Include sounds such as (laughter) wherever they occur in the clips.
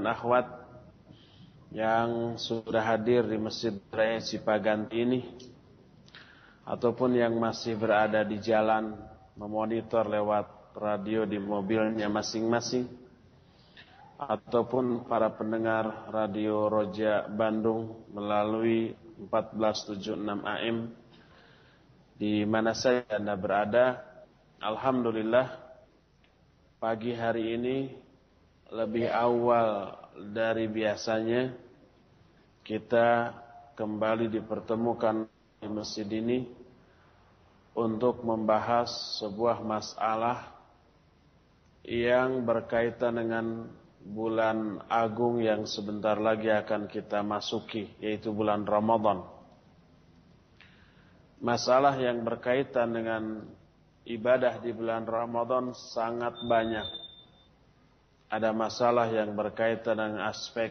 dan akhwat yang sudah hadir di Masjid Raya Cipaganti ini ataupun yang masih berada di jalan memonitor lewat radio di mobilnya masing-masing ataupun para pendengar radio Roja Bandung melalui 1476 AM di mana saya Anda berada. Alhamdulillah pagi hari ini lebih awal dari biasanya kita kembali dipertemukan di masjid ini untuk membahas sebuah masalah yang berkaitan dengan bulan agung yang sebentar lagi akan kita masuki yaitu bulan Ramadan. Masalah yang berkaitan dengan ibadah di bulan Ramadan sangat banyak. Ada masalah yang berkaitan dengan aspek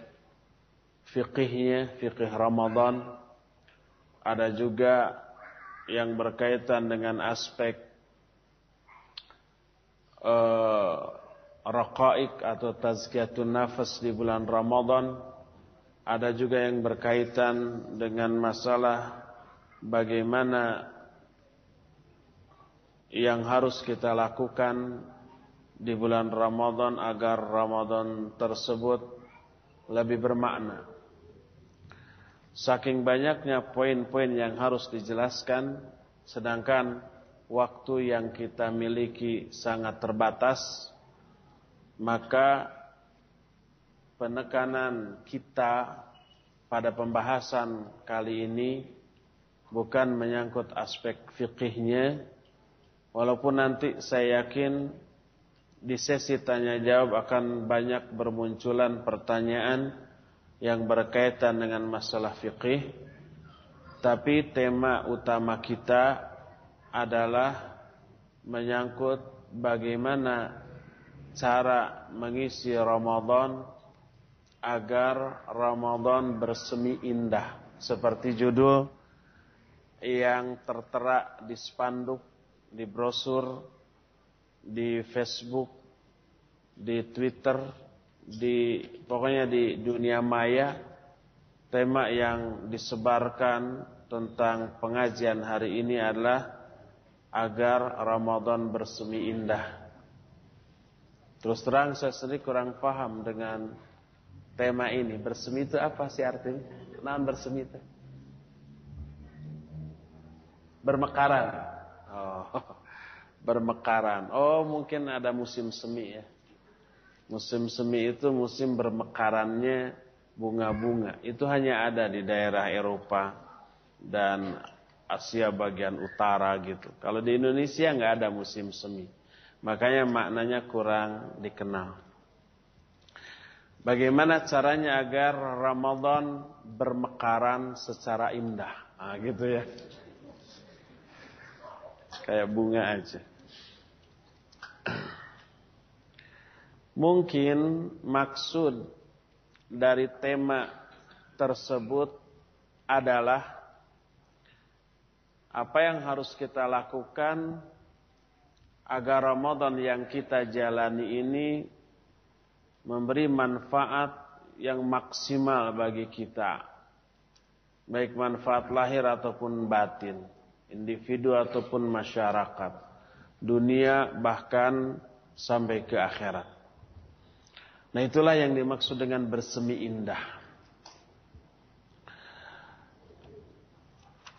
fikihnya, fikih Ramadan. Ada juga yang berkaitan dengan aspek uh, atau tazkiyatun nafas di bulan Ramadan. Ada juga yang berkaitan dengan masalah bagaimana yang harus kita lakukan di bulan Ramadan agar Ramadan tersebut lebih bermakna. Saking banyaknya poin-poin yang harus dijelaskan, sedangkan waktu yang kita miliki sangat terbatas, maka penekanan kita pada pembahasan kali ini bukan menyangkut aspek fikihnya walaupun nanti saya yakin di sesi tanya jawab akan banyak bermunculan pertanyaan yang berkaitan dengan masalah fikih tapi tema utama kita adalah menyangkut bagaimana cara mengisi Ramadan agar Ramadan bersemi indah. Seperti judul yang tertera di spanduk, di brosur, di Facebook, di Twitter, di pokoknya di dunia maya tema yang disebarkan tentang pengajian hari ini adalah agar Ramadan bersemi indah. Terus terang saya sendiri kurang paham dengan tema ini. Bersemi itu apa sih artinya? Kenapa bersemi itu? Bermekaran. Oh, (laughs) bermekaran. Oh, mungkin ada musim semi ya. Musim semi itu musim bermekarannya bunga-bunga. Itu hanya ada di daerah Eropa dan Asia bagian utara gitu. Kalau di Indonesia nggak ada musim semi. Makanya maknanya kurang dikenal. Bagaimana caranya agar Ramadan bermekaran secara indah? Nah, gitu ya. Kayak bunga aja. Mungkin maksud dari tema tersebut adalah apa yang harus kita lakukan agar Ramadan yang kita jalani ini memberi manfaat yang maksimal bagi kita. Baik manfaat lahir ataupun batin, individu ataupun masyarakat, dunia bahkan sampai ke akhirat. Nah itulah yang dimaksud dengan bersemi indah.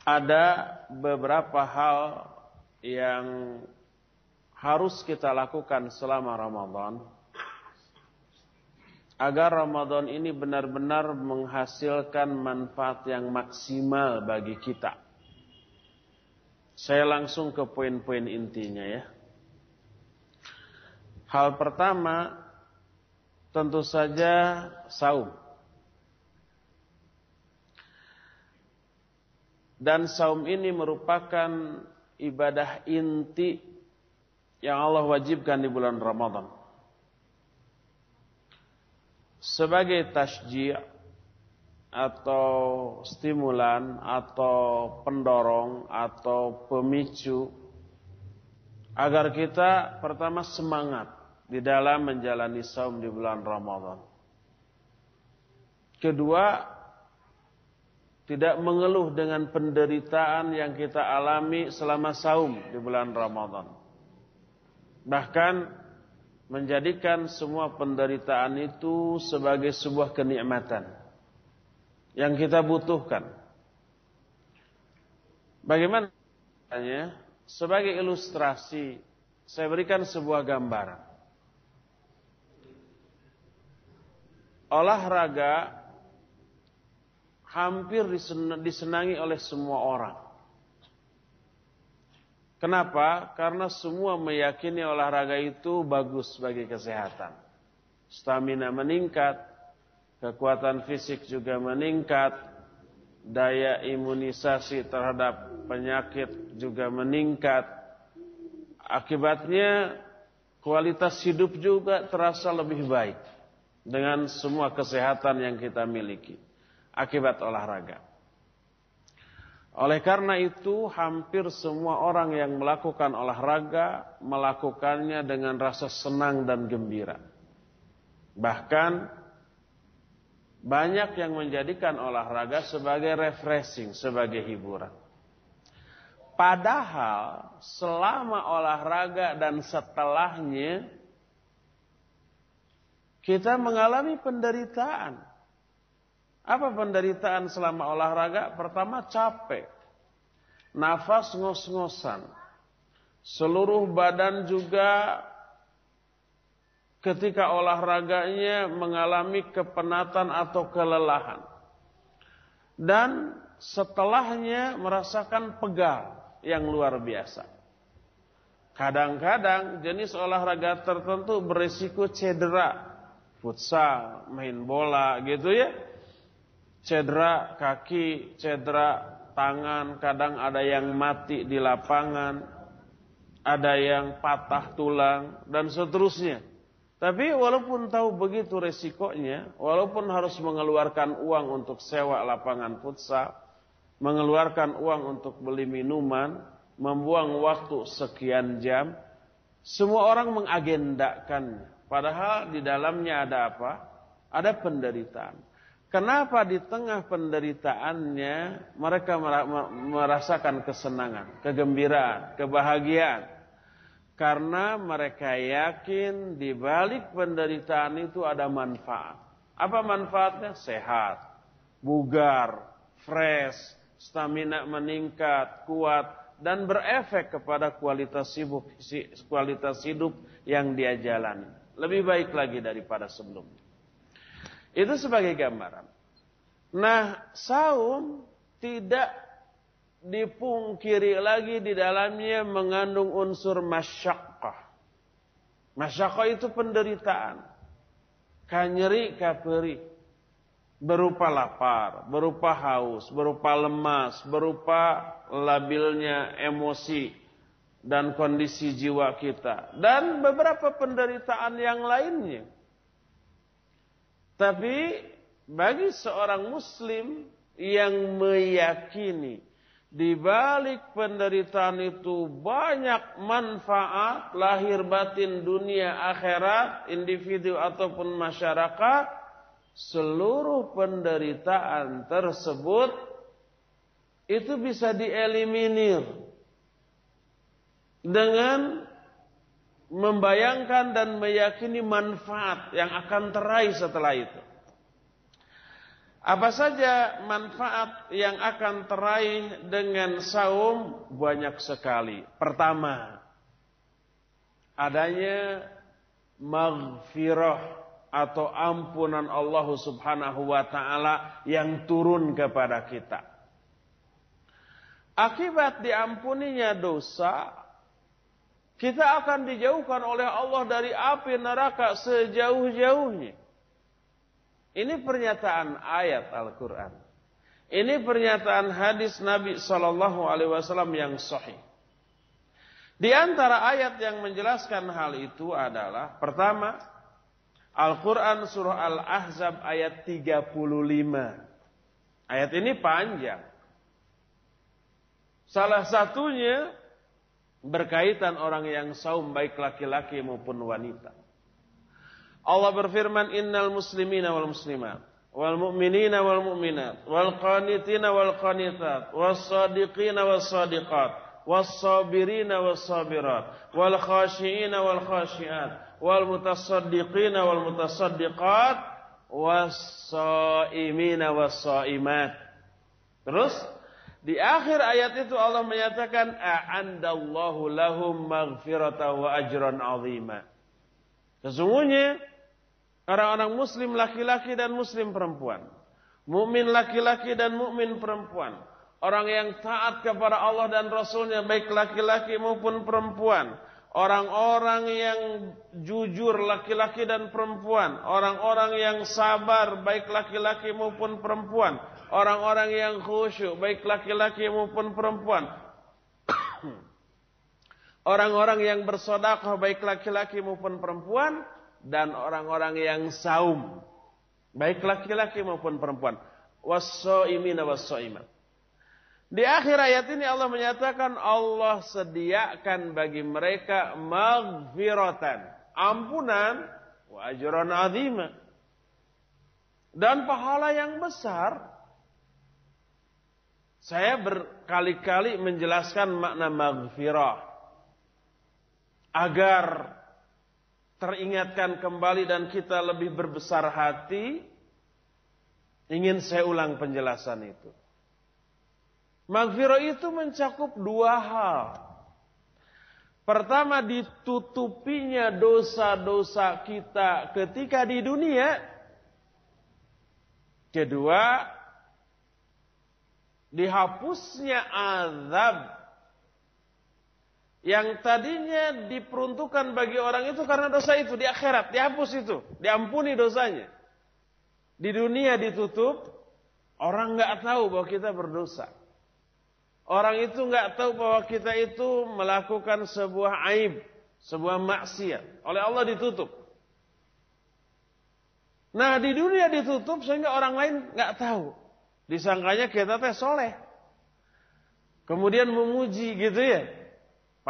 Ada beberapa hal yang harus kita lakukan selama Ramadan agar Ramadan ini benar-benar menghasilkan manfaat yang maksimal bagi kita. Saya langsung ke poin-poin intinya ya. Hal pertama tentu saja saum. Dan saum ini merupakan ibadah inti yang Allah wajibkan di bulan Ramadan. Sebagai tasji' atau stimulan atau pendorong atau pemicu agar kita pertama semangat di dalam menjalani saum di bulan Ramadan. Kedua, tidak mengeluh dengan penderitaan yang kita alami selama saum di bulan Ramadan. Bahkan menjadikan semua penderitaan itu sebagai sebuah kenikmatan yang kita butuhkan. Bagaimana? Sebagai ilustrasi, saya berikan sebuah gambaran. Olahraga hampir disenangi oleh semua orang. Kenapa? Karena semua meyakini olahraga itu bagus bagi kesehatan. Stamina meningkat, kekuatan fisik juga meningkat, daya imunisasi terhadap penyakit juga meningkat. Akibatnya kualitas hidup juga terasa lebih baik dengan semua kesehatan yang kita miliki akibat olahraga. Oleh karena itu, hampir semua orang yang melakukan olahraga melakukannya dengan rasa senang dan gembira. Bahkan banyak yang menjadikan olahraga sebagai refreshing, sebagai hiburan. Padahal selama olahraga dan setelahnya kita mengalami penderitaan. Apa penderitaan selama olahraga? Pertama capek. Nafas ngos-ngosan. Seluruh badan juga ketika olahraganya mengalami kepenatan atau kelelahan. Dan setelahnya merasakan pegal yang luar biasa. Kadang-kadang jenis olahraga tertentu berisiko cedera. Futsal, main bola gitu ya cedera kaki, cedera tangan, kadang ada yang mati di lapangan, ada yang patah tulang, dan seterusnya. Tapi walaupun tahu begitu resikonya, walaupun harus mengeluarkan uang untuk sewa lapangan futsal, mengeluarkan uang untuk beli minuman, membuang waktu sekian jam, semua orang mengagendakan. Padahal di dalamnya ada apa? Ada penderitaan. Kenapa di tengah penderitaannya mereka merasakan kesenangan, kegembiraan, kebahagiaan? Karena mereka yakin di balik penderitaan itu ada manfaat. Apa manfaatnya? Sehat, bugar, fresh, stamina meningkat, kuat, dan berefek kepada kualitas hidup, kualitas hidup yang dia jalani. Lebih baik lagi daripada sebelumnya. Itu sebagai gambaran. Nah, saum tidak dipungkiri lagi di dalamnya mengandung unsur masyakkah. Masyakkah itu penderitaan. Kanyeri kaperi. Berupa lapar, berupa haus, berupa lemas, berupa labilnya emosi dan kondisi jiwa kita. Dan beberapa penderitaan yang lainnya. Tapi bagi seorang muslim yang meyakini di balik penderitaan itu banyak manfaat lahir batin dunia akhirat, individu ataupun masyarakat, seluruh penderitaan tersebut itu bisa dieliminir dengan membayangkan dan meyakini manfaat yang akan teraih setelah itu. Apa saja manfaat yang akan teraih dengan saum banyak sekali. Pertama, adanya maghfirah atau ampunan Allah Subhanahu wa taala yang turun kepada kita. Akibat diampuninya dosa, kita akan dijauhkan oleh Allah dari api neraka sejauh-jauhnya. Ini pernyataan ayat Al-Quran. Ini pernyataan hadis Nabi Sallallahu Alaihi Wasallam yang sahih. Di antara ayat yang menjelaskan hal itu adalah pertama Al-Quran surah Al-Ahzab ayat 35. Ayat ini panjang. Salah satunya berkaitan orang yang saum baik laki-laki maupun wanita. Allah berfirman innal muslimina wal muslimat wal mu'minina wal mu'minat wal qanitina wal qanitat was sadiqina was sadiqat was sabirina was sabirat wal khashiina wal khashiat wal mutasaddiqina wal mutasaddiqat was saimina was saimat. Terus di akhir ayat itu Allah menyatakan a'andallahu lahum maghfirata wa ajran azima. Sesungguhnya Orang-orang muslim laki-laki dan muslim perempuan. Mukmin laki-laki dan mukmin perempuan. Orang yang taat kepada Allah dan Rasulnya baik laki-laki maupun perempuan. Orang-orang yang jujur laki-laki dan perempuan. Orang-orang yang sabar baik laki-laki maupun perempuan. Orang-orang yang khusyuk baik laki-laki maupun perempuan. (coughs) Orang-orang yang bersodakoh baik laki-laki maupun perempuan dan orang-orang yang saum baik laki-laki maupun perempuan. Was-shaimina was-shaimat di akhir ayat ini Allah menyatakan Allah sediakan bagi mereka maghfiratan ampunan wa ajran azima. Dan pahala yang besar. Saya berkali-kali menjelaskan makna maghfirah. Agar teringatkan kembali dan kita lebih berbesar hati, ingin saya ulang penjelasan itu. Maghfirah itu mencakup dua hal. Pertama ditutupinya dosa-dosa kita ketika di dunia. Kedua, dihapusnya azab yang tadinya diperuntukkan bagi orang itu karena dosa itu di akhirat dihapus itu, diampuni dosanya. Di dunia ditutup, orang nggak tahu bahwa kita berdosa. Orang itu nggak tahu bahwa kita itu melakukan sebuah aib, sebuah maksiat. Oleh Allah ditutup. Nah di dunia ditutup sehingga orang lain nggak tahu. Disangkanya kita teh soleh. Kemudian memuji gitu ya.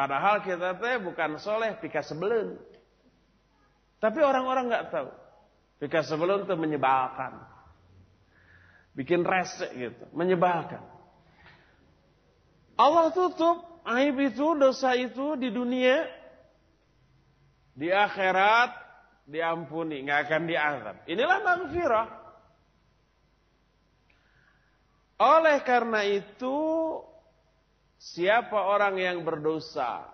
Padahal kita teh bukan soleh pika sebelum. Tapi orang-orang nggak tahu. Pika sebelum itu menyebalkan. Bikin resek gitu. Menyebalkan. Allah tutup aib itu, dosa itu di dunia. Di akhirat diampuni. nggak akan diazab. Inilah maghfirah. Oleh karena itu Siapa orang yang berdosa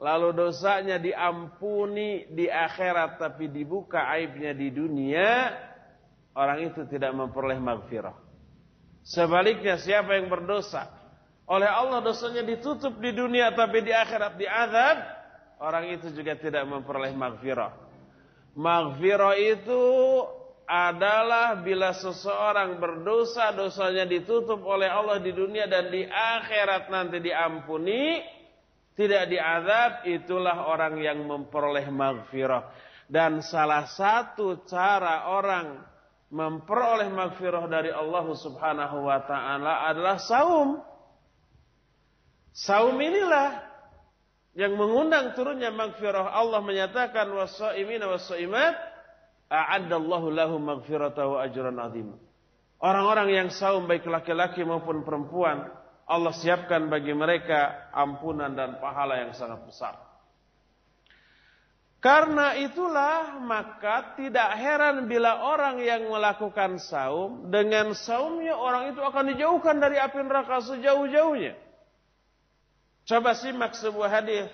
lalu dosanya diampuni di akhirat tapi dibuka aibnya di dunia, orang itu tidak memperoleh maghfirah. Sebaliknya siapa yang berdosa oleh Allah dosanya ditutup di dunia tapi di akhirat diazab, orang itu juga tidak memperoleh maghfirah. Maghfirah itu adalah bila seseorang berdosa, dosanya ditutup oleh Allah di dunia dan di akhirat nanti diampuni, tidak diazab, itulah orang yang memperoleh maghfirah. Dan salah satu cara orang memperoleh maghfirah dari Allah Subhanahu wa taala adalah saum. Saum inilah yang mengundang turunnya maghfirah. Allah menyatakan was-saimina was-saimat a'addallahu lahum maghfirata wa ajran. Orang-orang yang saum baik laki-laki maupun perempuan, Allah siapkan bagi mereka ampunan dan pahala yang sangat besar. Karena itulah maka tidak heran bila orang yang melakukan saum dengan saumnya orang itu akan dijauhkan dari api neraka sejauh-jauhnya. Coba simak sebuah hadis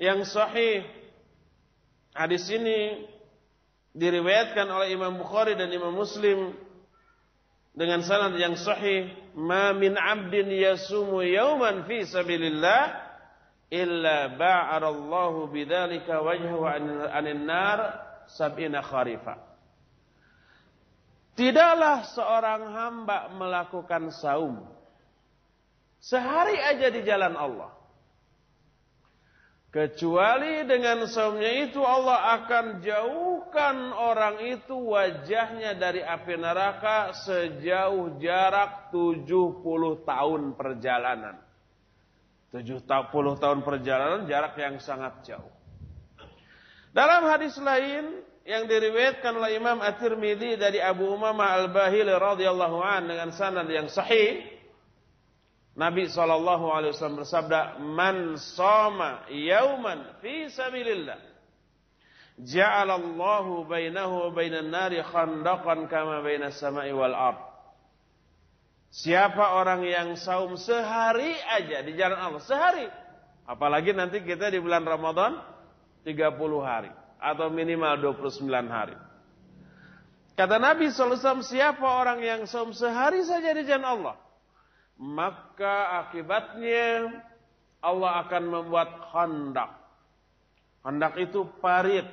yang sahih Hadis ini diriwayatkan oleh Imam Bukhari dan Imam Muslim dengan sanad yang sahih, "Ma min 'abdin yasumu yawman fi sabilillah illa ba'ara Allahu bidzalika wajhahu 'anil nar sab'ina kharifa." Tidaklah seorang hamba melakukan saum sehari aja di jalan Allah Kecuali dengan saumnya itu Allah akan jauhkan orang itu wajahnya dari api neraka sejauh jarak 70 tahun perjalanan. 70 tahun perjalanan jarak yang sangat jauh. Dalam hadis lain yang diriwayatkan oleh Imam At-Tirmidzi dari Abu Umamah Al-Bahili radhiyallahu an dengan sanad yang sahih Nabi sallallahu alaihi wasallam bersabda man shoma yauman fi sabilillah ja'alallahu bainahu wa bainan nari khandaqan kama bainas sama'i wal ard Siapa orang yang saum sehari aja di jalan Allah sehari apalagi nanti kita di bulan Ramadan 30 hari atau minimal 29 hari. Kata Nabi SAW, siapa orang yang som sehari saja di jalan Allah, maka akibatnya Allah akan membuat khandak. Khandak itu parit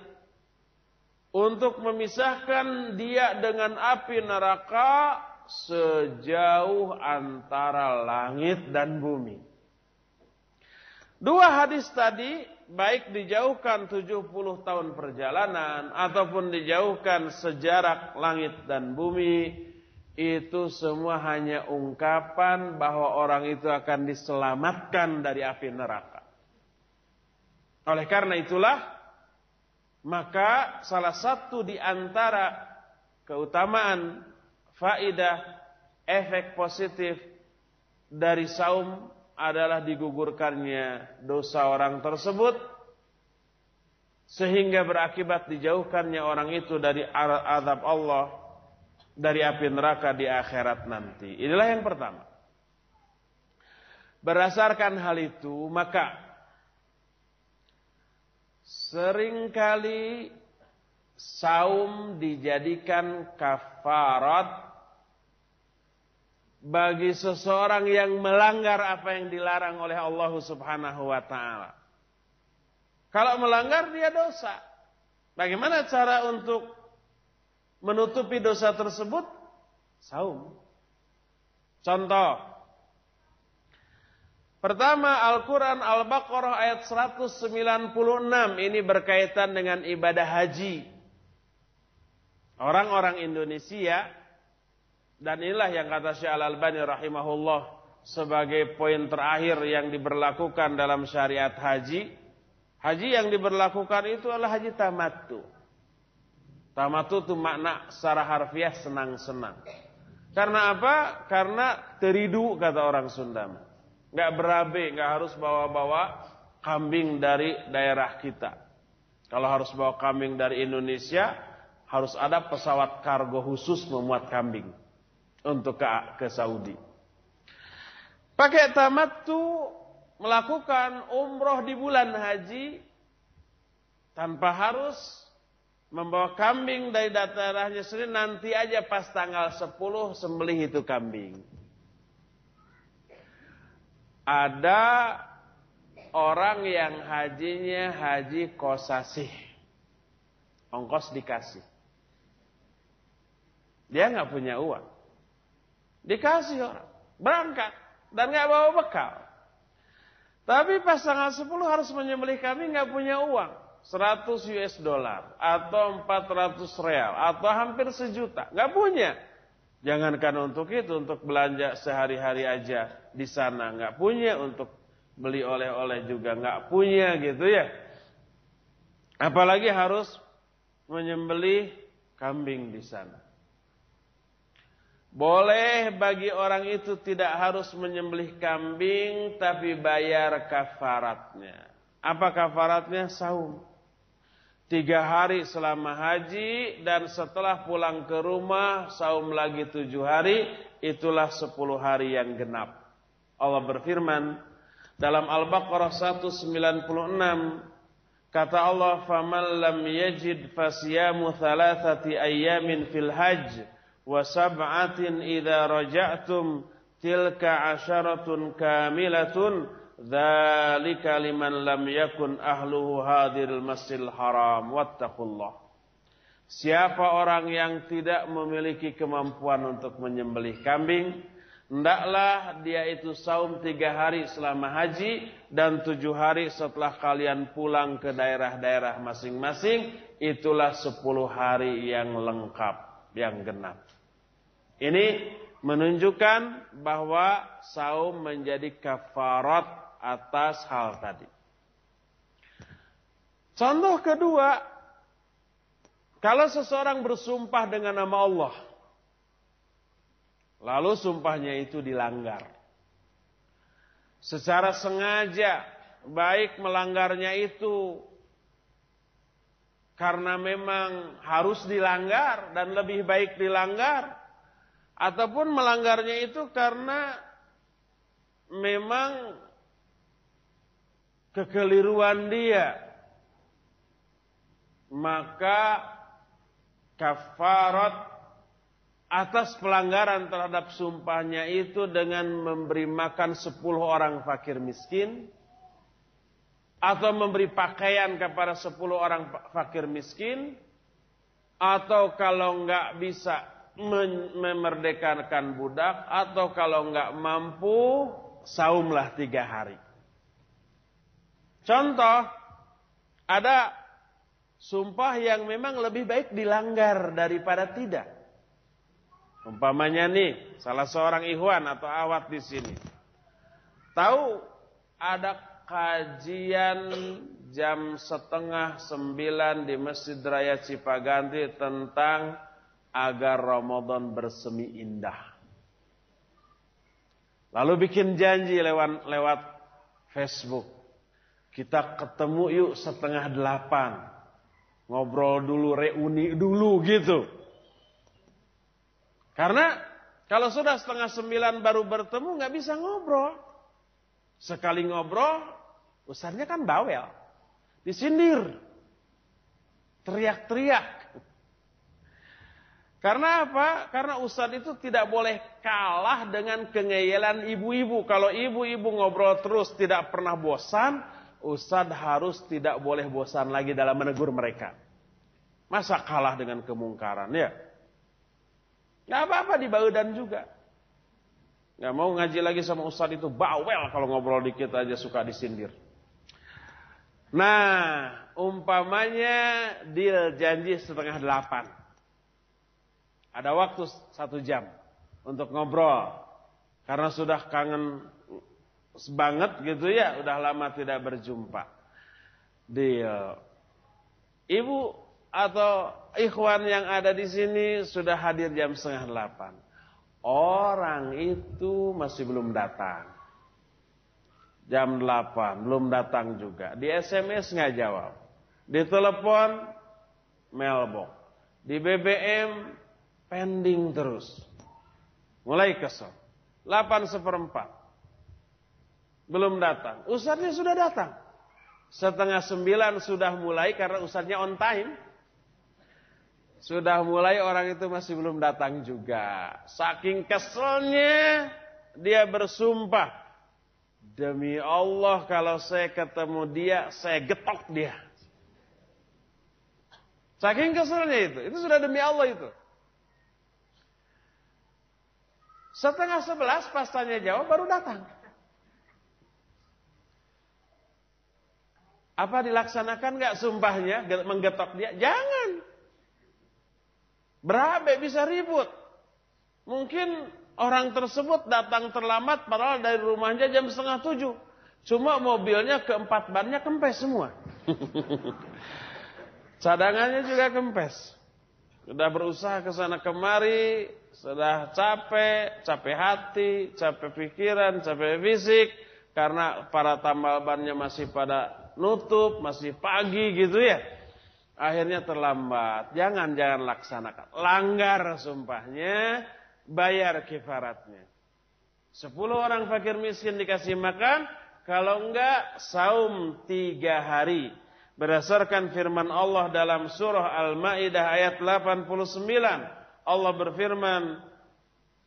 untuk memisahkan dia dengan api neraka sejauh antara langit dan bumi. Dua hadis tadi baik dijauhkan 70 tahun perjalanan ataupun dijauhkan sejarak langit dan bumi itu semua hanya ungkapan bahwa orang itu akan diselamatkan dari api neraka. Oleh karena itulah maka salah satu di antara keutamaan faidah efek positif dari saum adalah digugurkannya dosa orang tersebut sehingga berakibat dijauhkannya orang itu dari azab Allah dari api neraka di akhirat nanti. Inilah yang pertama. Berdasarkan hal itu, maka sering kali saum dijadikan kafarat bagi seseorang yang melanggar apa yang dilarang oleh Allah Subhanahu wa taala. Kalau melanggar dia dosa. Bagaimana cara untuk menutupi dosa tersebut? Saum. Contoh. Pertama Al-Quran Al-Baqarah ayat 196 ini berkaitan dengan ibadah haji. Orang-orang Indonesia dan inilah yang kata Syekh Al-Albani rahimahullah sebagai poin terakhir yang diberlakukan dalam syariat haji. Haji yang diberlakukan itu adalah haji tamatu. Tamatu itu makna secara harfiah senang-senang. Karena apa? Karena teridu kata orang Sunda. Gak berabe, gak harus bawa-bawa kambing dari daerah kita. Kalau harus bawa kambing dari Indonesia, harus ada pesawat kargo khusus memuat kambing untuk ke, ke Saudi. Pakai tamat tuh melakukan umroh di bulan haji tanpa harus membawa kambing dari daerahnya sendiri nanti aja pas tanggal 10 sembelih itu kambing. Ada orang yang hajinya haji kosasih. Ongkos dikasih. Dia nggak punya uang. Dikasih orang. Berangkat. Dan nggak bawa bekal. Tapi pas tanggal 10 harus menyembelih kami nggak punya uang. 100 US dollar. Atau 400 real. Atau hampir sejuta. nggak punya. Jangankan untuk itu. Untuk belanja sehari-hari aja di sana. nggak punya. Untuk beli oleh-oleh juga nggak punya gitu ya. Apalagi harus menyembelih kambing di sana. Boleh bagi orang itu tidak harus menyembelih kambing tapi bayar kafaratnya. Apa kafaratnya? Saum. Tiga hari selama haji dan setelah pulang ke rumah saum lagi tujuh hari. Itulah sepuluh hari yang genap. Allah berfirman dalam Al-Baqarah 196 kata Allah faman lam yajid fasyamu thalathati ayyamin fil hajj wa sab'atin idza raja'tum tilka asyaratun kamilatun dzalika liman lam yakun ahluhu hadiril masjidil haram wattaqullah Siapa orang yang tidak memiliki kemampuan untuk menyembelih kambing, hendaklah dia itu saum tiga hari selama haji dan tujuh hari setelah kalian pulang ke daerah-daerah masing-masing. Itulah sepuluh hari yang lengkap, yang genap. Ini menunjukkan bahwa saum menjadi kafarat atas hal tadi. Contoh kedua, Kalau seseorang bersumpah dengan nama Allah, lalu sumpahnya itu dilanggar. Secara sengaja, baik melanggarnya itu karena memang harus dilanggar dan lebih baik dilanggar, ataupun melanggarnya itu karena memang kekeliruan dia, maka kafarat atas pelanggaran terhadap sumpahnya itu dengan memberi makan sepuluh orang fakir miskin atau memberi pakaian kepada sepuluh orang fakir miskin atau kalau nggak bisa memerdekakan budak atau kalau nggak mampu saumlah tiga hari. Contoh ada sumpah yang memang lebih baik dilanggar daripada tidak. Umpamanya nih, salah seorang ikhwan atau awat di sini. Tahu ada kajian jam setengah sembilan di Masjid Raya Cipaganti tentang agar Ramadan bersemi indah. Lalu bikin janji lewat lewat Facebook. Kita ketemu yuk setengah delapan ngobrol dulu, reuni dulu gitu. Karena kalau sudah setengah sembilan baru bertemu nggak bisa ngobrol. Sekali ngobrol, usahanya kan bawel, disindir, teriak-teriak. Karena apa? Karena ustadz itu tidak boleh kalah dengan kengeyelan ibu-ibu. Kalau ibu-ibu ngobrol terus tidak pernah bosan, Ustadz harus tidak boleh bosan lagi dalam menegur mereka. Masa kalah dengan kemungkaran ya? Gak apa-apa di Baudan juga. Gak mau ngaji lagi sama Ustadz itu bawel kalau ngobrol dikit aja suka disindir. Nah, umpamanya deal janji setengah delapan. Ada waktu satu jam untuk ngobrol. Karena sudah kangen banget gitu ya, udah lama tidak berjumpa. Deal. Ibu atau ikhwan yang ada di sini sudah hadir jam setengah delapan. Orang itu masih belum datang. Jam delapan belum datang juga. Di SMS nggak jawab. Di telepon mailbox. Di BBM pending terus. Mulai kesel. 8 seperempat. Belum datang. Ustadznya sudah datang. Setengah sembilan sudah mulai karena ustadznya on time. Sudah mulai orang itu masih belum datang juga. Saking keselnya dia bersumpah. Demi Allah kalau saya ketemu dia, saya getok dia. Saking keselnya itu. Itu sudah demi Allah itu. Setengah sebelas pas tanya jawab baru datang. Apa dilaksanakan nggak sumpahnya menggetok dia? Jangan. Berabe bisa ribut. Mungkin orang tersebut datang terlambat padahal dari rumahnya jam setengah tujuh. Cuma mobilnya keempat bannya kempes semua. (laughs) Cadangannya juga kempes. Sudah berusaha ke sana kemari, sudah capek, capek hati, capek pikiran, capek fisik. Karena para tambal bannya masih pada nutup, masih pagi gitu ya. Akhirnya terlambat. Jangan jangan laksanakan. Langgar sumpahnya, bayar kifaratnya. Sepuluh orang fakir miskin dikasih makan, kalau enggak saum tiga hari. Berdasarkan firman Allah dalam surah Al-Ma'idah ayat 89. Allah berfirman,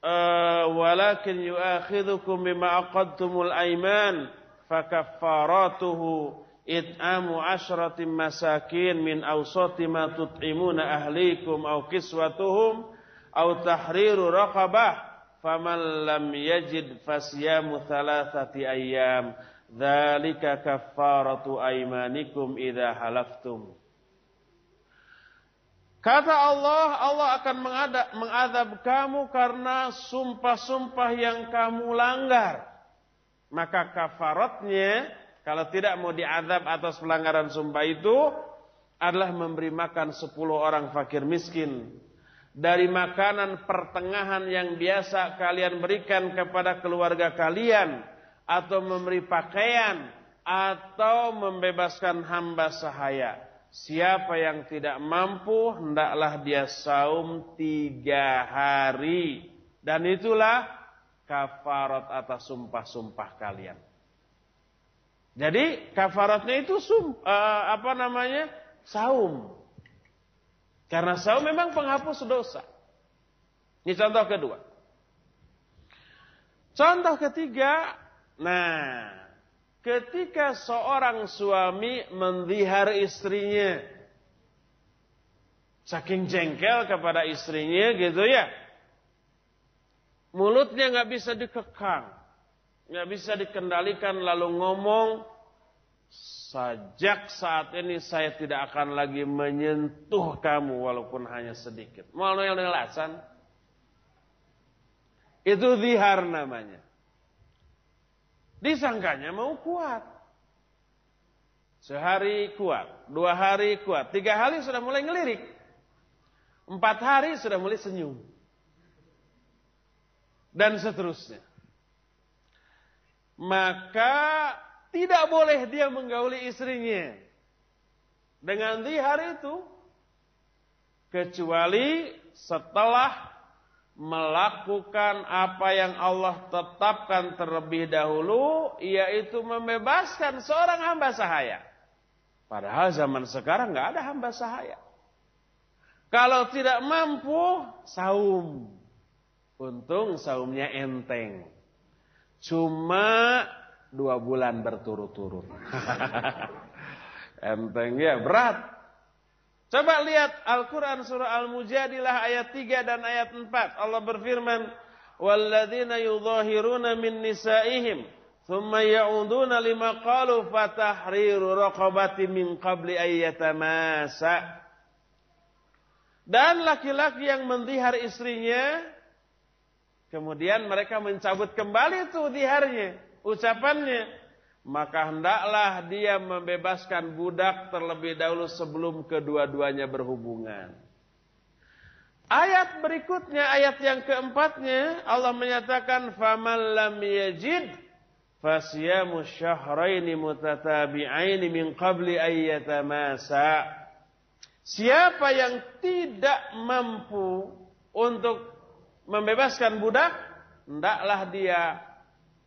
eh, walakin yu'akhidukum bima aqadtumul aiman fakaffaratuhu it'amu asyratim masakin min awsati ma tut'imuna ahlikum aw kiswatuhum aw tahriru raqabah faman lam yajid fasyamu thalathati ayyam dzalika kaffaratu aymanikum idza halaftum Kata Allah, Allah akan mengadab kamu karena sumpah-sumpah yang kamu langgar. Maka kafaratnya kalau tidak mau diadab atas pelanggaran sumpah itu adalah memberi makan sepuluh orang fakir miskin dari makanan pertengahan yang biasa kalian berikan kepada keluarga kalian atau memberi pakaian atau membebaskan hamba sahaya. Siapa yang tidak mampu hendaklah dia saum tiga hari dan itulah kafarat atas sumpah-sumpah kalian. Jadi kafaratnya itu sum, uh, apa namanya saum. Karena saum memang penghapus dosa. Ini contoh kedua. Contoh ketiga, nah, ketika seorang suami mendihar istrinya, saking jengkel kepada istrinya gitu ya, mulutnya nggak bisa dikekang, nggak bisa dikendalikan lalu ngomong Sejak saat ini saya tidak akan lagi menyentuh kamu walaupun hanya sedikit. Mau yang alasan? Itu zihar namanya. Disangkanya mau kuat. Sehari kuat, dua hari kuat, tiga hari sudah mulai ngelirik. Empat hari sudah mulai senyum. Dan seterusnya. Maka tidak boleh dia menggauli istrinya. Dengan hari itu. Kecuali setelah melakukan apa yang Allah tetapkan terlebih dahulu. Yaitu membebaskan seorang hamba sahaya. Padahal zaman sekarang nggak ada hamba sahaya. Kalau tidak mampu, saum. Untung saumnya enteng. Cuma dua bulan berturut-turut. (laughs) Enteng ya, berat. Coba lihat Al-Quran surah Al-Mujadilah ayat 3 dan ayat 4. Allah berfirman, وَالَّذِينَ يُظَاهِرُونَ مِن نِسَائِهِمْ ثُمَّ يَعُودُونَ لِمَا قَالُوا فَتَحْرِيرُ رَقَبَةٍ مِنْ قَبْلِ أَيَّتَمَاسَ Dan laki-laki yang mendihar istrinya, kemudian mereka mencabut kembali itu diharnya ucapannya, maka hendaklah dia membebaskan budak terlebih dahulu sebelum kedua-duanya berhubungan. Ayat berikutnya, ayat yang keempatnya, Allah menyatakan, فَمَنْ لَمْ يَجِدْ فَسْيَامُ الشَّهْرَيْنِ مُتَتَابِعَيْنِ مِنْ قَبْلِ أَيَّتَمَاسَ Siapa yang tidak mampu untuk membebaskan budak, hendaklah dia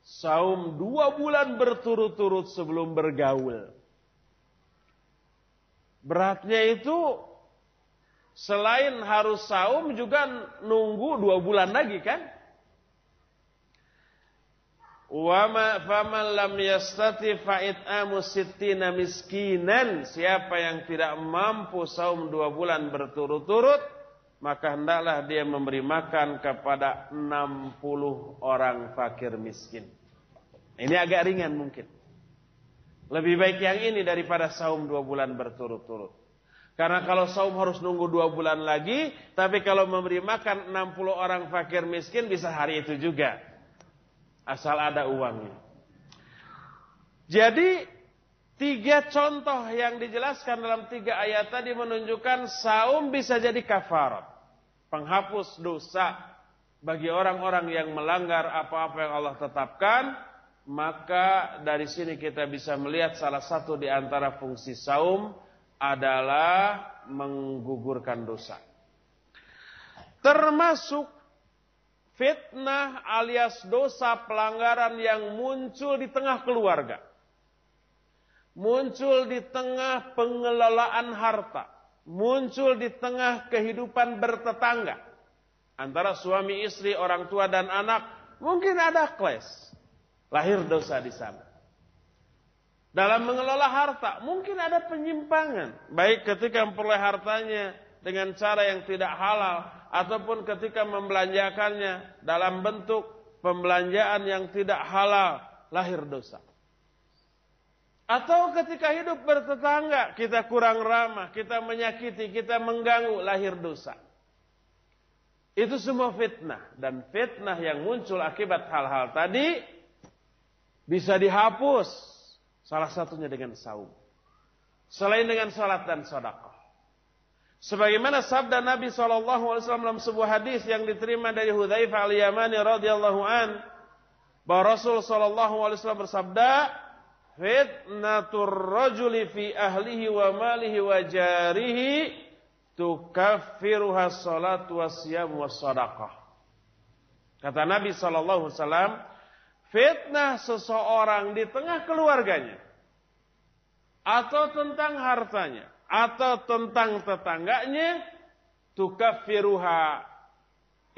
saum dua bulan berturut-turut sebelum bergaul. Beratnya itu selain harus saum juga nunggu dua bulan lagi kan? Wa ma faman lam yastati fa'it'amu sittina miskinan. Siapa yang tidak mampu saum dua bulan berturut-turut, maka hendaklah dia memberi makan kepada 60 orang fakir miskin. Ini agak ringan mungkin. Lebih baik yang ini daripada saum dua bulan berturut-turut. Karena kalau saum harus nunggu dua bulan lagi, tapi kalau memberi makan 60 orang fakir miskin bisa hari itu juga. Asal ada uangnya. Jadi tiga contoh yang dijelaskan dalam tiga ayat tadi menunjukkan saum bisa jadi kafarat. Penghapus dosa bagi orang-orang yang melanggar apa-apa yang Allah tetapkan maka dari sini kita bisa melihat salah satu di antara fungsi saum adalah menggugurkan dosa. Termasuk fitnah alias dosa pelanggaran yang muncul di tengah keluarga. Muncul di tengah pengelolaan harta. Muncul di tengah kehidupan bertetangga. Antara suami istri, orang tua dan anak. Mungkin ada clash Lahir dosa di sana. Dalam mengelola harta, mungkin ada penyimpangan. Baik ketika memperoleh hartanya dengan cara yang tidak halal. Ataupun ketika membelanjakannya dalam bentuk pembelanjaan yang tidak halal. Lahir dosa. Atau ketika hidup bertetangga, kita kurang ramah, kita menyakiti, kita mengganggu, lahir dosa. Itu semua fitnah. Dan fitnah yang muncul akibat hal-hal tadi, bisa dihapus. Salah satunya dengan saum. Selain dengan salat dan sedekah. Sebagaimana sabda Nabi SAW dalam sebuah hadis yang diterima dari Hudzaifah al-Yamani radhiyallahu an bahwa Rasul SAW bersabda, "Fitnatur rajuli fi ahlihi wa malihi wa jarihi tukaffiruha salatu wasyam wassadaqah." Kata Nabi SAW, fitnah seseorang di tengah keluarganya atau tentang hartanya atau tentang tetangganya tukafiruha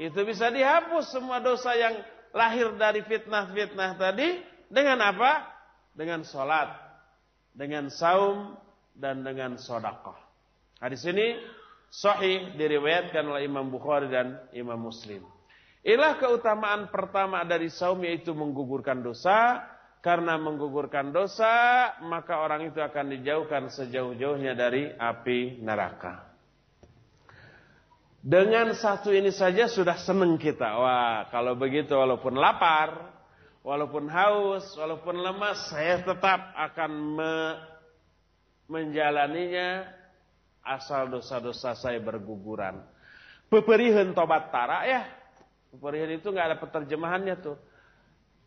itu bisa dihapus semua dosa yang lahir dari fitnah-fitnah tadi dengan apa? Dengan sholat, dengan saum, dan dengan sodakoh. Hadis ini sahih diriwayatkan oleh Imam Bukhari dan Imam Muslim. Inilah keutamaan pertama dari saum yaitu menggugurkan dosa karena menggugurkan dosa, maka orang itu akan dijauhkan sejauh-jauhnya dari api neraka. Dengan satu ini saja sudah senang kita. Wah, kalau begitu walaupun lapar, walaupun haus, walaupun lemas, saya tetap akan me menjalaninya asal dosa-dosa saya berguguran. Peperihan tobat tara ya. Peperihan itu nggak ada penerjemahannya tuh.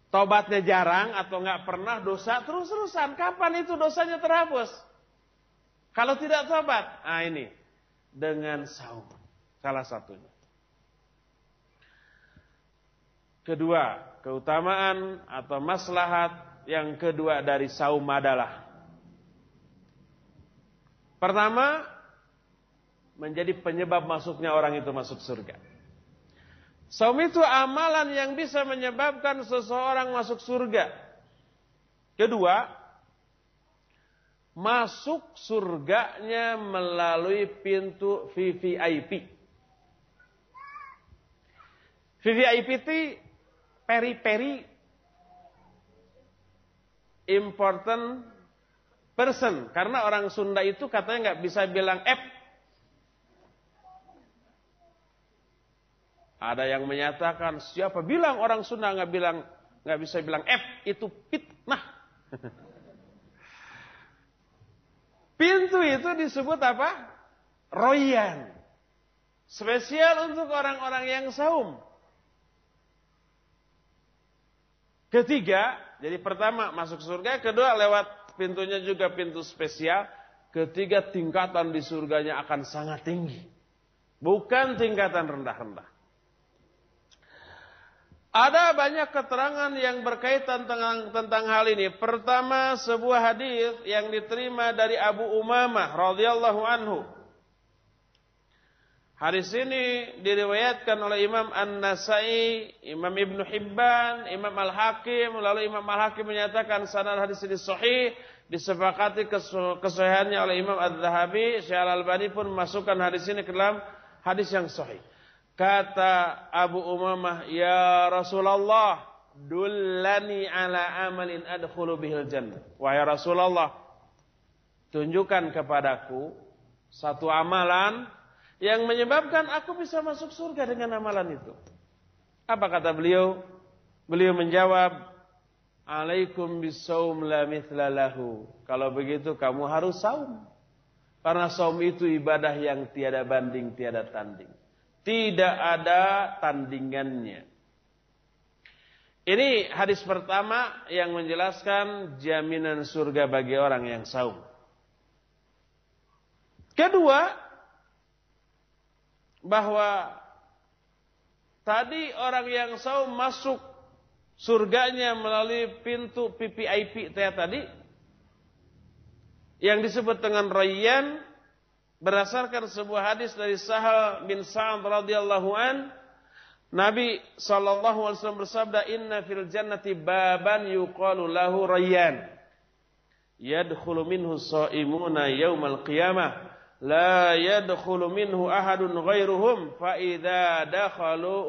Tobatnya jarang atau nggak pernah dosa terus-terusan. Kapan itu dosanya terhapus? Kalau tidak tobat, ah ini dengan saum. Salah satunya. Kedua, keutamaan atau maslahat yang kedua dari saum adalah pertama menjadi penyebab masuknya orang itu masuk surga. Saum itu amalan yang bisa menyebabkan seseorang masuk surga. Kedua, masuk surganya melalui pintu VVIP. VVIP peri-peri important person. Karena orang Sunda itu katanya nggak bisa bilang F Ada yang menyatakan siapa bilang orang Sunda nggak bilang nggak bisa bilang F itu fitnah. (laughs) Pintu itu disebut apa? Royan. Spesial untuk orang-orang yang saum. Ketiga, jadi pertama masuk surga, kedua lewat pintunya juga pintu spesial, ketiga tingkatan di surganya akan sangat tinggi. Bukan tingkatan rendah-rendah. Ada banyak keterangan yang berkaitan tentang, tentang hal ini. Pertama, sebuah hadis yang diterima dari Abu Umamah radhiyallahu anhu. Hadis ini diriwayatkan oleh Imam An-Nasai, Imam Ibn Hibban, Imam Al-Hakim, lalu Imam Al-Hakim menyatakan sanad hadis ini sahih, disepakati kesahihannya oleh Imam Al-Zahabi, Syekh Al-Albani pun memasukkan hadis ini ke dalam hadis yang sahih. Kata Abu Umamah, "Ya Rasulullah, dullani ala amalin adkhulu bihil jannah." Wahai Rasulullah, tunjukkan kepadaku satu amalan yang menyebabkan aku bisa masuk surga dengan amalan itu. Apa kata beliau? Beliau menjawab, "Alaikum bisawm la mithla lahu." Kalau begitu kamu harus saum. Karena saum itu ibadah yang tiada banding, tiada tanding. Tidak ada tandingannya. Ini hadis pertama yang menjelaskan jaminan surga bagi orang yang saum. Kedua, bahwa tadi orang yang saum masuk surganya melalui pintu PPIP tadi yang disebut dengan Rayyan berdasarkan sebuah hadis dari Sahal bin Sa'ad radhiyallahu an Nabi sallallahu alaihi wasallam bersabda inna fil jannati baban yuqalu lahu rayyan yadkhulu minhu shaimuna yaumal qiyamah la yadkhulu minhu ahadun ghairuhum fa idza dakhalu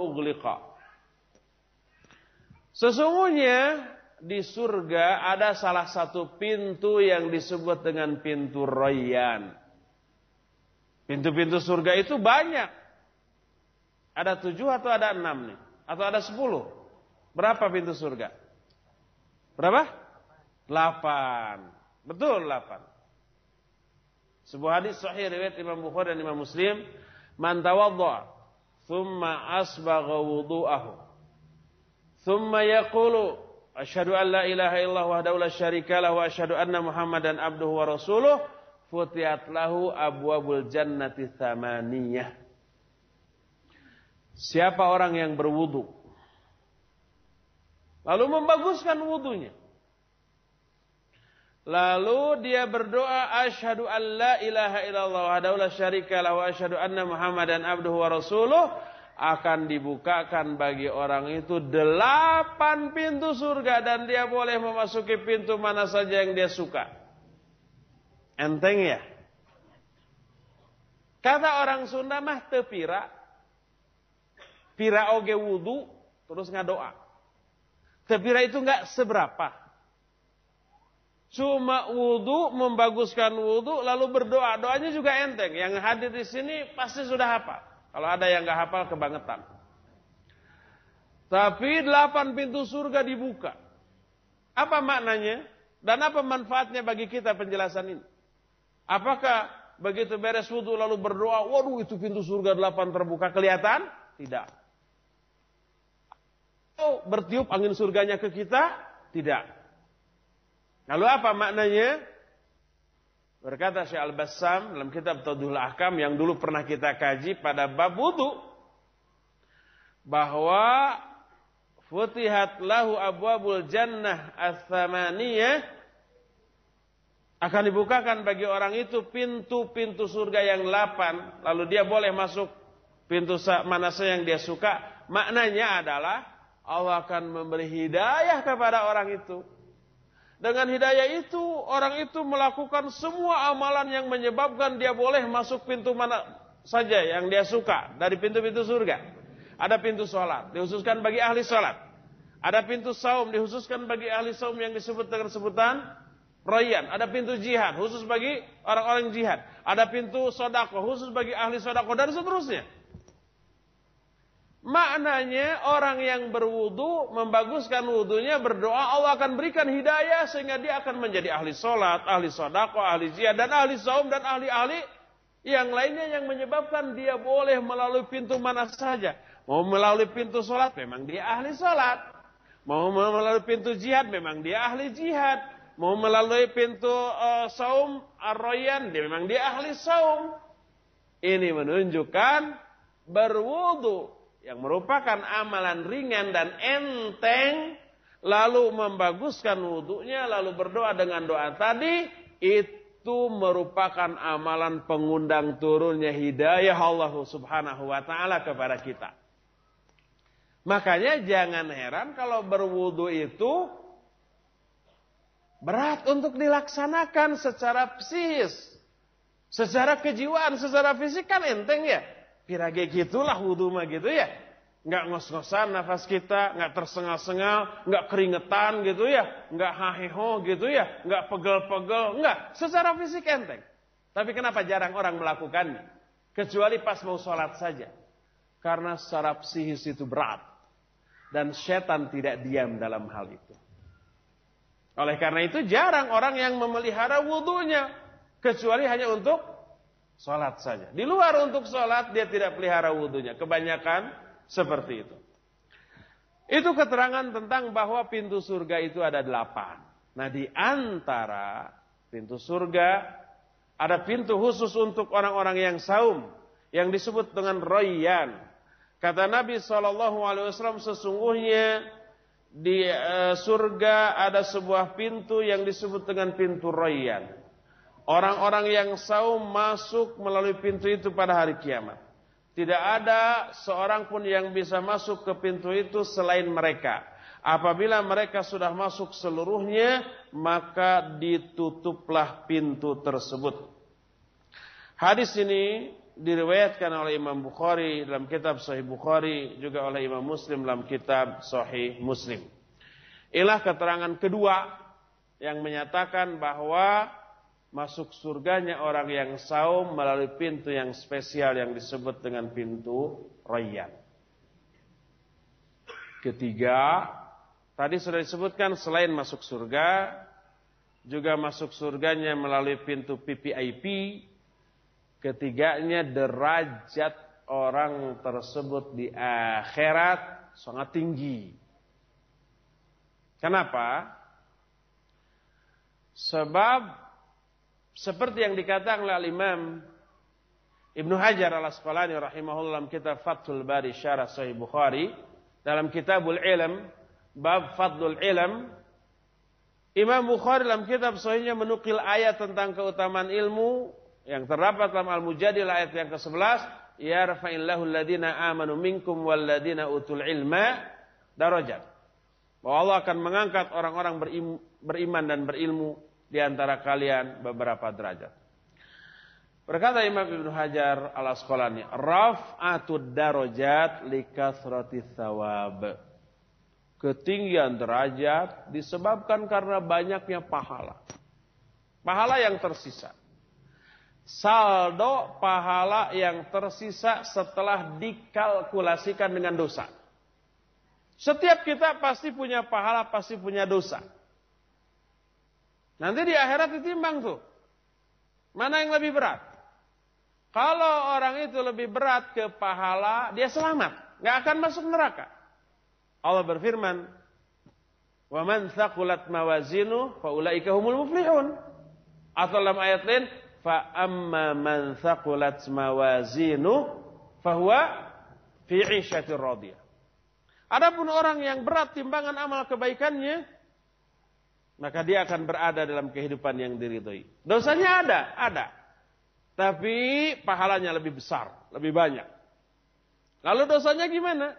Sesungguhnya di surga ada salah satu pintu yang disebut dengan pintu Rayyan. Pintu-pintu surga itu banyak. Ada tujuh atau ada enam nih? Atau ada sepuluh? Berapa pintu surga? Berapa? Delapan. Betul delapan. Sebuah hadis sahih riwayat Imam Bukhari dan Imam Muslim, "Man tawadda thumma asbagha wudu'ahu. Thumma yaqulu asyhadu an la ilaha illallah wahdahu la syarika lahu wa asyhadu anna Muhammadan abduhu wa rasuluh. Futihat lahu abwabul jannati thamaniyah." Siapa orang yang berwudu? Lalu membaguskan wudunya Lalu dia berdoa asyhadu an la ilaha illallah wahdahu la syarika lahu asyhadu anna Muhammadan abduhu wa rasuluh akan dibukakan bagi orang itu delapan pintu surga dan dia boleh memasuki pintu mana saja yang dia suka. Enteng ya? Kata orang Sunda mah tepira. Pira oge wudu terus ngadoa. Tepira itu enggak seberapa. Cuma wudhu, membaguskan wudhu, lalu berdoa. Doanya juga enteng. Yang hadir di sini pasti sudah hafal. Kalau ada yang nggak hafal, kebangetan. Tapi delapan pintu surga dibuka. Apa maknanya? Dan apa manfaatnya bagi kita penjelasan ini? Apakah begitu beres wudhu lalu berdoa, waduh itu pintu surga delapan terbuka, kelihatan? Tidak. Oh, bertiup angin surganya ke kita? Tidak. Lalu apa maknanya? Berkata Syekh Al-Bassam dalam kitab Tadul Ahkam yang dulu pernah kita kaji pada bab wudu bahwa futihat lahu abwabul jannah ats-tsamaniyah akan dibukakan bagi orang itu pintu-pintu surga yang delapan lalu dia boleh masuk pintu mana saja yang dia suka maknanya adalah Allah akan memberi hidayah kepada orang itu dengan hidayah itu, orang itu melakukan semua amalan yang menyebabkan dia boleh masuk pintu mana saja yang dia suka dari pintu-pintu surga. Ada pintu sholat, dihususkan bagi ahli sholat. Ada pintu saum, dihususkan bagi ahli saum yang disebut dengan sebutan Royan. Ada pintu jihad, khusus bagi orang-orang jihad. Ada pintu sodako, khusus bagi ahli sodako, dan seterusnya. Maknanya orang yang berwudu membaguskan wudunya berdoa Allah akan berikan hidayah sehingga dia akan menjadi ahli solat, ahli sodako, ahli jihad dan ahli saum dan ahli-ahli yang lainnya yang menyebabkan dia boleh melalui pintu mana saja. Mau melalui pintu solat memang dia ahli solat. Mau melalui pintu jihad memang dia ahli jihad. Mau melalui pintu uh, saum arroyan dia memang dia ahli saum. Ini menunjukkan berwudu yang merupakan amalan ringan dan enteng lalu membaguskan wudhunya lalu berdoa dengan doa tadi itu merupakan amalan pengundang turunnya hidayah Allah Subhanahu wa taala kepada kita. Makanya jangan heran kalau berwudu itu berat untuk dilaksanakan secara psikis, secara kejiwaan, secara fisik kan enteng ya. Kira-kira gitulah wudhu mah gitu ya. Nggak ngos-ngosan nafas kita, nggak tersengal-sengal, nggak keringetan gitu ya, nggak haheho gitu ya, nggak pegel-pegel, nggak. Secara fisik enteng. Tapi kenapa jarang orang melakukannya? Kecuali pas mau sholat saja. Karena secara psikis itu berat. Dan setan tidak diam dalam hal itu. Oleh karena itu jarang orang yang memelihara wudhunya. Kecuali hanya untuk Sholat saja. Di luar untuk sholat dia tidak pelihara wudhunya. Kebanyakan seperti itu. Itu keterangan tentang bahwa pintu surga itu ada delapan. Nah di antara pintu surga ada pintu khusus untuk orang-orang yang saum yang disebut dengan royan. Kata Nabi saw sesungguhnya di uh, surga ada sebuah pintu yang disebut dengan pintu royan. Orang-orang yang saum masuk melalui pintu itu pada hari kiamat. Tidak ada seorang pun yang bisa masuk ke pintu itu selain mereka. Apabila mereka sudah masuk seluruhnya, maka ditutuplah pintu tersebut. Hadis ini diriwayatkan oleh Imam Bukhari dalam kitab Sahih Bukhari, juga oleh Imam Muslim dalam kitab Sahih Muslim. Inilah keterangan kedua yang menyatakan bahwa masuk surganya orang yang saum melalui pintu yang spesial yang disebut dengan pintu Rayyan. Ketiga, tadi sudah disebutkan selain masuk surga, juga masuk surganya melalui pintu PPIP Ketiganya derajat orang tersebut di akhirat sangat tinggi. Kenapa? Sebab seperti yang dikatakan oleh Imam Ibnu Hajar al-Asqalani rahimahullah dalam kitab Fathul Bari Syarah Sahih Bukhari dalam Kitabul Ilm bab Fadlul Ilm Imam Bukhari dalam kitab sahihnya menukil ayat tentang keutamaan ilmu yang terdapat dalam Al-Mujadil ayat yang ke-11, ya rafa'illahu alladhina amanu minkum utul ilma darajat. Bahwa Allah akan mengangkat orang-orang beriman dan berilmu di antara kalian beberapa derajat. Berkata Imam Ibnu Hajar al-Asqalani, raf'atud darajat likathrati thawab. Ketinggian derajat disebabkan karena banyaknya pahala. Pahala yang tersisa saldo pahala yang tersisa setelah dikalkulasikan dengan dosa. Setiap kita pasti punya pahala, pasti punya dosa. Nanti di akhirat ditimbang tuh. Mana yang lebih berat? Kalau orang itu lebih berat ke pahala, dia selamat. Nggak akan masuk neraka. Allah berfirman, "Wa man thaqulat mawazinu fa ulaika humul muflihun." Atau dalam ayat lain, amma man thaqulat mawazinu fahuwa fi 'isyatir radiyah. Adapun orang yang berat timbangan amal kebaikannya maka dia akan berada dalam kehidupan yang diridhoi. Dosanya ada, ada. Tapi pahalanya lebih besar, lebih banyak. Lalu dosanya gimana?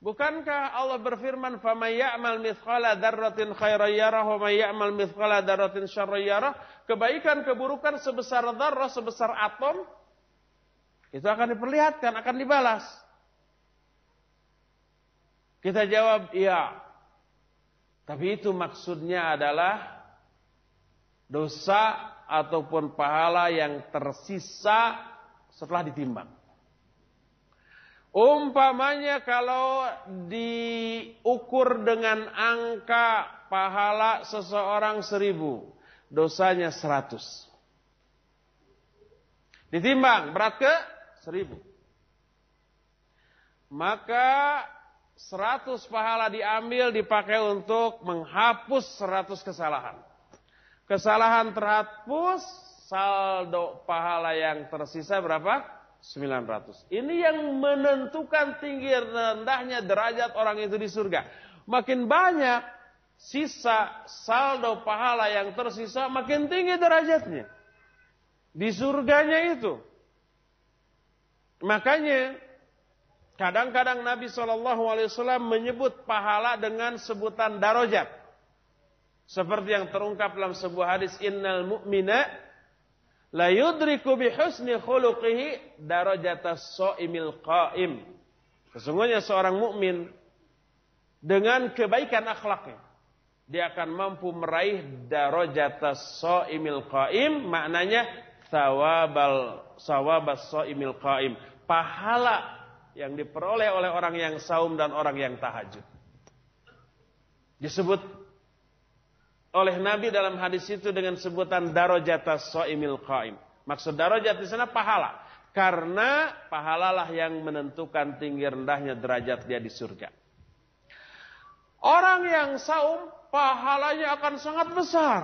Bukankah Allah berfirman, "Faman ya'mal mithqala dzarratin khairan yarah wa ya'mal mithqala dzarratin syarran yarah?" Kebaikan keburukan sebesar dzarrah, sebesar atom itu akan diperlihatkan, akan dibalas. Kita jawab, "Iya." Tapi itu maksudnya adalah dosa ataupun pahala yang tersisa setelah ditimbang. Umpamanya kalau diukur dengan angka pahala seseorang seribu, dosanya seratus. Ditimbang, berat ke seribu. Maka seratus pahala diambil dipakai untuk menghapus seratus kesalahan. Kesalahan terhapus, saldo pahala yang tersisa berapa? 900. Ini yang menentukan tinggi rendahnya derajat orang itu di surga. Makin banyak sisa saldo pahala yang tersisa, makin tinggi derajatnya. Di surganya itu. Makanya kadang-kadang Nabi SAW menyebut pahala dengan sebutan darajat. Seperti yang terungkap dalam sebuah hadis innal mu'mina la yudriku bi husni khuluqihi darajatas shaimil qaim. Sesungguhnya seorang mukmin dengan kebaikan akhlaknya dia akan mampu meraih darajatas shaimil qaim maknanya thawabal sawabas shaimil qaim pahala yang diperoleh oleh orang yang saum dan orang yang tahajud disebut oleh Nabi dalam hadis itu dengan sebutan darajatas so'imil qaim. Maksud darajat di sana pahala. Karena pahalalah yang menentukan tinggi rendahnya derajat dia di surga. Orang yang saum pahalanya akan sangat besar.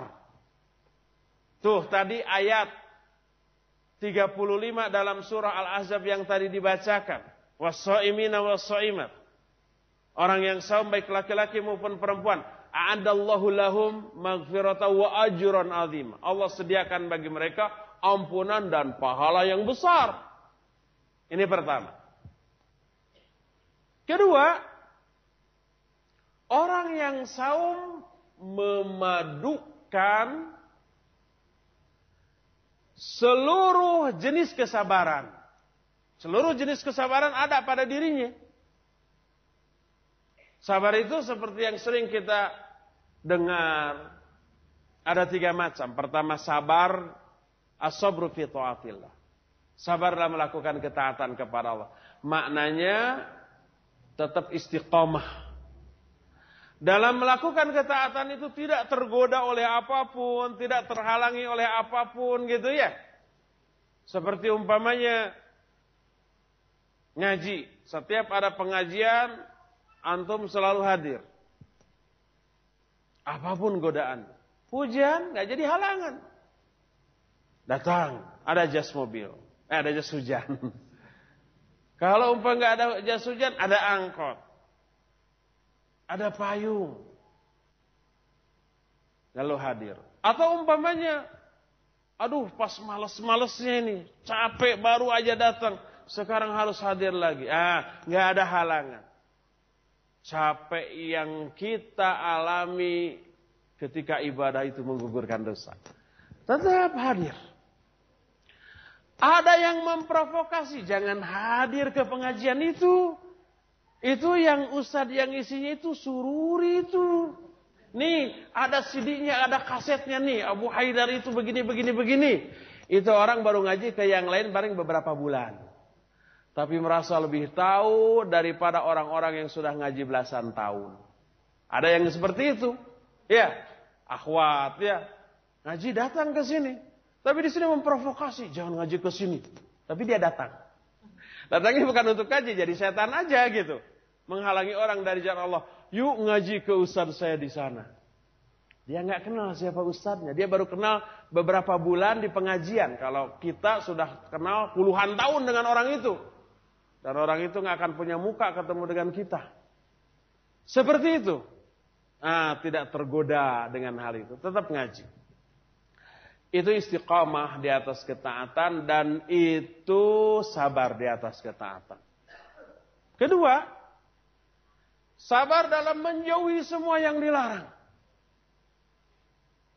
Tuh tadi ayat 35 dalam surah Al-Ahzab yang tadi dibacakan. Wasso'imina wasso'imat. Orang yang saum baik laki-laki maupun perempuan a'adallahu lahum maghfirata wa ajran azim. Allah sediakan bagi mereka ampunan dan pahala yang besar. Ini pertama. Kedua, orang yang saum memadukan seluruh jenis kesabaran. Seluruh jenis kesabaran ada pada dirinya. Sabar itu seperti yang sering kita dengar ada tiga macam. Pertama sabar asobru fi taatillah. Sabar dalam melakukan ketaatan kepada Allah. Maknanya tetap istiqomah. Dalam melakukan ketaatan itu tidak tergoda oleh apa pun, tidak terhalangi oleh apa pun gitu ya. Seperti umpamanya ngaji. Setiap ada pengajian, antum selalu hadir. Apa pun godaan. Hujan nggak jadi halangan. Datang, ada jas mobil. Eh, ada jas hujan. (laughs) Kalau umpam nggak ada jas hujan, ada angkot. Ada payung. Lalu hadir. Atau umpamanya, aduh pas males-malesnya ini, capek baru aja datang. Sekarang harus hadir lagi. Ah, nggak ada halangan. Capek yang kita alami ketika ibadah itu menggugurkan dosa. Tetap hadir. Ada yang memprovokasi, jangan hadir ke pengajian itu. Itu yang ustadz yang isinya itu sururi itu. Nih, ada CD-nya, ada kasetnya nih. Abu Haidar itu begini, begini, begini. Itu orang baru ngaji ke yang lain bareng beberapa bulan. Tapi merasa lebih tahu daripada orang-orang yang sudah ngaji belasan tahun. Ada yang seperti itu. Ya, akhwat ya. Ngaji datang ke sini. Tapi di sini memprovokasi, jangan ngaji ke sini. Tapi dia datang. Datangnya bukan untuk ngaji, jadi setan aja gitu. Menghalangi orang dari jalan Allah. Yuk ngaji ke ustaz saya di sana. Dia nggak kenal siapa ustadznya. Dia baru kenal beberapa bulan di pengajian. Kalau kita sudah kenal puluhan tahun dengan orang itu. Dan orang itu nggak akan punya muka ketemu dengan kita. Seperti itu. Nah, tidak tergoda dengan hal itu. Tetap ngaji. Itu istiqamah di atas ketaatan dan itu sabar di atas ketaatan. Kedua, sabar dalam menjauhi semua yang dilarang.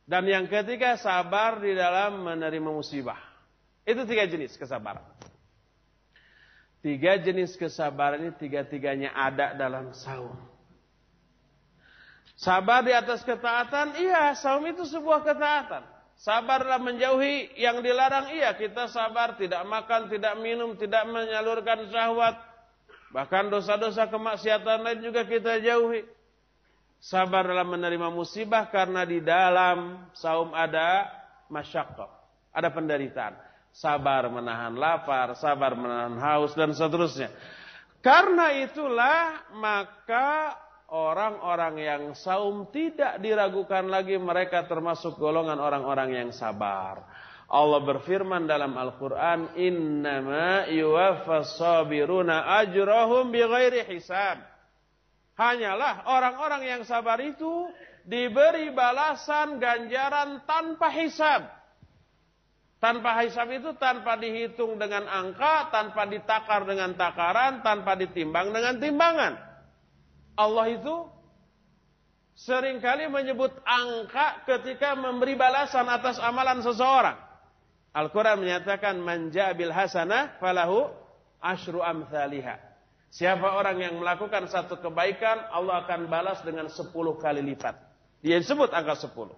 Dan yang ketiga, sabar di dalam menerima musibah. Itu tiga jenis kesabaran. Tiga jenis kesabaran ini tiga-tiganya ada dalam saum. Sabar di atas ketaatan, iya, saum itu sebuah ketaatan. Sabarlah menjauhi yang dilarang. Iya, kita sabar, tidak makan, tidak minum, tidak menyalurkan syahwat. Bahkan dosa-dosa kemaksiatan lain juga kita jauhi. Sabar dalam menerima musibah karena di dalam saum ada masyakkah, ada penderitaan. Sabar menahan lapar, sabar menahan haus dan seterusnya. Karena itulah maka orang-orang yang saum tidak diragukan lagi mereka termasuk golongan orang-orang yang sabar. Allah berfirman dalam Al-Quran, Innama yuwaffas ajrahum bighairi hisab. Hanyalah orang-orang yang sabar itu diberi balasan ganjaran tanpa hisab. Tanpa hisab itu tanpa dihitung dengan angka, tanpa ditakar dengan takaran, tanpa ditimbang dengan timbangan. Allah itu sering kali menyebut angka ketika memberi balasan atas amalan seseorang. Al-Quran menyatakan manja bil hasanah falahu ashru amthaliha. Siapa orang yang melakukan satu kebaikan, Allah akan balas dengan sepuluh kali lipat. Dia disebut angka sepuluh.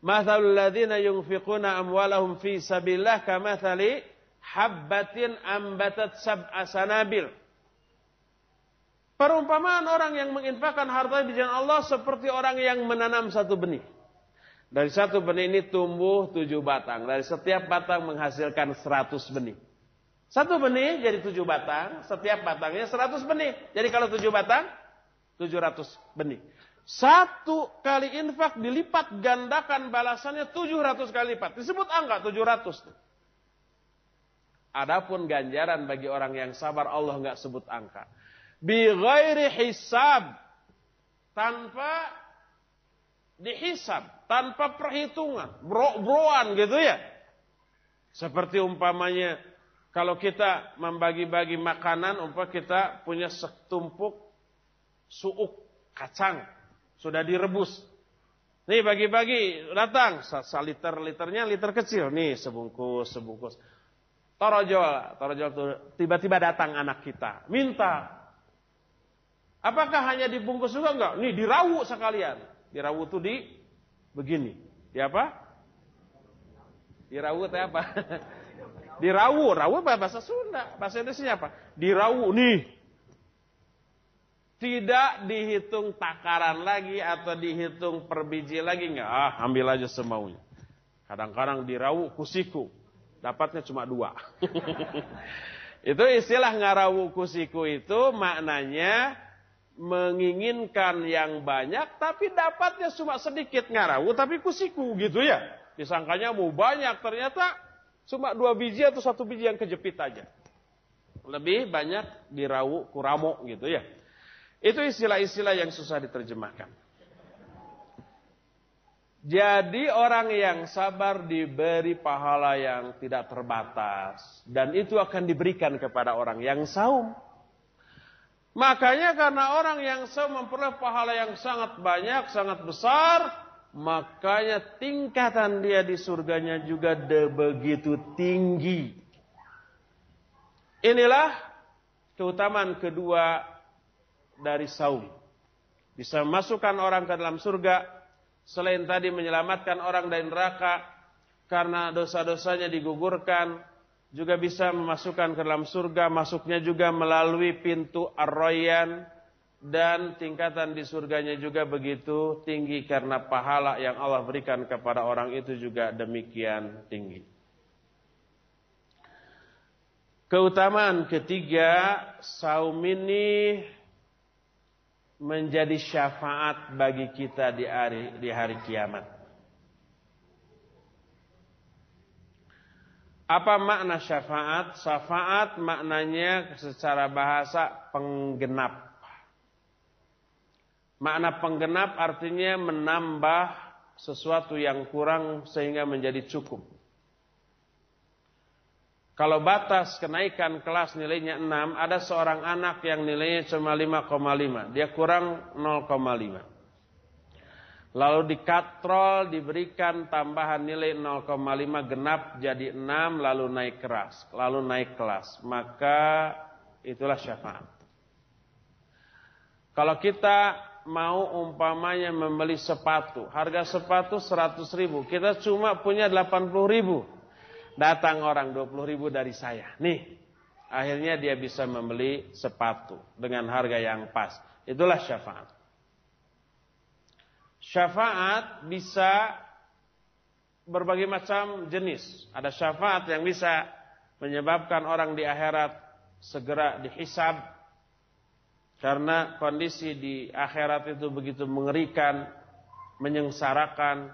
Mathalul ladhina yunfiquna amwalahum fi sabillah kamathali habbatin ambatat sab'a sanabil. Perumpamaan orang yang menginfakkan harta di jalan Allah seperti orang yang menanam satu benih. Dari satu benih ini tumbuh tujuh batang. Dari setiap batang menghasilkan seratus benih. Satu benih jadi tujuh batang. Setiap batangnya seratus benih. Jadi kalau tujuh batang, tujuh ratus benih. Satu kali infak dilipat gandakan balasannya tujuh ratus kali lipat. Disebut angka tujuh ratus. Adapun ganjaran bagi orang yang sabar Allah nggak sebut angka bi ghairi hisab tanpa dihisab, tanpa perhitungan, bro-broan gitu ya. Seperti umpamanya kalau kita membagi-bagi makanan, umpah kita punya setumpuk suuk kacang sudah direbus. Nih bagi-bagi datang saliter-liternya liter kecil nih sebungkus sebungkus. Torojol, torojol tuh tiba-tiba datang anak kita minta Apakah hanya dibungkus juga enggak? Nih dirawu sekalian. Dirawu itu di begini. Di apa? Dirawu itu apa? (laughs) dirawu, rawu bahasa Sunda? Bahasa Indonesia apa? Dirawu nih. Tidak dihitung takaran lagi atau dihitung per biji lagi enggak. Ah, ambil aja semaunya. Kadang-kadang dirawu kusiku. dapatnya cuma dua. (laughs) itu istilah ngarawu kusiku itu maknanya menginginkan yang banyak tapi dapatnya cuma sedikit ngarawu tapi kusiku gitu ya. Disangkanya mau banyak ternyata cuma dua biji atau satu biji yang kejepit aja. Lebih banyak dirawu kuramo gitu ya. Itu istilah-istilah yang susah diterjemahkan. Jadi orang yang sabar diberi pahala yang tidak terbatas. Dan itu akan diberikan kepada orang yang saum. Makanya karena orang yang saum memperoleh pahala yang sangat banyak, sangat besar. Makanya tingkatan dia di surganya juga begitu tinggi. Inilah keutamaan kedua dari saum. Bisa memasukkan orang ke dalam surga. Selain tadi menyelamatkan orang dari neraka. Karena dosa-dosanya digugurkan. Juga bisa memasukkan ke dalam surga. Masuknya juga melalui pintu arroyan. Dan tingkatan di surganya juga begitu tinggi. Karena pahala yang Allah berikan kepada orang itu juga demikian tinggi. Keutamaan ketiga, saum ini menjadi syafaat bagi kita di hari di hari kiamat. Apa makna syafaat? Syafaat maknanya secara bahasa penggenap. Makna penggenap artinya menambah sesuatu yang kurang sehingga menjadi cukup. Kalau batas kenaikan kelas nilainya 6, ada seorang anak yang nilainya cuma 5,5. Dia kurang 0,5. Lalu dikatrol, diberikan tambahan nilai 0,5 genap jadi 6, lalu naik keras. Lalu naik kelas. Maka itulah syafaat. Kalau kita mau umpamanya membeli sepatu. Harga sepatu 100 ribu. Kita cuma punya 80 ribu Datang orang 20 ribu dari saya. Nih, akhirnya dia bisa membeli sepatu dengan harga yang pas. Itulah syafaat. Syafaat bisa berbagai macam jenis. Ada syafaat yang bisa menyebabkan orang di akhirat segera dihisab karena kondisi di akhirat itu begitu mengerikan, menyengsarakan,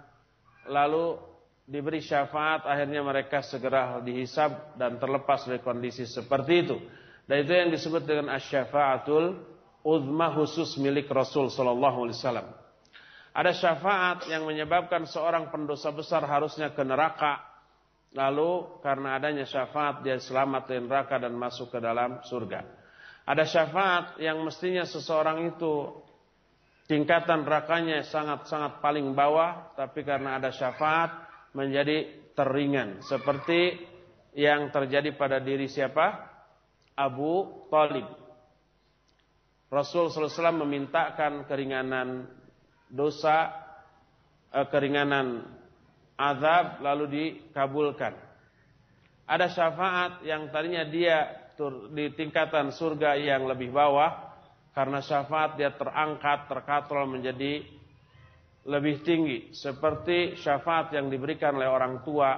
lalu diberi syafaat akhirnya mereka segera dihisab dan terlepas dari kondisi seperti itu. Dan itu yang disebut dengan asyafaatul uzma khusus milik Rasul sallallahu alaihi wasallam. Ada syafaat yang menyebabkan seorang pendosa besar harusnya ke neraka. Lalu karena adanya syafaat dia selamat dari neraka dan masuk ke dalam surga. Ada syafaat yang mestinya seseorang itu tingkatan nerakanya sangat-sangat paling bawah. Tapi karena ada syafaat menjadi teringan seperti yang terjadi pada diri siapa? Abu Talib. Rasul SAW memintakan keringanan dosa, eh, keringanan azab lalu dikabulkan. Ada syafaat yang tadinya dia di tingkatan surga yang lebih bawah karena syafaat dia terangkat, terkatrol menjadi lebih tinggi seperti syafaat yang diberikan oleh orang tua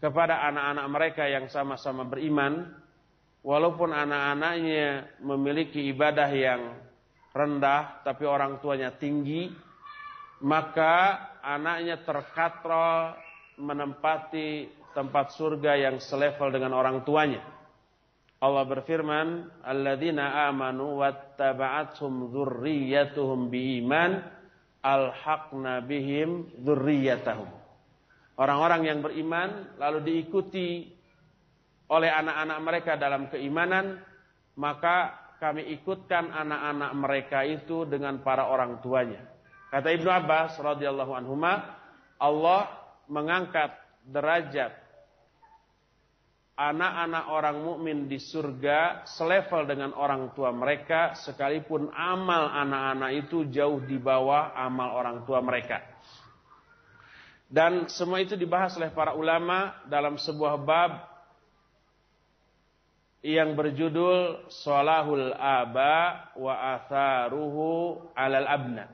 kepada anak-anak mereka yang sama-sama beriman walaupun anak-anaknya memiliki ibadah yang rendah tapi orang tuanya tinggi maka anaknya terkatrol menempati tempat surga yang selevel dengan orang tuanya. Allah berfirman alladzina amanu wattaba'athum dzurriyyatuhum biiman alhaqna bihim dzurriyyatahum. Orang-orang yang beriman lalu diikuti oleh anak-anak mereka dalam keimanan, maka kami ikutkan anak-anak mereka itu dengan para orang tuanya. Kata Ibnu Abbas radhiyallahu anhuma, Allah mengangkat derajat anak-anak orang mukmin di surga selevel dengan orang tua mereka sekalipun amal anak-anak itu jauh di bawah amal orang tua mereka. Dan semua itu dibahas oleh para ulama dalam sebuah bab yang berjudul Solahul Aba wa Atharuhu alal abna.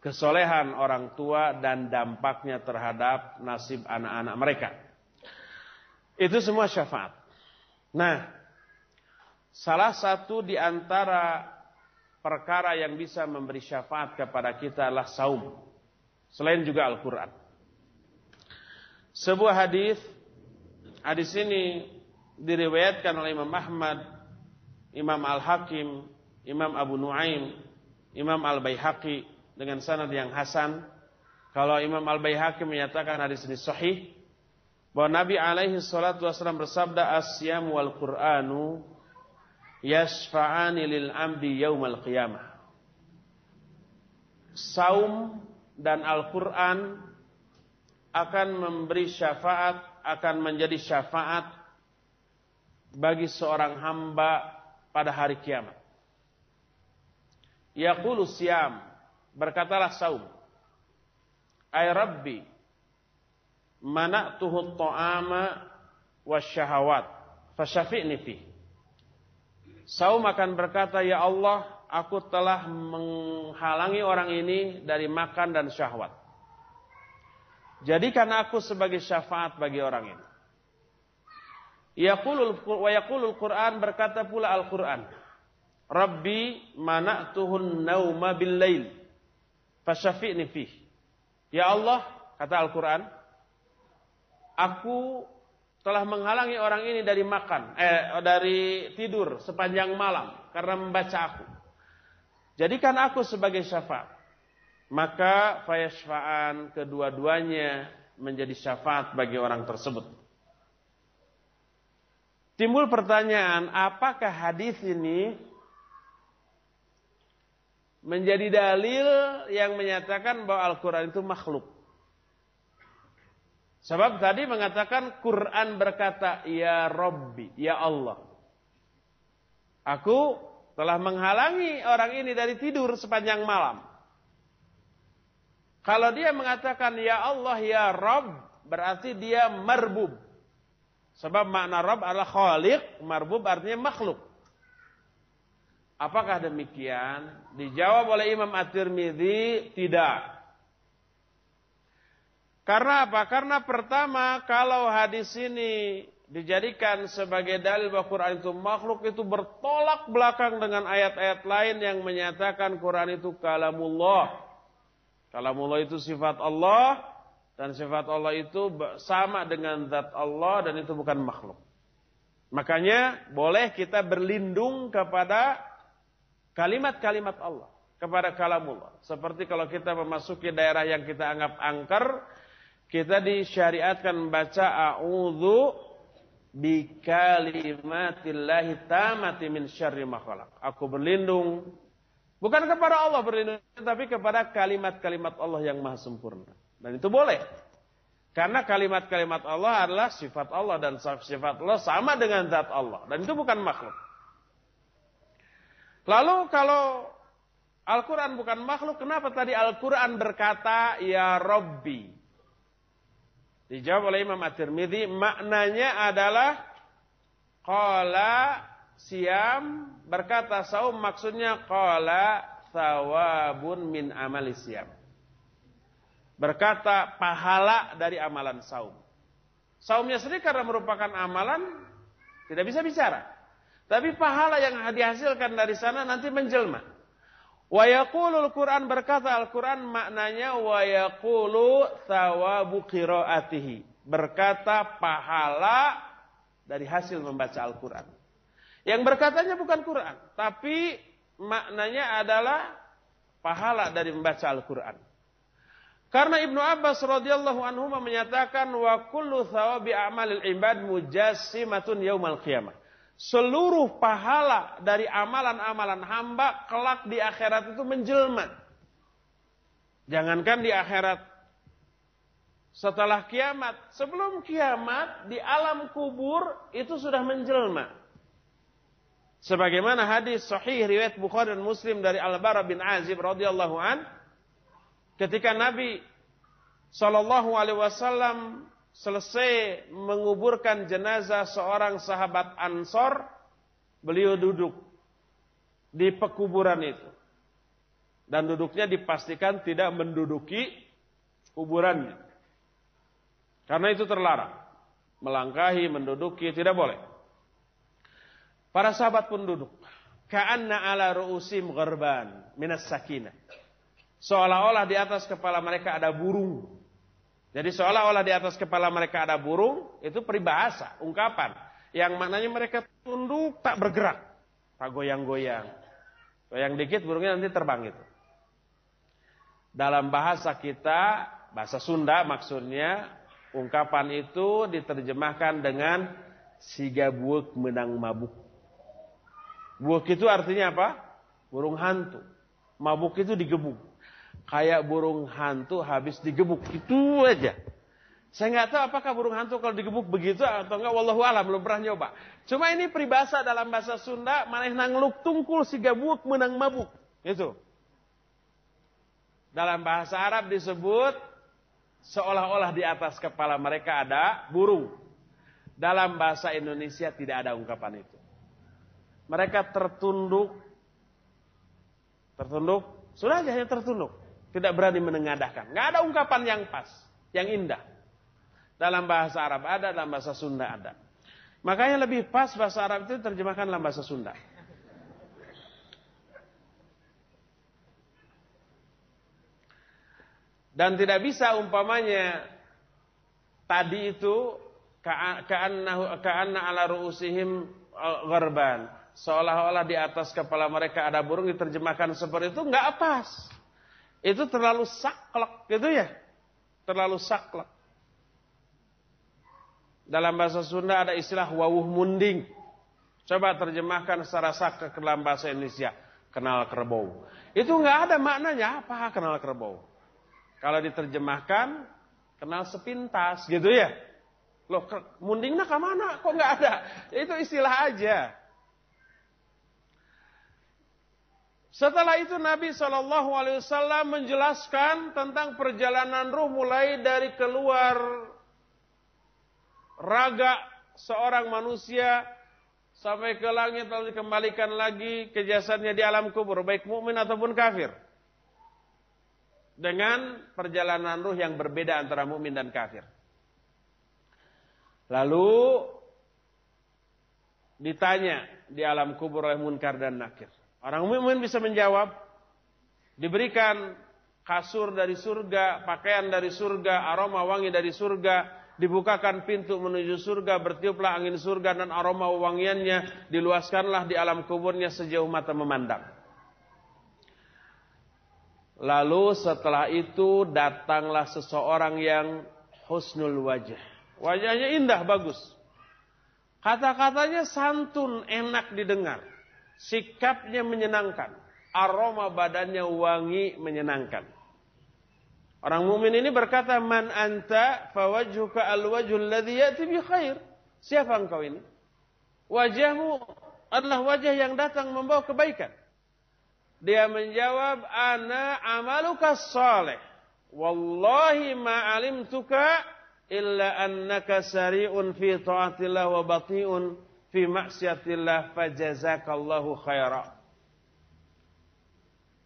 Kesolehan orang tua dan dampaknya terhadap nasib anak-anak mereka. Itu semua syafaat. Nah, salah satu di antara perkara yang bisa memberi syafaat kepada kita adalah saum. Selain juga Al-Quran. Sebuah hadis, hadis ini diriwayatkan oleh Imam Ahmad, Imam Al-Hakim, Imam Abu Nuaim, Imam Al-Baihaqi dengan sanad yang hasan. Kalau Imam Al-Baihaqi menyatakan hadis ini sahih, bahwa Nabi alaihi salatu wasallam bersabda asyam wal Qur'anu yasfa'ani lil amdi yaumal qiyamah. Saum dan Al-Quran akan memberi syafaat, akan menjadi syafaat bagi seorang hamba pada hari kiamat. Yaqulu siyam, berkatalah saum. Ay Rabbi, mana'tuhu ta'ama syahawat, fasyafi'ni fihi. Saum akan berkata, Ya Allah, aku telah menghalangi orang ini dari makan dan syahwat. Jadikan aku sebagai syafaat bagi orang ini. Yaqulul wa yaqulul Quran berkata pula Al-Quran. Rabbi mana'tuhun nauma bil lail. Fasyafi'ni fih. Ya Allah, kata Al-Quran, aku telah menghalangi orang ini dari makan, eh dari tidur sepanjang malam karena membaca aku. Jadikan aku sebagai syafaat. Maka fayashfa'an kedua-duanya menjadi syafaat bagi orang tersebut. Timbul pertanyaan, apakah hadis ini menjadi dalil yang menyatakan bahwa Al-Quran itu makhluk? Sebab tadi mengatakan Quran berkata, Ya Robbi, Ya Allah. Aku telah menghalangi orang ini dari tidur sepanjang malam. Kalau dia mengatakan Ya Allah, Ya Rob, berarti dia marbub. Sebab makna Rob adalah khalik, marbub artinya makhluk. Apakah demikian? Dijawab oleh Imam At-Tirmidzi, tidak. Karena apa? Karena pertama kalau hadis ini dijadikan sebagai dalil bahwa Quran itu makhluk itu bertolak belakang dengan ayat-ayat lain yang menyatakan Quran itu kalamullah. Kalamullah itu sifat Allah dan sifat Allah itu sama dengan zat Allah dan itu bukan makhluk. Makanya boleh kita berlindung kepada kalimat-kalimat Allah, kepada kalamullah. Seperti kalau kita memasuki daerah yang kita anggap angker, kita disyariatkan membaca a'udzu bi kalimatillahi tamati min syarri ma Aku berlindung bukan kepada Allah berlindung tapi kepada kalimat-kalimat Allah yang maha sempurna. Dan itu boleh. Karena kalimat-kalimat Allah adalah sifat Allah dan sifat Allah sama dengan zat Allah dan itu bukan makhluk. Lalu kalau Al-Quran bukan makhluk, kenapa tadi Al-Quran berkata, Ya Rabbi. Dijawab oleh Imam At-Tirmidzi, maknanya adalah qala siam berkata saum maksudnya qala thawabun min amali siam. Berkata pahala dari amalan saum. Saumnya sendiri karena merupakan amalan tidak bisa bicara. Tapi pahala yang dihasilkan dari sana nanti menjelma. Wa yaqulul Quran berkata Al-Quran maknanya wa yaqulu thawabu qiraatihi. Berkata pahala dari hasil membaca Al-Quran. Yang berkatanya bukan Quran, tapi maknanya adalah pahala dari membaca Al-Quran. Karena Ibnu Abbas radhiyallahu anhu menyatakan wa kullu thawabi a'malil ibad mujassimatun yaumal qiyamah seluruh pahala dari amalan-amalan hamba kelak di akhirat itu menjelma. Jangankan di akhirat. Setelah kiamat, sebelum kiamat di alam kubur itu sudah menjelma. Sebagaimana hadis sahih riwayat Bukhari dan Muslim dari Al-Bara bin Azib radhiyallahu an ketika Nabi sallallahu alaihi wasallam selesai menguburkan jenazah seorang sahabat Ansor, beliau duduk di pekuburan itu. Dan duduknya dipastikan tidak menduduki kuburannya. Karena itu terlarang. melangkahi, menduduki, tidak boleh. Para sahabat pun duduk. Ka'anna ala ru'usim gharban minas sakinah. Seolah-olah di atas kepala mereka ada burung. Jadi seolah-olah di atas kepala mereka ada burung, itu peribahasa, ungkapan. Yang maknanya mereka tunduk tak bergerak. Tak goyang-goyang. Goyang dikit burungnya nanti terbang gitu. Dalam bahasa kita, bahasa Sunda maksudnya, ungkapan itu diterjemahkan dengan siga buuk menang mabuk. Buuk itu artinya apa? Burung hantu. Mabuk itu digebuk. Kayak burung hantu habis digebuk. Itu aja. Saya nggak tahu apakah burung hantu kalau digebuk begitu atau enggak. Wallahu alam belum pernah nyoba. Cuma ini peribahasa dalam bahasa Sunda. Maneh nangluk tungkul si gabuk menang mabuk. Itu. Dalam bahasa Arab disebut seolah-olah di atas kepala mereka ada burung. Dalam bahasa Indonesia tidak ada ungkapan itu. Mereka tertunduk. Tertunduk. Sudah aja hanya tertunduk. Tidak berani menengadahkan. Nggak ada ungkapan yang pas. Yang indah. Dalam bahasa Arab ada, dalam bahasa Sunda ada. Makanya lebih pas bahasa Arab itu terjemahkan dalam bahasa Sunda. Dan tidak bisa umpamanya tadi itu ka'anna ala ru'usihim gharban seolah-olah di atas kepala mereka ada burung diterjemahkan seperti itu nggak pas. Itu terlalu saklek gitu ya. Terlalu saklek. Dalam bahasa Sunda ada istilah wawuh munding. Coba terjemahkan secara saklek ke dalam bahasa Indonesia. Kenal kerbau. Itu nggak ada maknanya apa kenal kerbau. Kalau diterjemahkan kenal sepintas gitu ya. Loh mundingnya ke mana? Kok nggak ada? Itu istilah aja. Setelah itu Nabi Shallallahu Alaihi Wasallam menjelaskan tentang perjalanan ruh mulai dari keluar raga seorang manusia sampai ke langit lalu dikembalikan lagi ke jasadnya di alam kubur baik mukmin ataupun kafir. Dengan perjalanan ruh yang berbeda antara mukmin dan kafir. Lalu ditanya di alam kubur oleh munkar dan nakir. Orang mukmin bisa menjawab, diberikan kasur dari surga, pakaian dari surga, aroma wangi dari surga, dibukakan pintu menuju surga, bertiuplah angin surga dan aroma wangiannya, diluaskanlah di alam kuburnya sejauh mata memandang. Lalu setelah itu datanglah seseorang yang husnul wajah. Wajahnya indah, bagus. Kata-katanya santun, enak didengar. Sikapnya menyenangkan. Aroma badannya wangi menyenangkan. Orang mukmin ini berkata, "Man anta fawajhuka alwajhul ladzi ya'ti bi khair." Siapa engkau ini? Wajahmu adalah wajah yang datang membawa kebaikan. Dia menjawab, "Ana amaluka salih. Wallahi ma alimtuka illa annaka sari'un fi ta'atillah wa bati'un fi maksiatillah fajazakallahu khaira.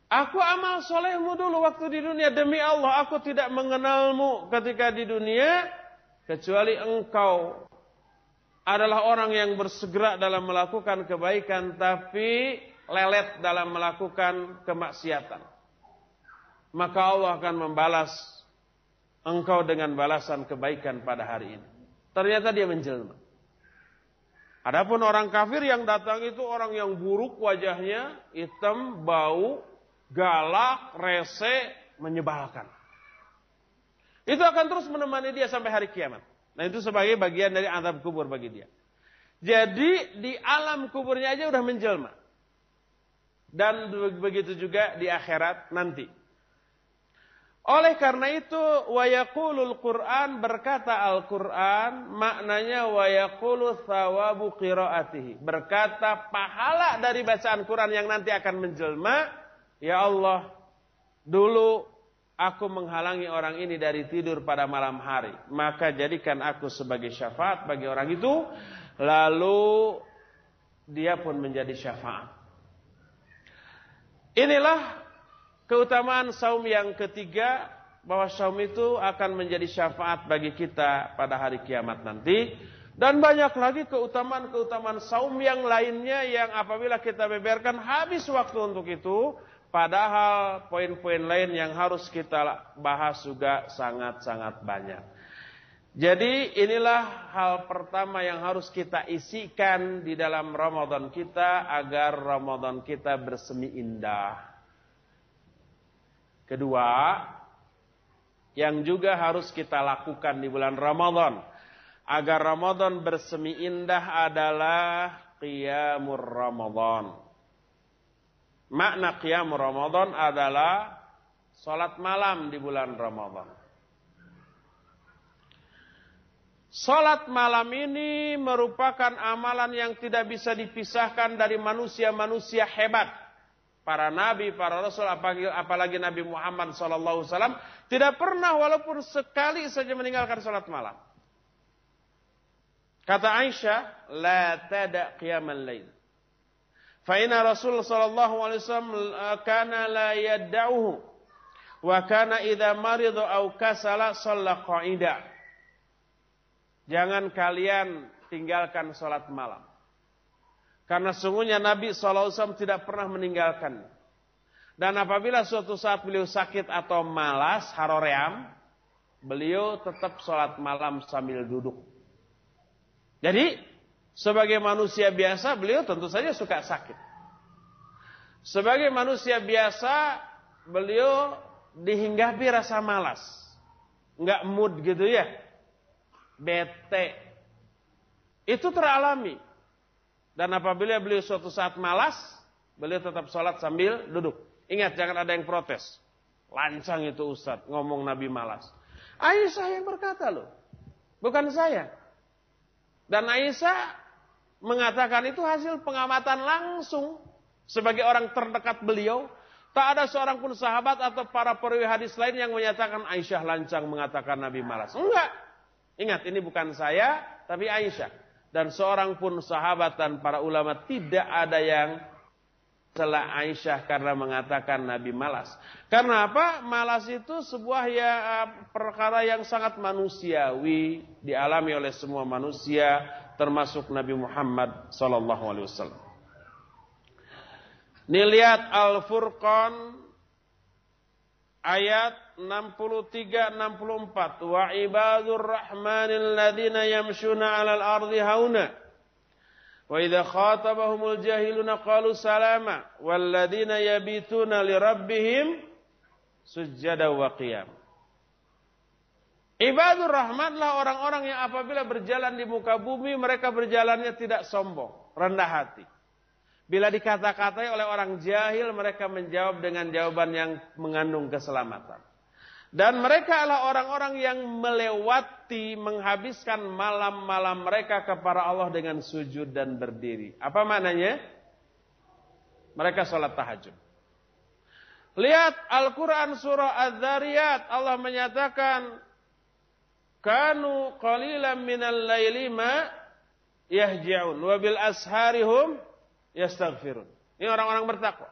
Aku amal solehmu dulu waktu di dunia. Demi Allah aku tidak mengenalmu ketika di dunia. Kecuali engkau adalah orang yang bersegera dalam melakukan kebaikan. Tapi lelet dalam melakukan kemaksiatan. Maka Allah akan membalas engkau dengan balasan kebaikan pada hari ini. Ternyata dia menjelma. Adapun orang kafir yang datang itu orang yang buruk wajahnya, hitam, bau, galak, rese, menyebalkan. Itu akan terus menemani dia sampai hari kiamat. Nah itu sebagai bagian dari azab kubur bagi dia. Jadi di alam kuburnya aja udah menjelma. Dan begitu juga di akhirat nanti. Oleh karena itu wayaqulul Quran berkata Al-Quran maknanya wayaqulu thawabu qiraatihi. Berkata pahala dari bacaan Quran yang nanti akan menjelma, ya Allah, dulu aku menghalangi orang ini dari tidur pada malam hari, maka jadikan aku sebagai syafaat bagi orang itu, lalu dia pun menjadi syafaat. Inilah Keutamaan saum yang ketiga bahwa saum itu akan menjadi syafaat bagi kita pada hari kiamat nanti. Dan banyak lagi keutamaan-keutamaan saum yang lainnya yang apabila kita beberkan habis waktu untuk itu. Padahal poin-poin lain yang harus kita bahas juga sangat-sangat banyak. Jadi inilah hal pertama yang harus kita isikan di dalam Ramadan kita agar Ramadan kita bersemi indah. Kedua, yang juga harus kita lakukan di bulan Ramadan agar Ramadan bersemi indah adalah qiyamur Ramadan. Makna qiyamur Ramadan adalah salat malam di bulan Ramadan. Salat malam ini merupakan amalan yang tidak bisa dipisahkan dari manusia-manusia hebat para nabi, para rasul, apalagi, apalagi Nabi Muhammad SAW, tidak pernah walaupun sekali saja meninggalkan salat malam. Kata Aisyah, la tada qiyamal lain. Fa inna Rasul sallallahu alaihi wasallam kana la yadda'uhu wa kana idza marida aw kasala shalla qa'ida. Jangan kalian tinggalkan salat malam. Karena sungguhnya Nabi SAW tidak pernah meninggalkan. Dan apabila suatu saat beliau sakit atau malas, haroream, beliau tetap sholat malam sambil duduk. Jadi, sebagai manusia biasa, beliau tentu saja suka sakit. Sebagai manusia biasa, beliau dihinggapi rasa malas. Nggak mood gitu ya. Bete. Itu teralami. Dan apabila beliau suatu saat malas, beliau tetap sholat sambil duduk. Ingat, jangan ada yang protes. Lancang itu Ustadz, ngomong Nabi malas. Aisyah yang berkata loh. Bukan saya. Dan Aisyah mengatakan itu hasil pengamatan langsung. Sebagai orang terdekat beliau. Tak ada seorang pun sahabat atau para perawi hadis lain yang menyatakan Aisyah lancang mengatakan Nabi malas. Enggak. Ingat, ini bukan saya, tapi Aisyah. Dan seorang pun sahabat dan para ulama tidak ada yang telah Aisyah karena mengatakan Nabi malas. Karena apa? Malas itu sebuah ya perkara yang sangat manusiawi dialami oleh semua manusia termasuk Nabi Muhammad sallallahu alaihi wasallam. Ini lihat Al-Furqan ayat 63 64 wa ibadur rahmanil ladzina yamshuna 'alal ardi hauna. Wa idza khatabahumul jahiluna qalu salama. Wal ladzina yabituna li rabbihim sujada wa qiyam. Ibadur Rahman lah orang-orang yang apabila berjalan di muka bumi mereka berjalannya tidak sombong, rendah hati. Bila dikata-katai oleh orang jahil mereka menjawab dengan jawaban yang mengandung keselamatan. Dan mereka adalah orang-orang yang melewati, menghabiskan malam-malam mereka kepada Allah dengan sujud dan berdiri. Apa maknanya? Mereka sholat tahajud. Lihat Al-Quran surah Az-Zariyat. Allah menyatakan, Kanu qalilan minal layli ma yahji'un. Wabil asharihum yastaghfirun. Ini orang-orang bertakwa.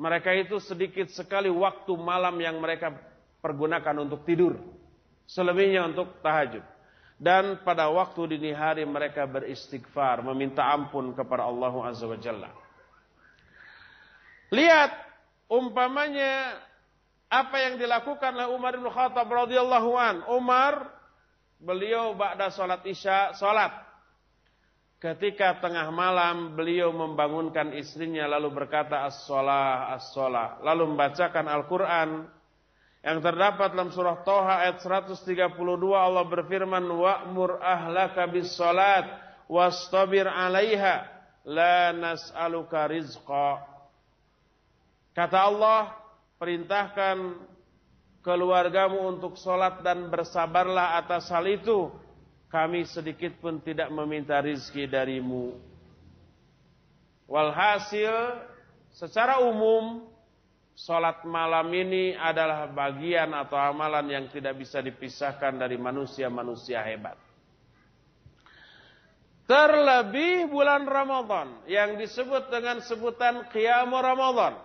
Mereka itu sedikit sekali waktu malam yang mereka pergunakan untuk tidur. Selebihnya untuk tahajud. Dan pada waktu dini hari mereka beristighfar, meminta ampun kepada Allah Azza wa Jalla. Lihat umpamanya apa yang dilakukan oleh Umar bin Khattab radhiyallahu an. Umar beliau ba'da salat Isya salat. Ketika tengah malam beliau membangunkan istrinya lalu berkata as-shalah as-shalah lalu membacakan Al-Qur'an. Yang terdapat dalam surah Toha ayat 132 Allah berfirman wa'mur ahlaka bis salat wastabir 'alaiha la nas'aluka rizqa. Kata Allah perintahkan keluargamu untuk salat dan bersabarlah atas hal itu kami sedikit pun tidak meminta rizki darimu walhasil secara umum Salat malam ini adalah bagian atau amalan yang tidak bisa dipisahkan dari manusia-manusia hebat. Terlebih bulan Ramadan yang disebut dengan sebutan Qiyam Ramadan.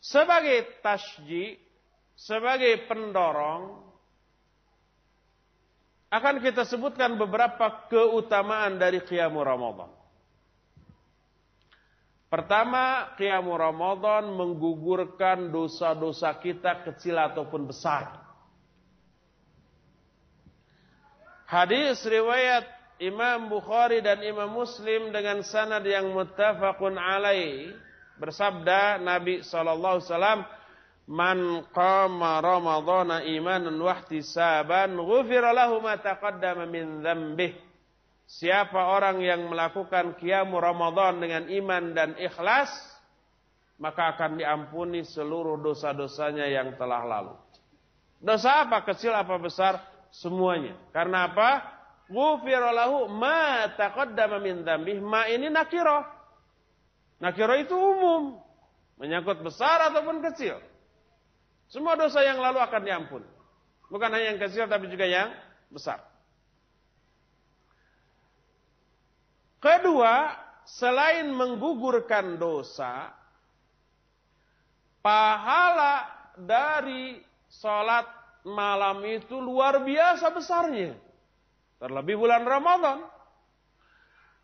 Sebagai tasji, sebagai pendorong, akan kita sebutkan beberapa keutamaan dari Qiyamul Ramadan. Pertama, Qiyamul Ramadan menggugurkan dosa-dosa kita kecil ataupun besar. Hadis riwayat Imam Bukhari dan Imam Muslim dengan sanad yang muttafaqun alaih bersabda Nabi sallallahu alaihi wasallam Man qama ramadhana imanan wa ihtisaban ghufira lahu ma taqaddama min dzambih Siapa orang yang melakukan qiyamul Ramadan dengan iman dan ikhlas maka akan diampuni seluruh dosa-dosanya yang telah lalu. Dosa apa kecil apa besar semuanya. Karena apa? Ghufira lahu ma taqaddama min dzambih. Ma ini nakirah. Nakirah itu umum, menyangkut besar ataupun kecil. Semua dosa yang lalu akan diampun. Bukan hanya yang kecil tapi juga yang besar. Kedua, selain menggugurkan dosa, pahala dari sholat malam itu luar biasa besarnya. Terlebih bulan Ramadan.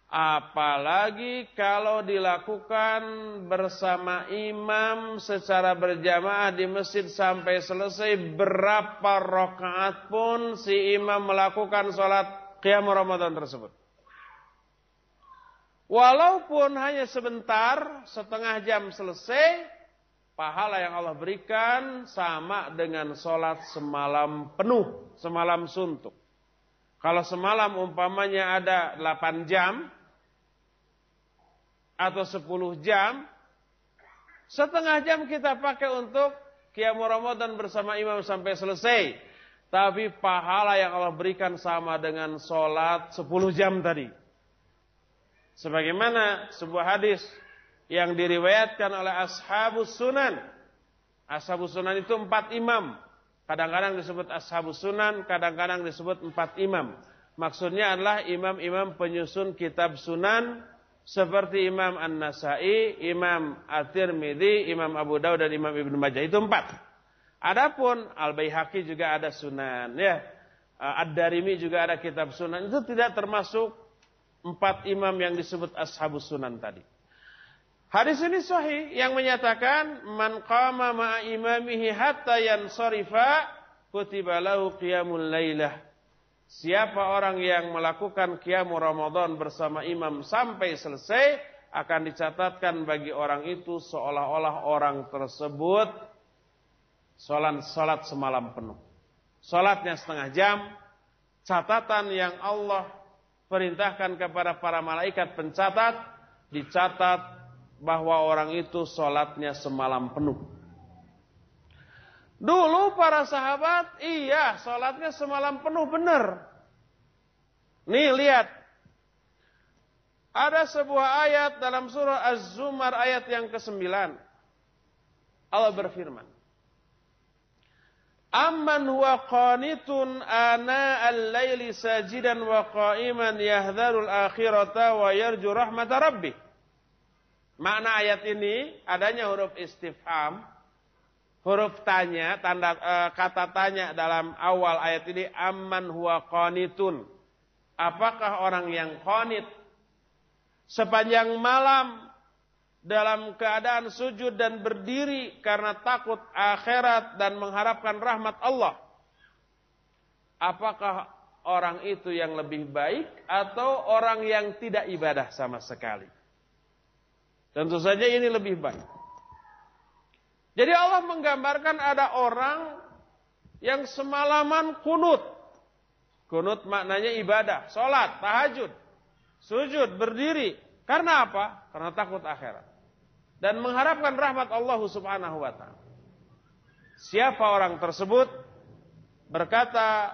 Apalagi kalau dilakukan bersama imam secara berjamaah di masjid sampai selesai berapa rakaat pun si imam melakukan sholat qiyam Ramadan tersebut. Walaupun hanya sebentar, setengah jam selesai, pahala yang Allah berikan sama dengan sholat semalam penuh, semalam suntuk. Kalau semalam umpamanya ada 8 jam, atau 10 jam, setengah jam kita pakai untuk Qiyamul Ramadan bersama imam sampai selesai. Tapi pahala yang Allah berikan sama dengan sholat 10 jam tadi. Sebagaimana sebuah hadis yang diriwayatkan oleh ashabus sunan. Ashabus sunan itu empat imam. Kadang-kadang disebut ashabus sunan, kadang-kadang disebut empat imam. Maksudnya adalah imam-imam penyusun kitab sunan seperti Imam An-Nasai, Imam At-Tirmidzi, Imam Abu Dawud dan Imam Ibnu Majah itu empat. Adapun Al-Baihaqi juga ada sunan ya. Ad-Darimi juga ada kitab sunan. Itu tidak termasuk empat imam yang disebut ashabus sunan tadi. Hadis ini sahih yang menyatakan man qama ma'a imamihi hatta yansarifa kutiba lahu qiyamul lailah Siapa orang yang melakukan qiyamul Ramadan bersama imam sampai selesai akan dicatatkan bagi orang itu seolah-olah orang tersebut salat salat semalam penuh. Salatnya setengah jam, catatan yang Allah perintahkan kepada para malaikat pencatat dicatat bahwa orang itu salatnya semalam penuh. Dulu para sahabat, iya sholatnya semalam penuh benar. Nih lihat. Ada sebuah ayat dalam surah Az-Zumar ayat yang ke-9. Allah berfirman. Amman huwa qanitun ana al-laili sajidan wa qa'iman yahdharul akhirata wa yarju rahmata rabbih. Makna ayat ini adanya huruf istifham huruf tanya, tanda e, kata tanya dalam awal ayat ini amman huwa qanitun. Apakah orang yang qanit sepanjang malam dalam keadaan sujud dan berdiri karena takut akhirat dan mengharapkan rahmat Allah? Apakah orang itu yang lebih baik atau orang yang tidak ibadah sama sekali? Tentu saja ini lebih baik. Jadi Allah menggambarkan ada orang yang semalaman kunut. Kunut maknanya ibadah, sholat, tahajud, sujud, berdiri. Karena apa? Karena takut akhirat. Dan mengharapkan rahmat Allah subhanahu wa ta'ala. Siapa orang tersebut? Berkata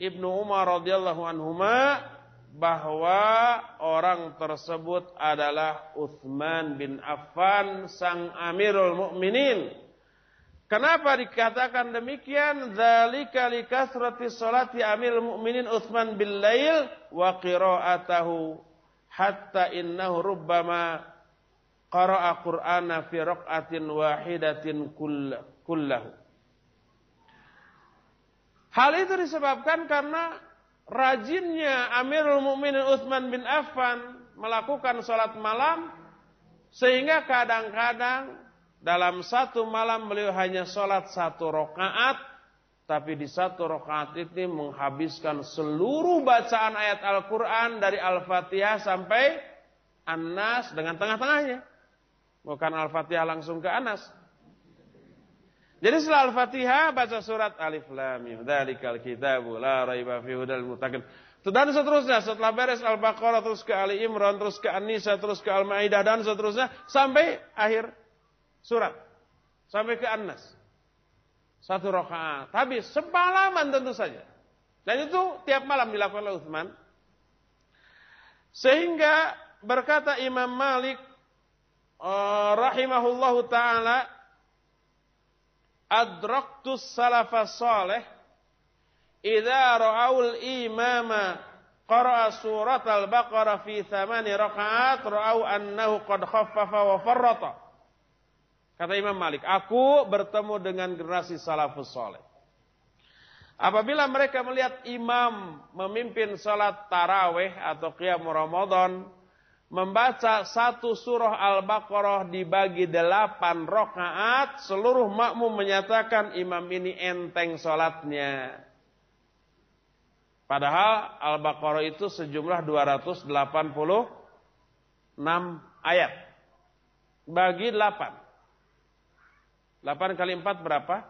Ibnu Umar radhiyallahu anhuma bahwa orang tersebut adalah Uthman bin Affan sang Amirul Mukminin. Kenapa dikatakan demikian? Dzalika likasrati salati Amirul Mukminin Uthman bin Lail wa qira'atahu hatta innahu rubbama qara'a Qur'ana fi raq'atin wahidatin kullahu. Hal itu disebabkan karena rajinnya Amirul Mukminin Utsman bin Affan melakukan sholat malam sehingga kadang-kadang dalam satu malam beliau hanya sholat satu rakaat tapi di satu rakaat ini menghabiskan seluruh bacaan ayat Al-Quran dari Al-Fatihah sampai An-Nas dengan tengah-tengahnya. Bukan Al-Fatihah langsung ke Anas. Jadi setelah Al-Fatihah baca surat Alif Lam Mim. Dzalikal kitabu la raiba fihi hudal muttaqin. Dan seterusnya setelah beres Al-Baqarah terus ke Ali Imran terus ke An-Nisa terus ke Al-Maidah dan seterusnya sampai akhir surat. Sampai ke An-Nas. Satu rakaat. Habis semalaman tentu saja. Dan itu tiap malam dilakukan oleh Utsman. Sehingga berkata Imam Malik uh, rahimahullahu taala adraktus salafas salih idza ra'aul imama qara'a surat al-baqarah fi thamani rakaat ra'au annahu qad khaffafa wa farrata. Kata Imam Malik aku bertemu dengan generasi salafus salih Apabila mereka melihat imam memimpin salat tarawih atau qiyam Ramadan membaca satu surah Al-Baqarah dibagi delapan rokaat, seluruh makmum menyatakan imam ini enteng sholatnya. Padahal Al-Baqarah itu sejumlah 286 ayat. Bagi delapan. Delapan kali empat berapa?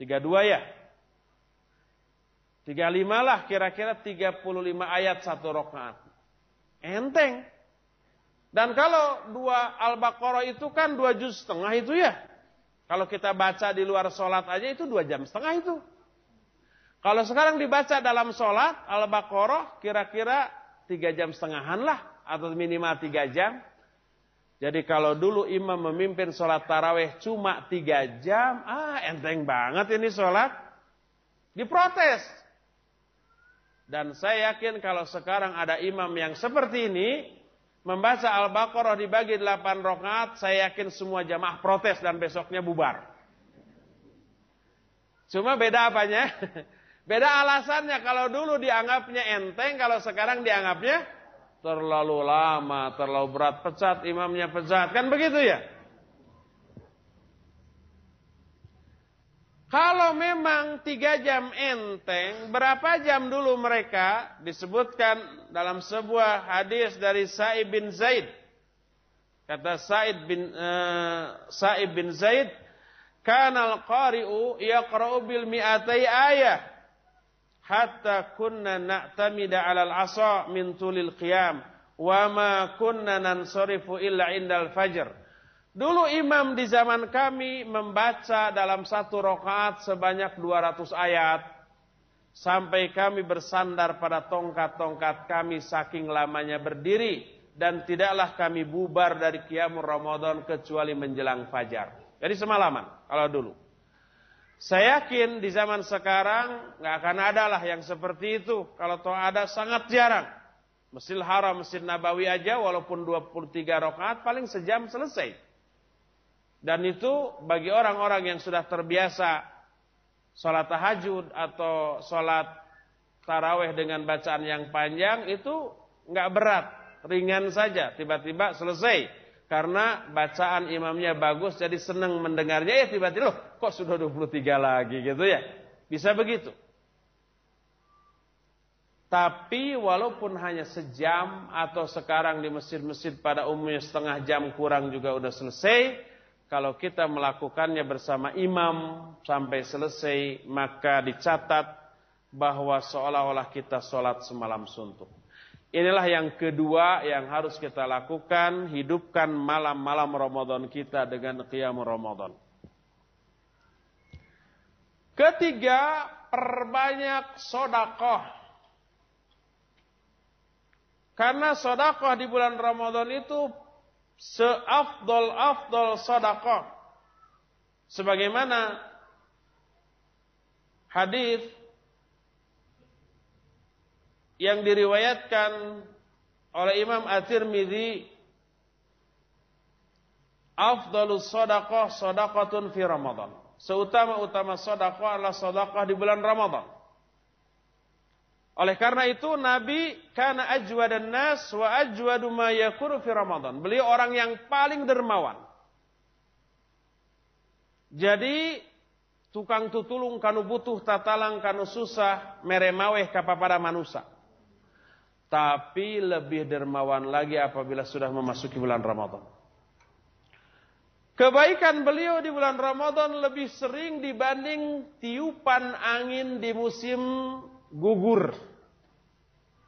Tiga dua ya? Tiga lima lah kira-kira tiga puluh lima ayat satu rokaat. Enteng. Dan kalau dua Al-Baqarah itu kan dua juz setengah itu ya. Kalau kita baca di luar sholat aja itu dua jam setengah itu. Kalau sekarang dibaca dalam sholat Al-Baqarah kira-kira tiga jam setengahan lah. Atau minimal tiga jam. Jadi kalau dulu imam memimpin sholat taraweh cuma tiga jam. Ah enteng banget ini sholat. Diprotes. Dan saya yakin kalau sekarang ada imam yang seperti ini, membaca Al-Baqarah dibagi 8 rakaat, saya yakin semua jamaah protes dan besoknya bubar. Cuma beda apanya? (laughs) Beda alasannya. Kalau dulu dianggapnya enteng, kalau sekarang dianggapnya terlalu lama, terlalu berat, pecat imamnya pecat. Kan begitu ya? Kalau memang tiga jam enteng, berapa jam dulu mereka disebutkan dalam sebuah hadis dari Sa'id bin Zaid. Kata Sa'id bin uh, Sa'id bin Zaid, "Kana al-qari'u yaqra'u bil mi'atai ayah hatta kunna na'tamida 'ala al-'asa min tulil qiyam wa ma kunna nansarifu illa indal fajr." Dulu imam di zaman kami membaca dalam satu rokaat sebanyak 200 ayat. Sampai kami bersandar pada tongkat-tongkat kami saking lamanya berdiri. Dan tidaklah kami bubar dari kiamur Ramadan kecuali menjelang fajar. Jadi semalaman kalau dulu. Saya yakin di zaman sekarang nggak akan ada lah yang seperti itu. Kalau toh ada sangat jarang. Masjid Haram, Masjid Nabawi aja walaupun 23 rokaat paling sejam selesai. Dan itu bagi orang-orang yang sudah terbiasa sholat tahajud atau sholat taraweh dengan bacaan yang panjang itu nggak berat, ringan saja, tiba-tiba selesai. Karena bacaan imamnya bagus, jadi senang mendengarnya, ya tiba-tiba loh kok sudah 23 lagi gitu ya. Bisa begitu. Tapi walaupun hanya sejam atau sekarang di masjid-masjid pada umumnya setengah jam kurang juga udah selesai, kalau kita melakukannya bersama imam sampai selesai, maka dicatat bahwa seolah-olah kita sholat semalam suntuk. Inilah yang kedua yang harus kita lakukan, hidupkan malam-malam Ramadan kita dengan qiyam Ramadan. Ketiga, perbanyak sodakoh. Karena sodakoh di bulan Ramadan itu seafdol-afdol sadaqah. Sebagaimana hadis yang diriwayatkan oleh Imam At-Tirmidzi Afdalus sadaqah sadaqatun fi Ramadan. Seutama-utama sadaqah adalah sadaqah di bulan Ramadan. Oleh karena itu Nabi karena ajwadan nas wa ajwadu ma fi Ramadan. Beliau orang yang paling dermawan. Jadi tukang tutulung kanu butuh tatalang kanu susah meremaweh kapapada manusia. Tapi lebih dermawan lagi apabila sudah memasuki bulan Ramadan. Kebaikan beliau di bulan Ramadan lebih sering dibanding tiupan angin di musim gugur.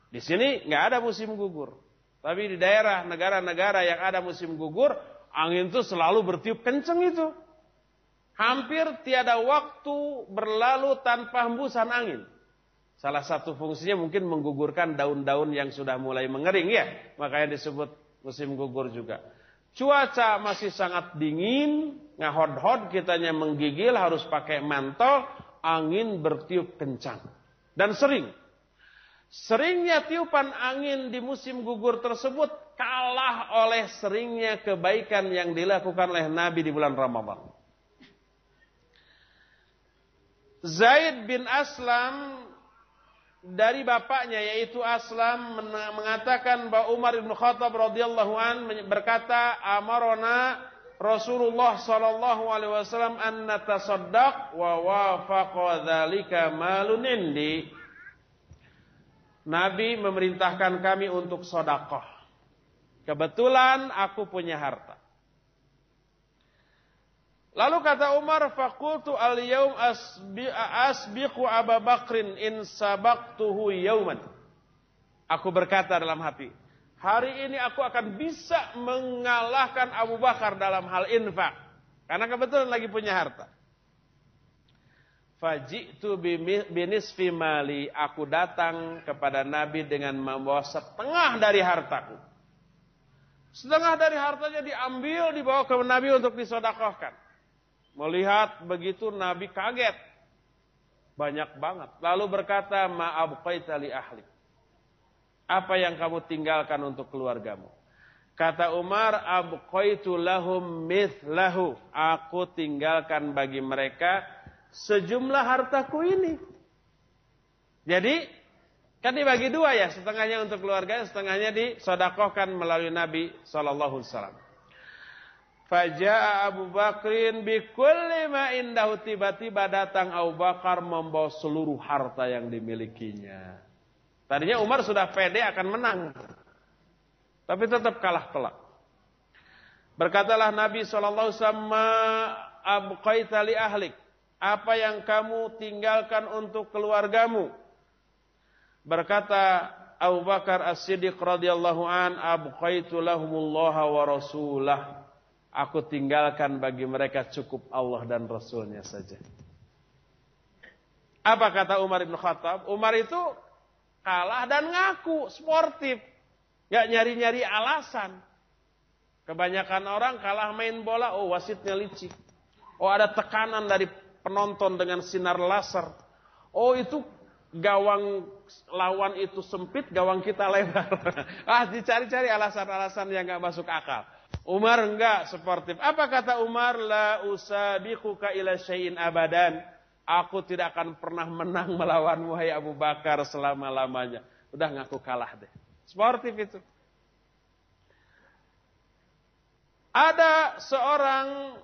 Di sini nggak ada musim gugur. Tapi di daerah negara-negara yang ada musim gugur, angin itu selalu bertiup kenceng itu. Hampir tiada waktu berlalu tanpa hembusan angin. Salah satu fungsinya mungkin menggugurkan daun-daun yang sudah mulai mengering ya. Makanya disebut musim gugur juga. Cuaca masih sangat dingin, ngahod-hod kitanya menggigil harus pakai mantel, angin bertiup kencang. Dan sering. Seringnya tiupan angin di musim gugur tersebut kalah oleh seringnya kebaikan yang dilakukan oleh Nabi di bulan Ramadan. Zaid bin Aslam dari bapaknya yaitu Aslam mengatakan bahwa Umar bin Khattab radhiyallahu an berkata amarona Rasulullah sallallahu alaihi wasallam an natasaddaq wa wafaqa dzalika malun indi Nabi memerintahkan kami untuk sedekah Kebetulan aku punya harta. Lalu kata Umar, fakultu al yaum asbiqu Abu Bakrin in sabaqtuhu yauman. Aku berkata dalam hati, hari ini aku akan bisa mengalahkan Abu Bakar dalam hal infak. Karena kebetulan lagi punya harta. Faji'tu binisfi mali. Aku datang kepada Nabi dengan membawa setengah dari hartaku. Setengah dari hartanya diambil, dibawa ke Nabi untuk disodakohkan. Melihat begitu Nabi kaget. Banyak banget. Lalu berkata, ma'abqaita li ahli. Apa yang kamu tinggalkan untuk keluargamu? Kata Umar, abqaitu lahum mithlahu. Aku tinggalkan bagi mereka sejumlah hartaku ini. Jadi, kan dibagi dua ya. Setengahnya untuk keluarga, setengahnya disodakohkan melalui Nabi Sallallahu Alaihi Wasallam. Faja'a Abu Bakrin bikulli ma indahu tiba-tiba datang Abu Bakar membawa seluruh harta yang dimilikinya. Tadinya Umar sudah pede akan menang. Tapi tetap kalah telak. Berkatalah Nabi SAW, abqaita li ahlik. Apa yang kamu tinggalkan untuk keluargamu? Berkata Abu Bakar As-Siddiq radhiyallahu an, abqaitu lahumullaha wa rasulah. Aku tinggalkan bagi mereka cukup Allah dan Rasulnya saja. Apa kata Umar bin Khattab? Umar itu kalah dan ngaku, sportif. Gak nyari-nyari alasan. Kebanyakan orang kalah main bola, oh wasitnya licik. Oh ada tekanan dari penonton dengan sinar laser. Oh itu gawang lawan itu sempit, gawang kita lebar. (laughs) ah dicari-cari alasan-alasan yang gak masuk akal. Umar enggak sportif. Apa kata Umar? La usabiquka ila syai'in abadan. Aku tidak akan pernah menang melawan wahai Abu Bakar selama-lamanya. Udah ngaku kalah deh. Sportif itu. Ada seorang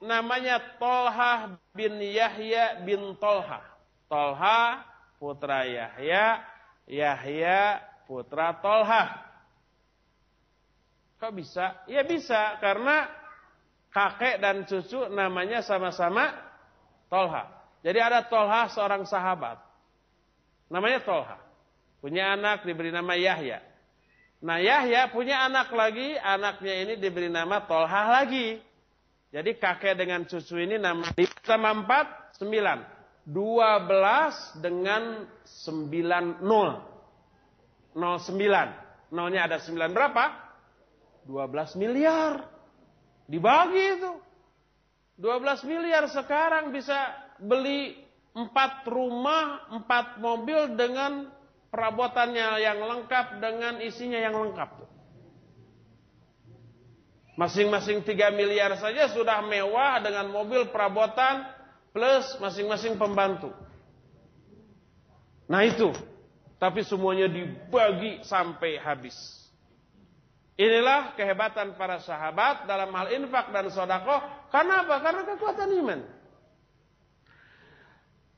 namanya Tolha bin Yahya bin Tolha. Tolha putra Yahya, Yahya putra Tolha. Kok bisa? Ya bisa karena kakek dan cucu namanya sama-sama Tolha. Jadi ada Tolha seorang sahabat. Namanya Tolha. Punya anak diberi nama Yahya. Nah Yahya punya anak lagi, anaknya ini diberi nama Tolha lagi. Jadi kakek dengan cucu ini nama sama empat, sembilan. Dua belas dengan sembilan nol. Nol sembilan. Nolnya ada sembilan berapa? 12 miliar. Dibagi itu. 12 miliar sekarang bisa beli 4 rumah, 4 mobil dengan perabotannya yang lengkap, dengan isinya yang lengkap. Masing-masing 3 miliar saja sudah mewah dengan mobil perabotan plus masing-masing pembantu. Nah itu. Tapi semuanya dibagi sampai habis. Inilah kehebatan para sahabat dalam hal infak dan sodako. Karena apa? Karena kekuatan iman.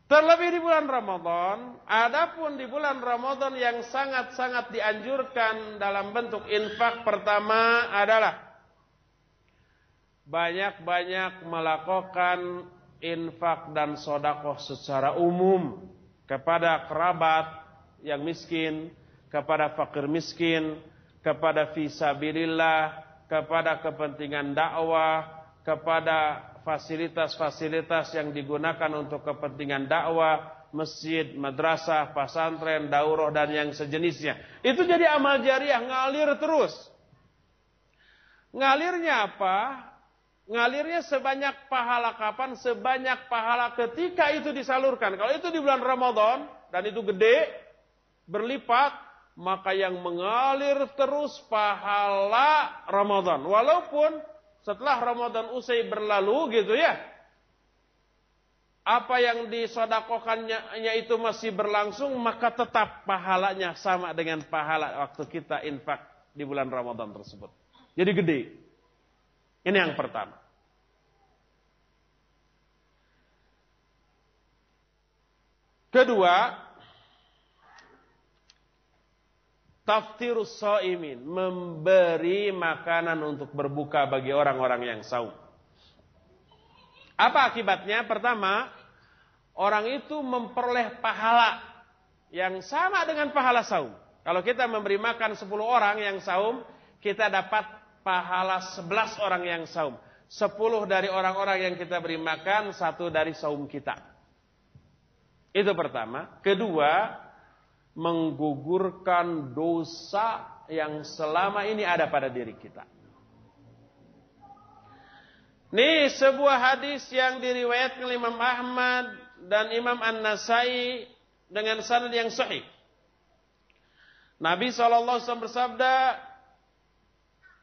Terlebih di bulan Ramadan, adapun di bulan Ramadan yang sangat-sangat dianjurkan dalam bentuk infak pertama adalah banyak-banyak melakukan infak dan sodakoh secara umum kepada kerabat yang miskin, kepada fakir miskin, kepada fisabilillah, kepada kepentingan dakwah, kepada fasilitas-fasilitas yang digunakan untuk kepentingan dakwah, masjid, madrasah, pesantren, daurah dan yang sejenisnya. Itu jadi amal jariah ngalir terus. Ngalirnya apa? Ngalirnya sebanyak pahala kapan? Sebanyak pahala ketika itu disalurkan. Kalau itu di bulan Ramadan dan itu gede, berlipat, maka yang mengalir terus pahala Ramadan. Walaupun setelah Ramadan usai berlalu gitu ya. Apa yang disodakokannya itu masih berlangsung, maka tetap pahalanya sama dengan pahala waktu kita infak di bulan Ramadan tersebut. Jadi gede. Ini yang pertama. Kedua, Taftirus so'imin. Memberi makanan untuk berbuka bagi orang-orang yang saum. Apa akibatnya? Pertama, orang itu memperoleh pahala yang sama dengan pahala saum. Kalau kita memberi makan 10 orang yang saum, kita dapat pahala 11 orang yang saum. 10 dari orang-orang yang kita beri makan, satu dari saum kita. Itu pertama. Kedua, menggugurkan dosa yang selama ini ada pada diri kita. Ini sebuah hadis yang diriwayatkan Imam Ahmad dan Imam An-Nasai dengan sanad yang sahih. Nabi SAW bersabda,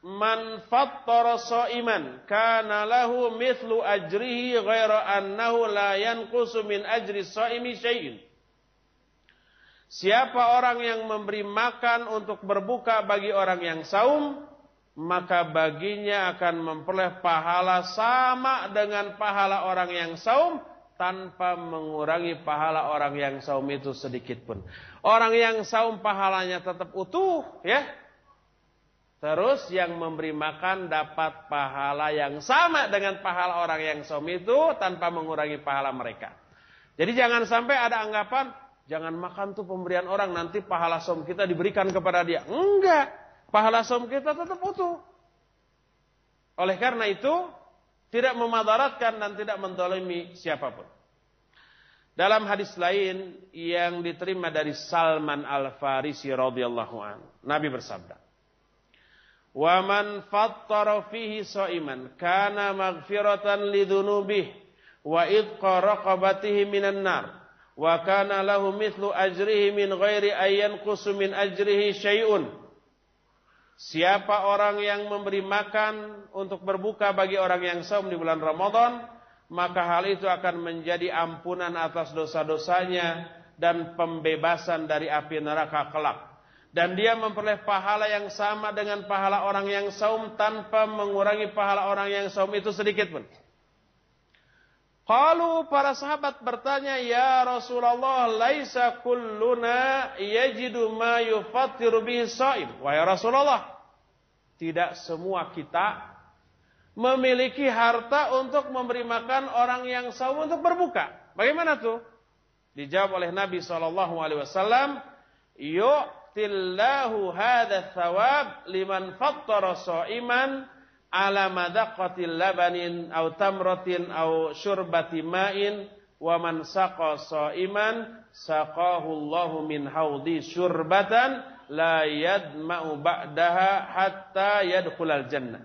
Man fattara sa'iman kana lahu mithlu ajrihi ghaira annahu la yanqusu min ajri sa'imi syai'in. Siapa orang yang memberi makan untuk berbuka bagi orang yang saum, maka baginya akan memperoleh pahala sama dengan pahala orang yang saum tanpa mengurangi pahala orang yang saum itu sedikit pun. Orang yang saum pahalanya tetap utuh, ya. Terus yang memberi makan dapat pahala yang sama dengan pahala orang yang saum itu tanpa mengurangi pahala mereka. Jadi jangan sampai ada anggapan Jangan makan tuh pemberian orang nanti pahala som kita diberikan kepada dia. Enggak. Pahala som kita tetap utuh. Oleh karena itu, tidak memadaratkan dan tidak mendolimi siapa pun. Dalam hadis lain yang diterima dari Salman Al-Farisi radhiyallahu an, Nabi bersabda, "Wa man fattara fihi sha'iman kana maghfiratan wa idqa raqabatihi minan nar." Wa kana lahu mithlu ajrihi min ghairi ayyan min ajrihi syai'un. Siapa orang yang memberi makan untuk berbuka bagi orang yang saum di bulan Ramadan, maka hal itu akan menjadi ampunan atas dosa-dosanya dan pembebasan dari api neraka kelak. Dan dia memperoleh pahala yang sama dengan pahala orang yang saum tanpa mengurangi pahala orang yang saum itu sedikit pun. Kalau para sahabat bertanya, "Ya Rasulullah, laisa kulluna yajidu ma yufattiru bihi shaim." Wahai Rasulullah, tidak semua kita memiliki harta untuk memberi makan orang yang saum untuk berbuka. Bagaimana tuh? Dijawab oleh Nabi sallallahu alaihi wasallam, "Yu'tillahu hadha thawab liman fattara shaiman ala madaqatil labanin au tamratin au syurbati ma'in wa man saqa sa'iman saqahu Allahu min haudi syurbatan la yadma'u ba'daha hatta yadkhulal jannah.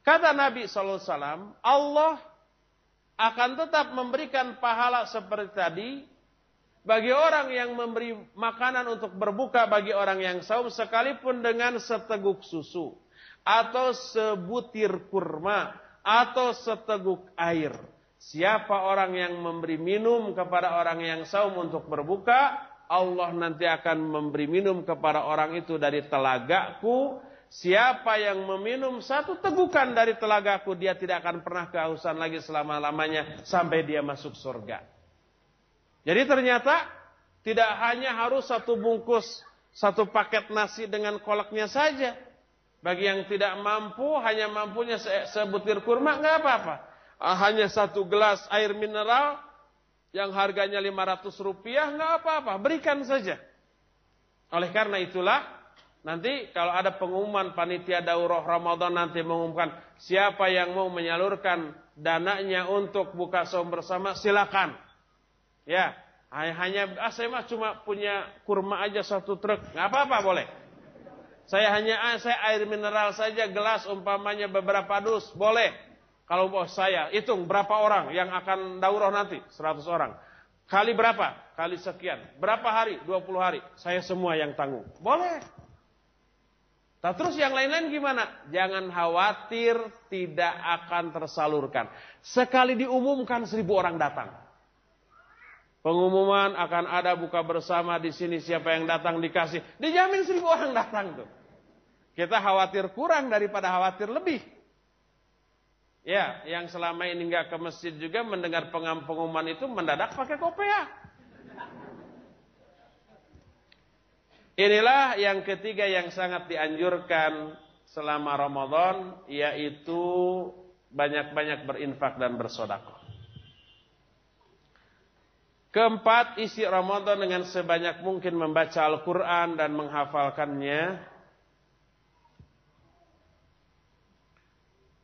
Kata Nabi SAW, Allah akan tetap memberikan pahala seperti tadi bagi orang yang memberi makanan untuk berbuka bagi orang yang saum sekalipun dengan seteguk susu. Atau sebutir kurma atau seteguk air. Siapa orang yang memberi minum kepada orang yang saum untuk berbuka, Allah nanti akan memberi minum kepada orang itu dari telagaku. Siapa yang meminum satu tegukan dari telagaku, dia tidak akan pernah kehausan lagi selama-lamanya sampai dia masuk surga. Jadi ternyata tidak hanya harus satu bungkus, satu paket nasi dengan kolaknya saja. Bagi yang tidak mampu, hanya mampunya sebutir kurma, nggak apa-apa. Ah, hanya satu gelas air mineral yang harganya 500 rupiah, nggak apa-apa. Berikan saja. Oleh karena itulah, nanti kalau ada pengumuman panitia daurah Ramadan nanti mengumumkan siapa yang mau menyalurkan dananya untuk buka saum bersama, silakan. Ya, hanya ah, saya mah cuma punya kurma aja satu truk, nggak apa-apa boleh. Saya hanya ah, saya air mineral saja gelas umpamanya beberapa dus, boleh. Kalau bos saya hitung berapa orang yang akan daurah nanti, 100 orang. Kali berapa? Kali sekian. Berapa hari? 20 hari. Saya semua yang tanggung. Boleh. Nah, terus yang lain-lain gimana? Jangan khawatir tidak akan tersalurkan. Sekali diumumkan seribu orang datang. Pengumuman akan ada buka bersama di sini siapa yang datang dikasih. Dijamin seribu orang datang tuh. Kita khawatir kurang daripada khawatir lebih. Ya, yang selama ini nggak ke masjid juga mendengar pengumuman itu mendadak pakai kopea. Inilah yang ketiga yang sangat dianjurkan selama Ramadan yaitu banyak-banyak berinfak dan bersodakoh. Keempat, isi Ramadan dengan sebanyak mungkin membaca Al-Quran dan menghafalkannya.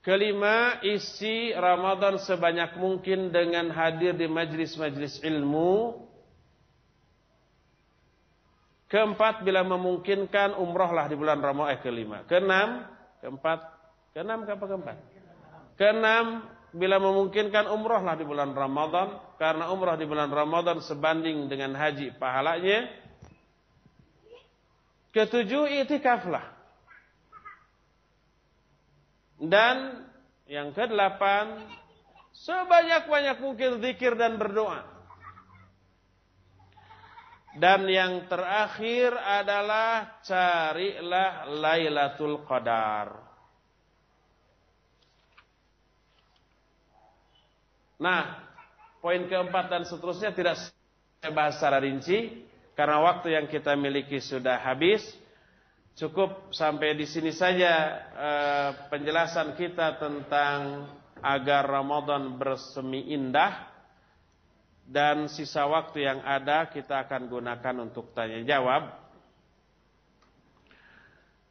Kelima, isi Ramadan sebanyak mungkin dengan hadir di majlis-majlis ilmu. Keempat, bila memungkinkan umrohlah di bulan Ramadan. Eh, kelima. Keenam, keempat, keenam, ke apa keempat? Keenam, bila memungkinkan umrohlah di bulan Ramadan karena umroh di bulan Ramadan sebanding dengan haji pahalanya. Ketujuh itikaflah. Dan yang kedelapan sebanyak-banyak mungkin zikir dan berdoa. Dan yang terakhir adalah carilah Lailatul Qadar. Nah, poin keempat dan seterusnya tidak saya bahas secara rinci karena waktu yang kita miliki sudah habis. Cukup sampai di sini saja eh, penjelasan kita tentang agar Ramadan bersemi indah dan sisa waktu yang ada kita akan gunakan untuk tanya jawab.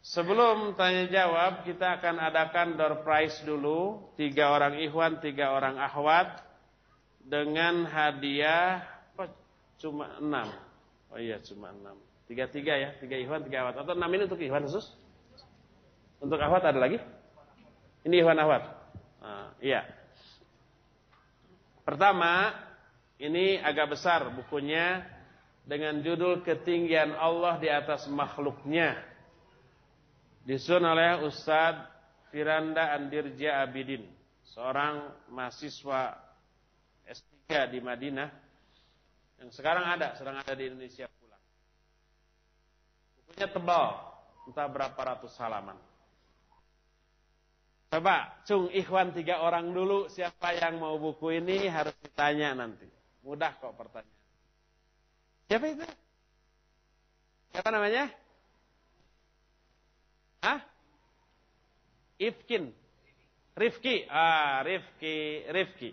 Sebelum tanya jawab, kita akan adakan door prize dulu. Tiga orang ikhwan, tiga orang akhwat. Dengan hadiah, cuma enam. Oh iya, cuma enam. Tiga-tiga ya, tiga ikhwan, tiga akhwat. Atau enam ini untuk ikhwan khusus? Untuk akhwat ada lagi? Ini ikhwan akhwat. Nah, iya. Pertama, ini agak besar bukunya dengan judul Ketinggian Allah di atas makhluknya disusun oleh Ustadz Firanda Andirja Abidin, seorang mahasiswa S3 di Madinah yang sekarang ada, sedang ada di Indonesia. Bukunya tebal, entah berapa ratus halaman. Coba, cung ikhwan tiga orang dulu, siapa yang mau buku ini harus ditanya nanti. Mudah kok pertanyaan. Siapa itu? Siapa namanya? Hah? Ifkin. Rifki. Ah, Rifki, Rifki.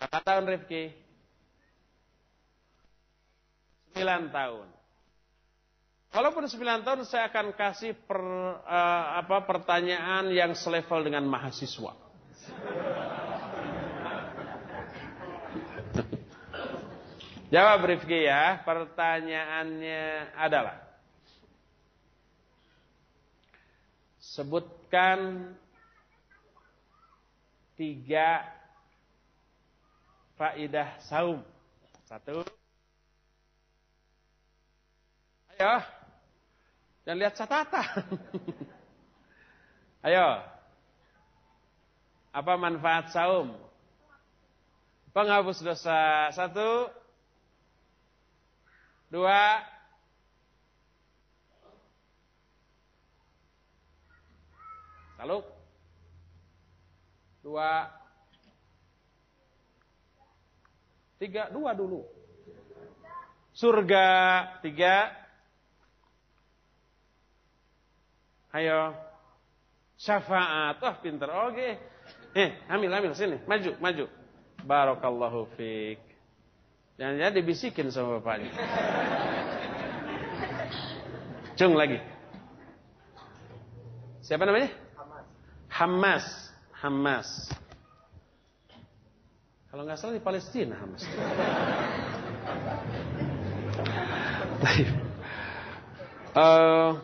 Berapa tahun Rifki? 9 tahun. Walaupun 9 tahun saya akan kasih per, uh, apa, pertanyaan yang selevel dengan mahasiswa. Jawab Rifki ya. Pertanyaannya adalah sebutkan tiga faidah saum. Satu. Ayo. Jangan lihat catatan. (laughs) Ayo. Apa manfaat saum? Penghapus dosa. Satu. Dua. Lalu. Dua. Tiga. Dua dulu. Surga. Tiga. Ayo. Syafaat. Oh pinter. Oke. Okay. Eh, ambil, ambil. Sini. Maju, maju. Barakallahu fiqh. Jangan-jangan dibisikin sama bapaknya. Cung lagi. Siapa namanya? Hamas. Hamas. Kalau nggak salah di Palestina Hamas. uh,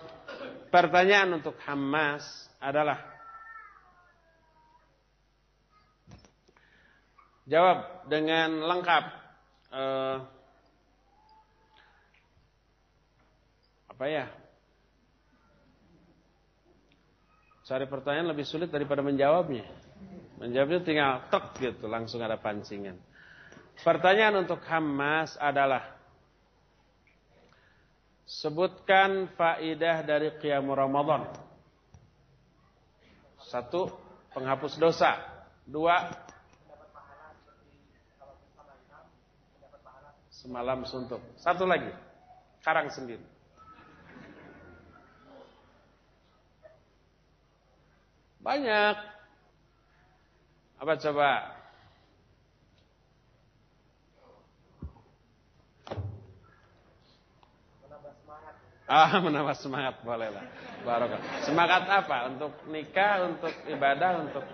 pertanyaan untuk Hamas adalah jawab dengan lengkap uh, apa ya? Cari pertanyaan lebih sulit daripada menjawabnya. Menjawabnya tinggal tek gitu, langsung ada pancingan. Pertanyaan untuk Hamas adalah Sebutkan faidah dari qiyam Ramadan. Satu, penghapus dosa. Dua, Semalam suntuk. Satu lagi. Karang sendiri. Banyak. Apa coba? Ah, (laughs) menambah semangat boleh lah. Barokah. Semangat apa? Untuk nikah, untuk ibadah, untuk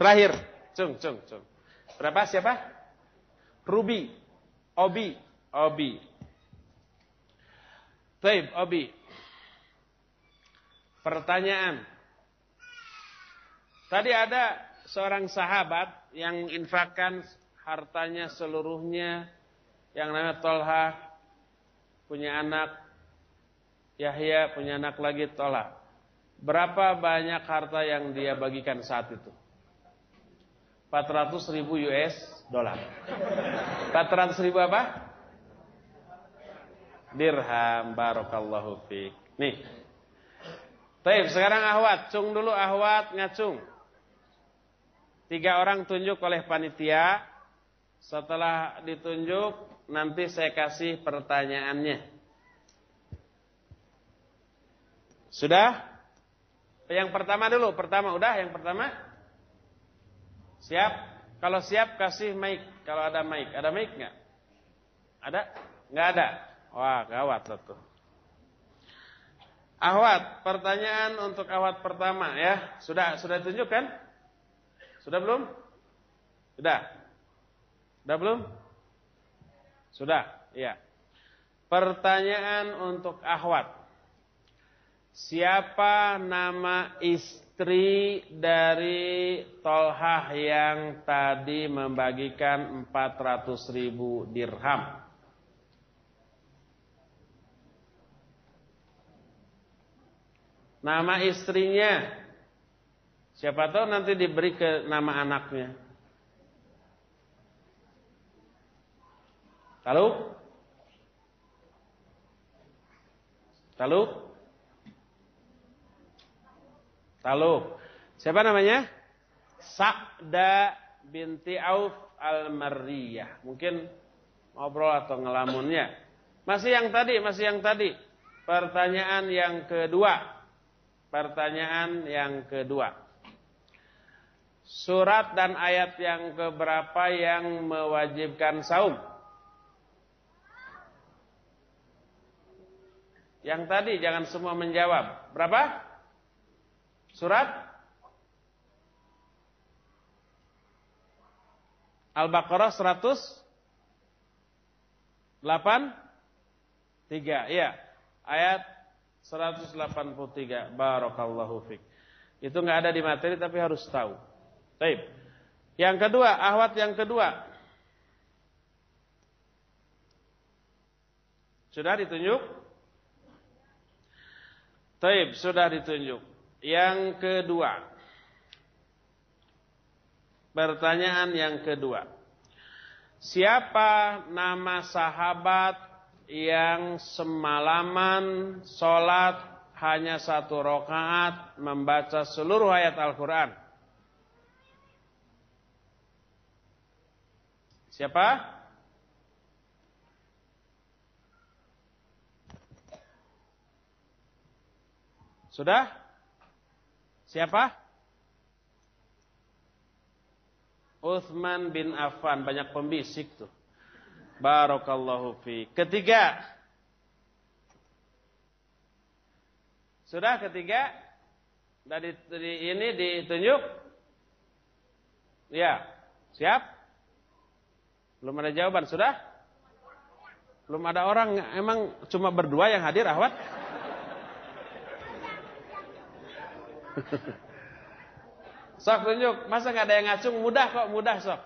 terakhir. Cung, cung, cung. Berapa siapa? Ruby. Obi, Obi. Baik, Obi. Pertanyaan. Tadi ada seorang sahabat yang infakkan hartanya seluruhnya yang namanya Tolha punya anak Yahya punya anak lagi Tolha. Berapa banyak harta yang dia bagikan saat itu? 400 ribu US dolar. 400 ribu apa? Dirham. Barakallahu fiqh. Nih. Taib, sekarang ahwat. Cung dulu ahwat, ngacung. Tiga orang tunjuk oleh panitia. Setelah ditunjuk, nanti saya kasih pertanyaannya. Sudah? Yang pertama dulu, pertama udah yang pertama? Siap? Kalau siap kasih mic. Kalau ada mic. Ada mic nggak? Ada? Nggak ada? Wah gawat tuh. Ahwat, pertanyaan untuk ahwat pertama ya. Sudah sudah tunjukkan? Sudah belum? Sudah. Sudah belum? Sudah, iya. Pertanyaan untuk ahwat. Siapa nama istri dari Tolhah yang tadi membagikan 400 ribu dirham. Nama istrinya. Siapa tahu nanti diberi ke nama anaknya. Lalu? Lalu? Lalu siapa namanya? Sa'da binti Auf al-Marriyah. Mungkin ngobrol atau ngelamunnya. Masih yang tadi, masih yang tadi. Pertanyaan yang kedua. Pertanyaan yang kedua. Surat dan ayat yang keberapa yang mewajibkan saum? Yang tadi jangan semua menjawab. Berapa? Surat Al-Baqarah 183. Iya. Ayat 183. Barakallahu fik. Itu nggak ada di materi tapi harus tahu. Baik. Yang kedua, ahwat yang kedua. Sudah ditunjuk? Taib, sudah ditunjuk. Yang kedua. Pertanyaan yang kedua. Siapa nama sahabat yang semalaman sholat hanya satu rakaat membaca seluruh ayat Al-Quran? Siapa? Sudah? Siapa? Uthman bin Affan. Banyak pembisik tuh. Barakallahu fi. Ketiga. Sudah ketiga? Dari, ini ditunjuk? Ya. Siap? Belum ada jawaban. Sudah? Belum ada orang. Emang cuma berdua yang hadir, Ahwat? (laughs) sok tunjuk, masa nggak ada yang ngacung? Mudah kok, mudah sok.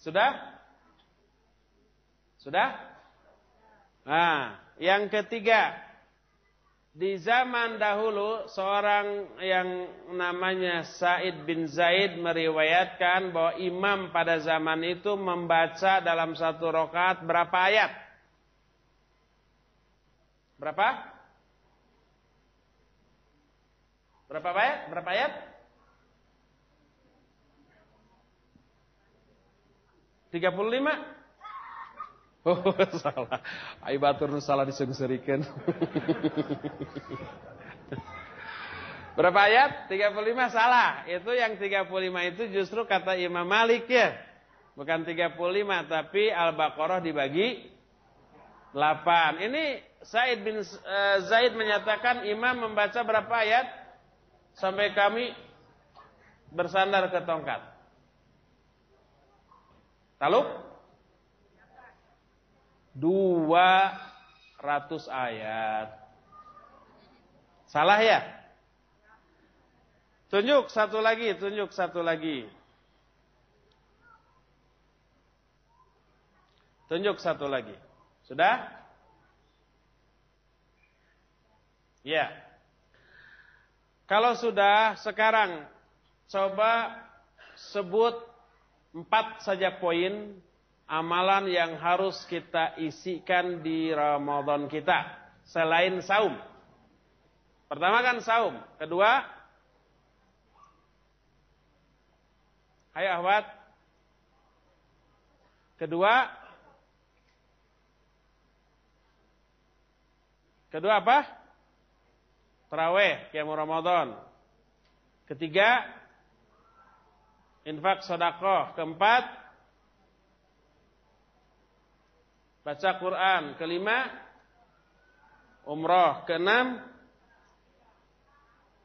Sudah? Sudah? Nah, yang ketiga, di zaman dahulu seorang yang namanya Said bin Zaid meriwayatkan bahwa imam pada zaman itu membaca dalam satu rokat berapa ayat? Berapa? Berapa ayat? Berapa ayat? 35? Oh, (laughs) salah. Ai batur salah disengserikeun. (laughs) Berapa ayat? 35 salah. Itu yang 35 itu justru kata Imam Malik ya. Bukan 35 tapi Al-Baqarah dibagi 8. Ini Said bin uh, Zaid menyatakan imam membaca berapa ayat sampai kami bersandar ke tongkat. Taluk? Dua ratus ayat. Salah ya? Tunjuk satu lagi, tunjuk satu lagi. Tunjuk satu lagi. Sudah? Ya. Kalau sudah sekarang coba sebut empat saja poin amalan yang harus kita isikan di Ramadan kita selain saum. Pertama kan saum, kedua Hai ahwat. Kedua Kedua apa? Terawih, Qiyamul Ramadan. Ketiga, infak sodakoh. Keempat, baca Quran. Kelima, umroh. Keenam,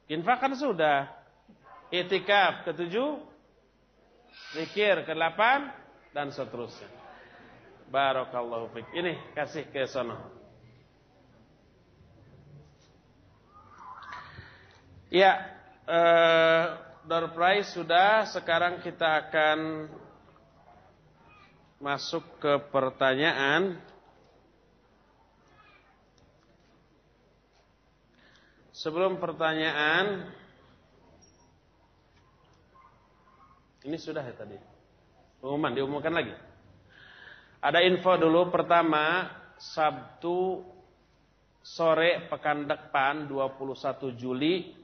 infak kan sudah. Itikaf. Ketujuh, zikir. Kedelapan, dan seterusnya. Barakallahu fiqh. Ini kasih ke sana. Ya, eh, door prize sudah. Sekarang kita akan masuk ke pertanyaan. Sebelum pertanyaan, ini sudah ya tadi. Pengumuman diumumkan lagi. Ada info dulu pertama Sabtu sore pekan depan 21 Juli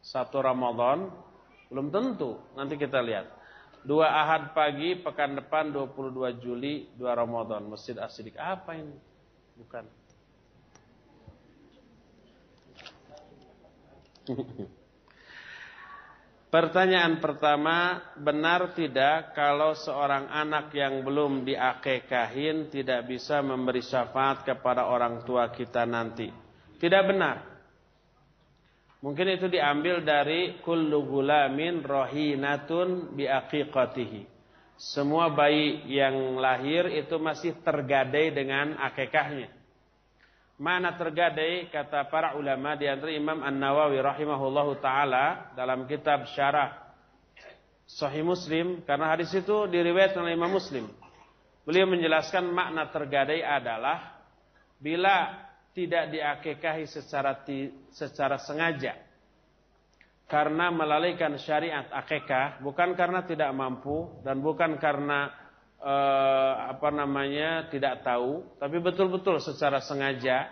satu Ramadan? Belum tentu, nanti kita lihat. Dua Ahad pagi, pekan depan 22 Juli, dua Ramadan. Masjid Asidik. Apa ini? Bukan. (laughs) Pertanyaan pertama, benar tidak kalau seorang anak yang belum diakekahin tidak bisa memberi syafaat kepada orang tua kita nanti? Tidak benar. Mungkin itu diambil dari kullu gulamin rohinatun biaqiqatihi. Semua bayi yang lahir itu masih tergadai dengan akekahnya. Mana tergadai kata para ulama di antara Imam An-Nawawi rahimahullahu taala dalam kitab Syarah Sahih Muslim karena hadis itu diriwayatkan oleh Imam Muslim. Beliau menjelaskan makna tergadai adalah bila tidak diakekahi secara secara sengaja. Karena melalaikan syariat akekah bukan karena tidak mampu dan bukan karena eh, apa namanya tidak tahu tapi betul-betul secara sengaja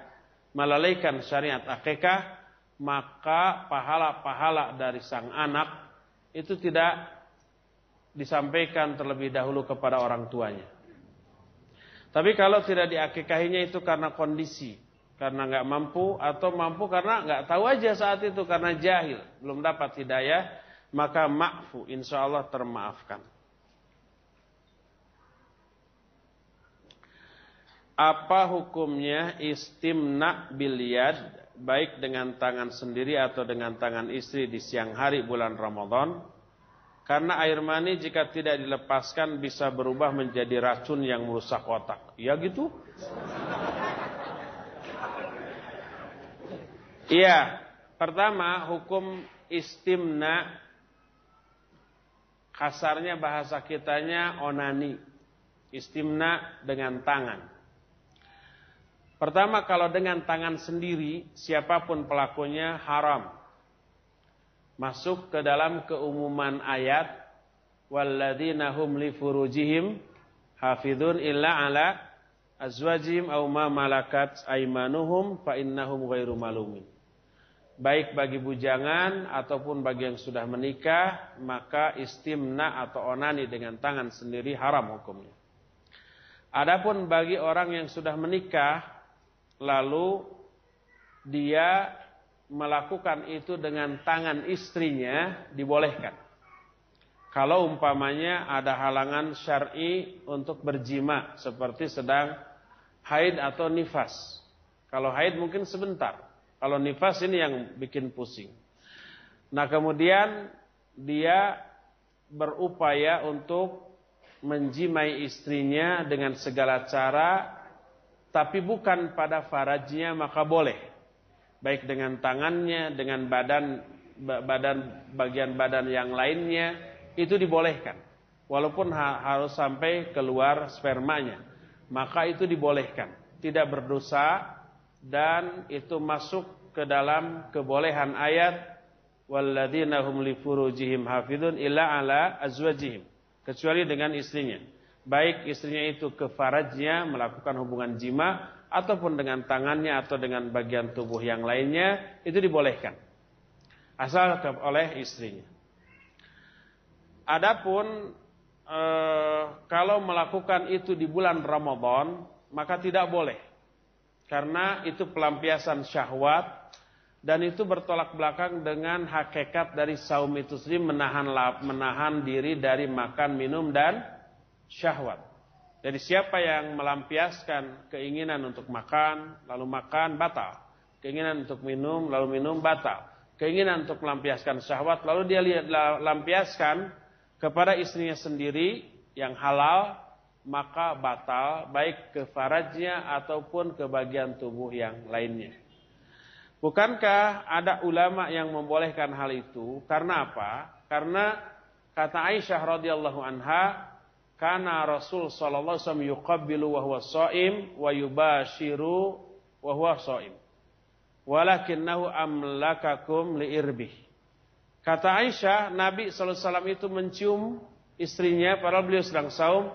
melalaikan syariat akekah maka pahala-pahala dari sang anak itu tidak disampaikan terlebih dahulu kepada orang tuanya. Tapi kalau tidak diakikahinya itu karena kondisi, karena nggak mampu atau mampu karena nggak tahu aja saat itu karena jahil, belum dapat hidayah, maka makfu, insya Allah termaafkan. Apa hukumnya istimna biliad baik dengan tangan sendiri atau dengan tangan istri di siang hari bulan Ramadan? Karena air mani jika tidak dilepaskan bisa berubah menjadi racun yang merusak otak. Ya gitu? Iya. Pertama, hukum istimna kasarnya bahasa kitanya onani. Istimna dengan tangan. Pertama, kalau dengan tangan sendiri, siapa pun pelakunya haram masuk ke dalam keumuman ayat walladzina hum li furujihim hafidun illa ala azwajihim aw ma malakat aymanuhum fa innahum ghairu malumin baik bagi bujangan ataupun bagi yang sudah menikah maka istimna atau onani dengan tangan sendiri haram hukumnya adapun bagi orang yang sudah menikah lalu dia melakukan itu dengan tangan istrinya dibolehkan. Kalau umpamanya ada halangan syar'i untuk berjima seperti sedang haid atau nifas. Kalau haid mungkin sebentar. Kalau nifas ini yang bikin pusing. Nah kemudian dia berupaya untuk menjimai istrinya dengan segala cara. Tapi bukan pada farajnya maka boleh baik dengan tangannya, dengan badan badan bagian badan yang lainnya itu dibolehkan. Walaupun ha harus sampai keluar spermanya, maka itu dibolehkan. Tidak berdosa dan itu masuk ke dalam kebolehan ayat walladzina hum li hafidun illa ala azwajihim kecuali dengan istrinya. Baik istrinya itu ke farajnya melakukan hubungan jima ataupun dengan tangannya atau dengan bagian tubuh yang lainnya itu dibolehkan asal oleh istrinya. Adapun e, kalau melakukan itu di bulan Ramadan maka tidak boleh karena itu pelampiasan syahwat dan itu bertolak belakang dengan hakikat dari saum itu sendiri menahan menahan diri dari makan minum dan syahwat. Jadi siapa yang melampiaskan keinginan untuk makan, lalu makan batal. Keinginan untuk minum, lalu minum batal. Keinginan untuk melampiaskan syahwat, lalu dia lihat lampiaskan kepada istrinya sendiri yang halal, maka batal baik ke farajnya ataupun ke bagian tubuh yang lainnya. Bukankah ada ulama yang membolehkan hal itu? Karena apa? Karena kata Aisyah radhiyallahu anha, karena Rasul sallallahu alaihi wasallam yuqabbilu wa huwa shaim wa yubashiru wa huwa shaim. Walakinnahu amlakakum liirbih. Kata Aisyah, Nabi sallallahu alaihi wasallam itu mencium istrinya padahal beliau sedang saum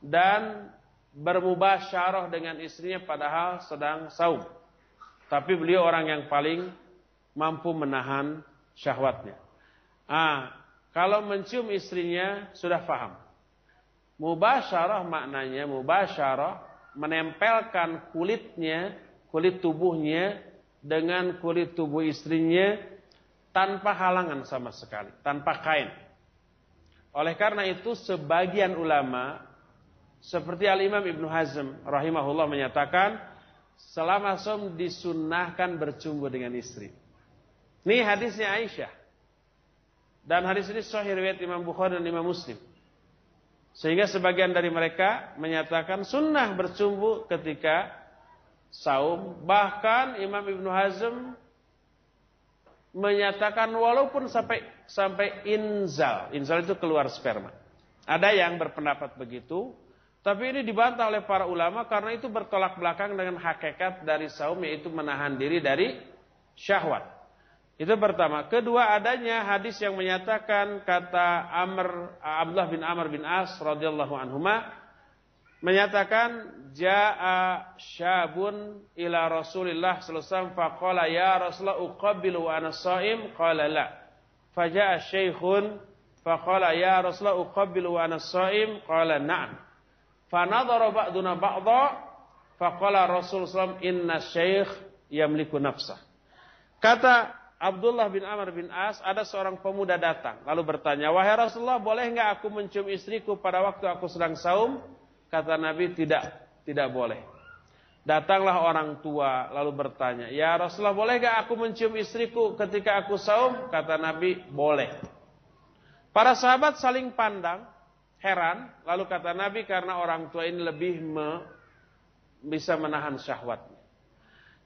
dan bermubasyarah dengan istrinya padahal sedang saum. Tapi beliau orang yang paling mampu menahan syahwatnya. Ah, kalau mencium istrinya sudah faham. Mubasyarah maknanya mubasyarah menempelkan kulitnya, kulit tubuhnya dengan kulit tubuh istrinya tanpa halangan sama sekali, tanpa kain. Oleh karena itu sebagian ulama seperti Al-Imam Ibnu Hazm rahimahullah menyatakan selama som disunnahkan bercumbu dengan istri. Ini hadisnya Aisyah. Dan hadis ini sahih riwayat Imam Bukhari dan Imam Muslim. Sehingga sebagian dari mereka menyatakan sunnah bercumbu ketika saum. Bahkan Imam Ibnu Hazm menyatakan walaupun sampai sampai inzal. Inzal itu keluar sperma. Ada yang berpendapat begitu. Tapi ini dibantah oleh para ulama karena itu bertolak belakang dengan hakikat dari saum yaitu menahan diri dari syahwat. Itu pertama. Kedua adanya hadis yang menyatakan kata Amr Abdullah bin Amr bin As radhiyallahu anhuma menyatakan jaa syabun ila Rasulillah sallallahu faqala ya Rasulullah uqabbilu wa ana shaim qala la. Faja'a syaikhun faqala ya Rasulullah uqabbilu wa ana shaim qala na'am. Fanadhara ba'duna ba'dha faqala Rasul sallallahu inna syekh yamliku nafsah. Kata Abdullah bin Amr bin As, ada seorang pemuda datang lalu bertanya, "Wahai Rasulullah, boleh enggak aku mencium istriku pada waktu aku sedang saum?" Kata Nabi, "Tidak, tidak boleh." Datanglah orang tua lalu bertanya, "Ya Rasulullah, boleh enggak aku mencium istriku ketika aku saum?" Kata Nabi, "Boleh." Para sahabat saling pandang, heran. Lalu kata Nabi karena orang tua ini lebih me, bisa menahan syahwatnya.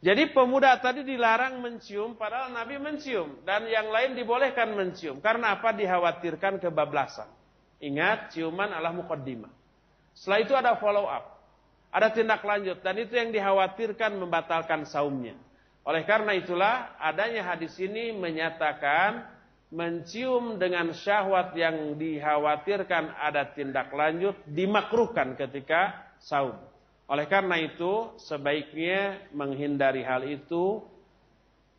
Jadi pemuda tadi dilarang mencium padahal Nabi mencium. Dan yang lain dibolehkan mencium. Karena apa? Dikhawatirkan kebablasan. Ingat ciuman adalah mukaddimah. Setelah itu ada follow up. Ada tindak lanjut. Dan itu yang dikhawatirkan membatalkan saumnya. Oleh karena itulah adanya hadis ini menyatakan mencium dengan syahwat yang dikhawatirkan ada tindak lanjut dimakruhkan ketika saum. Oleh karena itu sebaiknya menghindari hal itu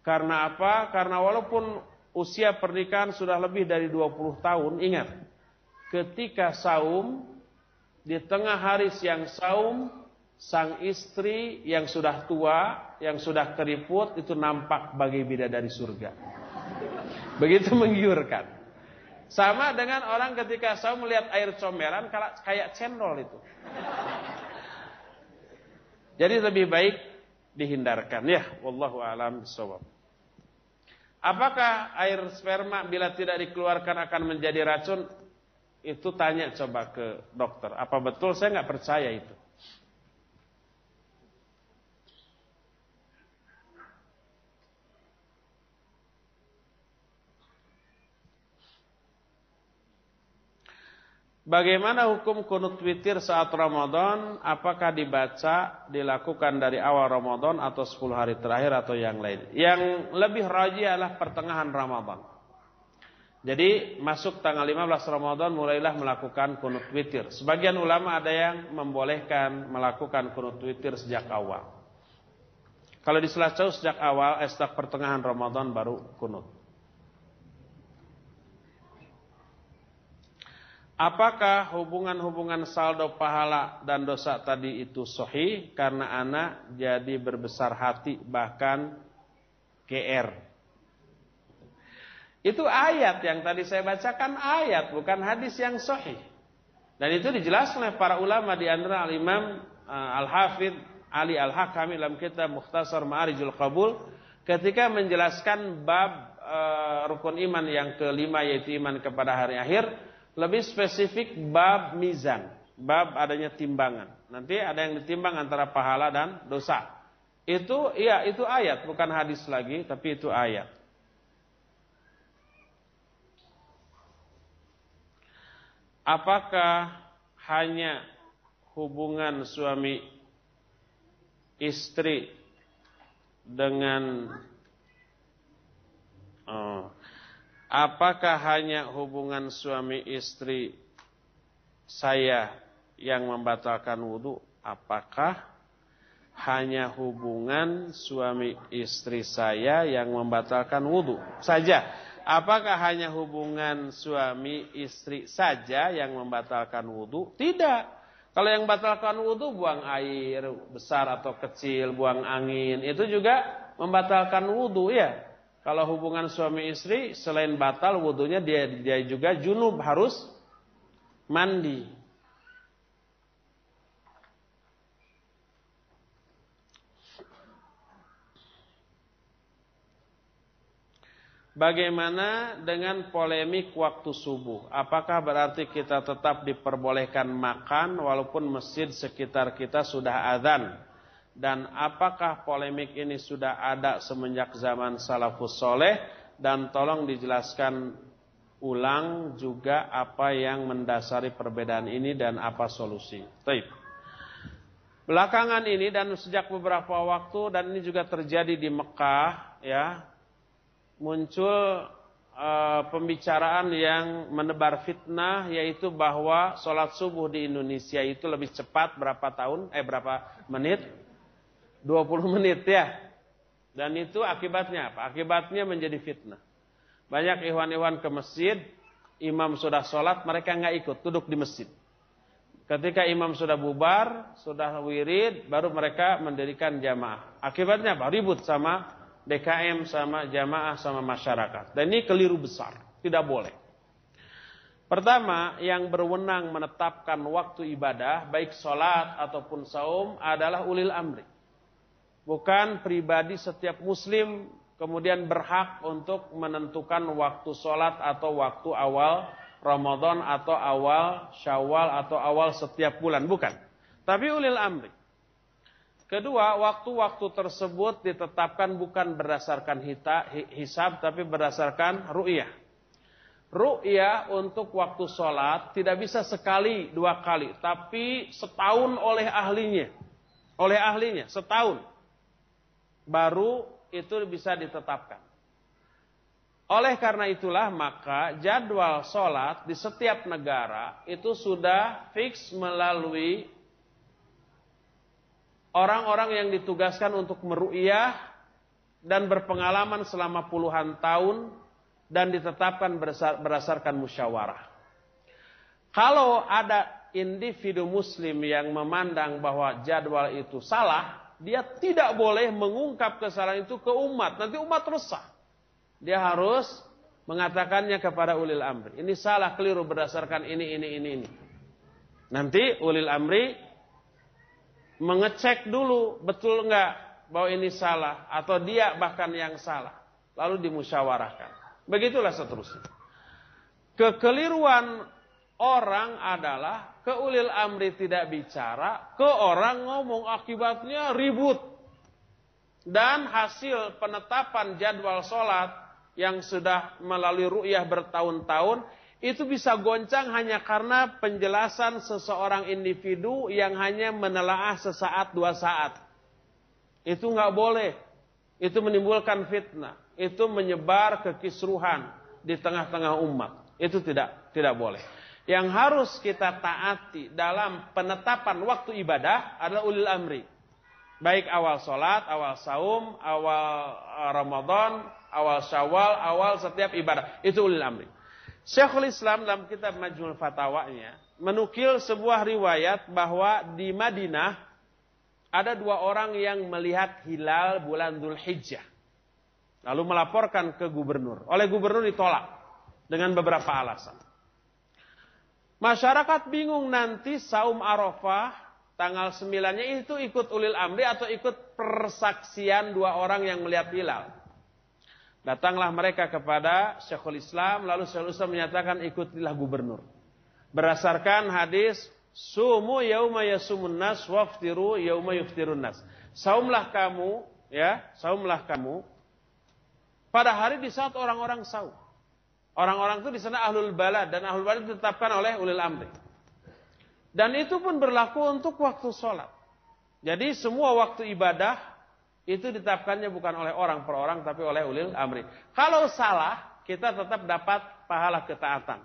karena apa? Karena walaupun usia pernikahan sudah lebih dari 20 tahun, ingat ketika saum di tengah hari siang saum sang istri yang sudah tua, yang sudah keriput itu nampak bagi bidadari surga. Begitu (laughs) menggiurkan. Sama dengan orang ketika saya melihat air comberan kayak cendol itu. Jadi lebih baik dihindarkan ya. Wallahu a'lam bishawab. Apakah air sperma bila tidak dikeluarkan akan menjadi racun? Itu tanya coba ke dokter. Apa betul? Saya nggak percaya itu. Bagaimana hukum kunut witir saat Ramadan? Apakah dibaca, dilakukan dari awal Ramadan atau 10 hari terakhir atau yang lain? Yang lebih rajih adalah pertengahan Ramadan. Jadi masuk tanggal 15 Ramadan mulailah melakukan kunut witir. Sebagian ulama ada yang membolehkan melakukan kunut witir sejak awal. Kalau di Selacau sejak awal, estak pertengahan Ramadan baru kunut. Apakah hubungan-hubungan saldo pahala dan dosa tadi itu sohi karena anak jadi berbesar hati bahkan GR. Itu ayat yang tadi saya bacakan ayat bukan hadis yang sohi. Dan itu dijelaskan oleh para ulama di antara al-Imam uh, Al-Hafidh Ali Al-Hakami dalam kitab Mukhtasar Ma'arijul Qabul ketika menjelaskan bab uh, rukun iman yang kelima yaitu iman kepada hari akhir lebih spesifik bab mizan, bab adanya timbangan. Nanti ada yang ditimbang antara pahala dan dosa. Itu iya itu ayat, bukan hadis lagi, tapi itu ayat. Apakah hanya hubungan suami istri dengan oh, Apakah hanya hubungan suami istri saya yang membatalkan wudhu? Apakah hanya hubungan suami istri saya yang membatalkan wudhu saja? Apakah hanya hubungan suami istri saja yang membatalkan wudhu? Tidak. Kalau yang membatalkan wudhu buang air besar atau kecil, buang angin, itu juga membatalkan wudhu ya. Kalau hubungan suami istri selain batal wudhunya dia dia juga junub harus mandi. Bagaimana dengan polemik waktu subuh? Apakah berarti kita tetap diperbolehkan makan walaupun masjid sekitar kita sudah azan? Dan apakah polemik ini sudah ada semenjak zaman salafus soleh dan tolong dijelaskan ulang juga apa yang mendasari perbedaan ini dan apa solusi. Baik. Belakangan ini dan sejak beberapa waktu dan ini juga terjadi di Mekah ya muncul uh, pembicaraan yang menebar fitnah yaitu bahwa sholat subuh di Indonesia itu lebih cepat berapa tahun eh berapa menit 20 menit ya dan itu akibatnya apa akibatnya menjadi fitnah banyak ikhwan-ikhwan ke masjid, imam sudah sholat, mereka nggak ikut, duduk di masjid. Ketika imam sudah bubar, sudah wirid, baru mereka mendirikan jamaah. Akibatnya apa? Ribut sama DKM, sama jamaah, sama masyarakat. Dan ini keliru besar, tidak boleh. Pertama, yang berwenang menetapkan waktu ibadah, baik sholat ataupun saum, adalah ulil amri. Bukan pribadi setiap muslim kemudian berhak untuk menentukan waktu sholat atau waktu awal Ramadan atau awal Syawal atau awal setiap bulan, bukan. Tapi ulil amri. Kedua, waktu-waktu tersebut ditetapkan bukan berdasarkan hita, hisab, tapi berdasarkan ru'yah. Ru'yah untuk waktu sholat tidak bisa sekali, dua kali. Tapi setahun oleh ahlinya. Oleh ahlinya, setahun. Baru itu bisa ditetapkan. Oleh karena itulah maka jadwal sholat di setiap negara itu sudah fix melalui orang-orang yang ditugaskan untuk meru'iyah dan berpengalaman selama puluhan tahun dan ditetapkan berdasarkan musyawarah. Kalau ada individu muslim yang memandang bahwa jadwal itu salah, dia tidak boleh mengungkap kesalahan itu ke umat. Nanti umat resah. Dia harus mengatakannya kepada ulil amri. Ini salah keliru berdasarkan ini, ini, ini, ini. Nanti ulil amri mengecek dulu betul enggak bahwa ini salah atau dia bahkan yang salah. Lalu dimusyawarahkan. Begitulah seterusnya. Kekeliruan orang adalah ke ulil amri tidak bicara, ke orang ngomong akibatnya ribut. Dan hasil penetapan jadwal sholat yang sudah melalui ru'yah bertahun-tahun, itu bisa goncang hanya karena penjelasan seseorang individu yang hanya menelaah sesaat dua saat. Itu nggak boleh. Itu menimbulkan fitnah. Itu menyebar kekisruhan di tengah-tengah umat. Itu tidak tidak boleh. Yang harus kita taati dalam penetapan waktu ibadah adalah ulil amri. Baik awal sholat, awal saum, awal uh, Ramadan, awal syawal, awal setiap ibadah. Itu ulil amri. Syekhul Islam dalam kitab Majmul Fatawanya menukil sebuah riwayat bahwa di Madinah ada dua orang yang melihat hilal bulan Dhul Hijjah. Lalu melaporkan ke gubernur. Oleh gubernur ditolak dengan beberapa alasan. Masyarakat bingung nanti saum Arafah tanggal 9-nya itu ikut ulil amri atau ikut persaksian dua orang yang melihat hilal. Datanglah mereka kepada Syekhul Islam, lalu Syekhul Islam menyatakan ikutilah gubernur. Berdasarkan hadis, Sumu yauma yasumun nas waftiru yauma yuftirun nas. Saumlah kamu, ya, saumlah kamu pada hari di saat orang-orang saum. Orang-orang itu di sana ahlul balad dan ahlul balad ditetapkan oleh ulil amri. Dan itu pun berlaku untuk waktu sholat. Jadi semua waktu ibadah itu ditetapkannya bukan oleh orang per orang tapi oleh ulil amri. Kalau salah, kita tetap dapat pahala ketaatan.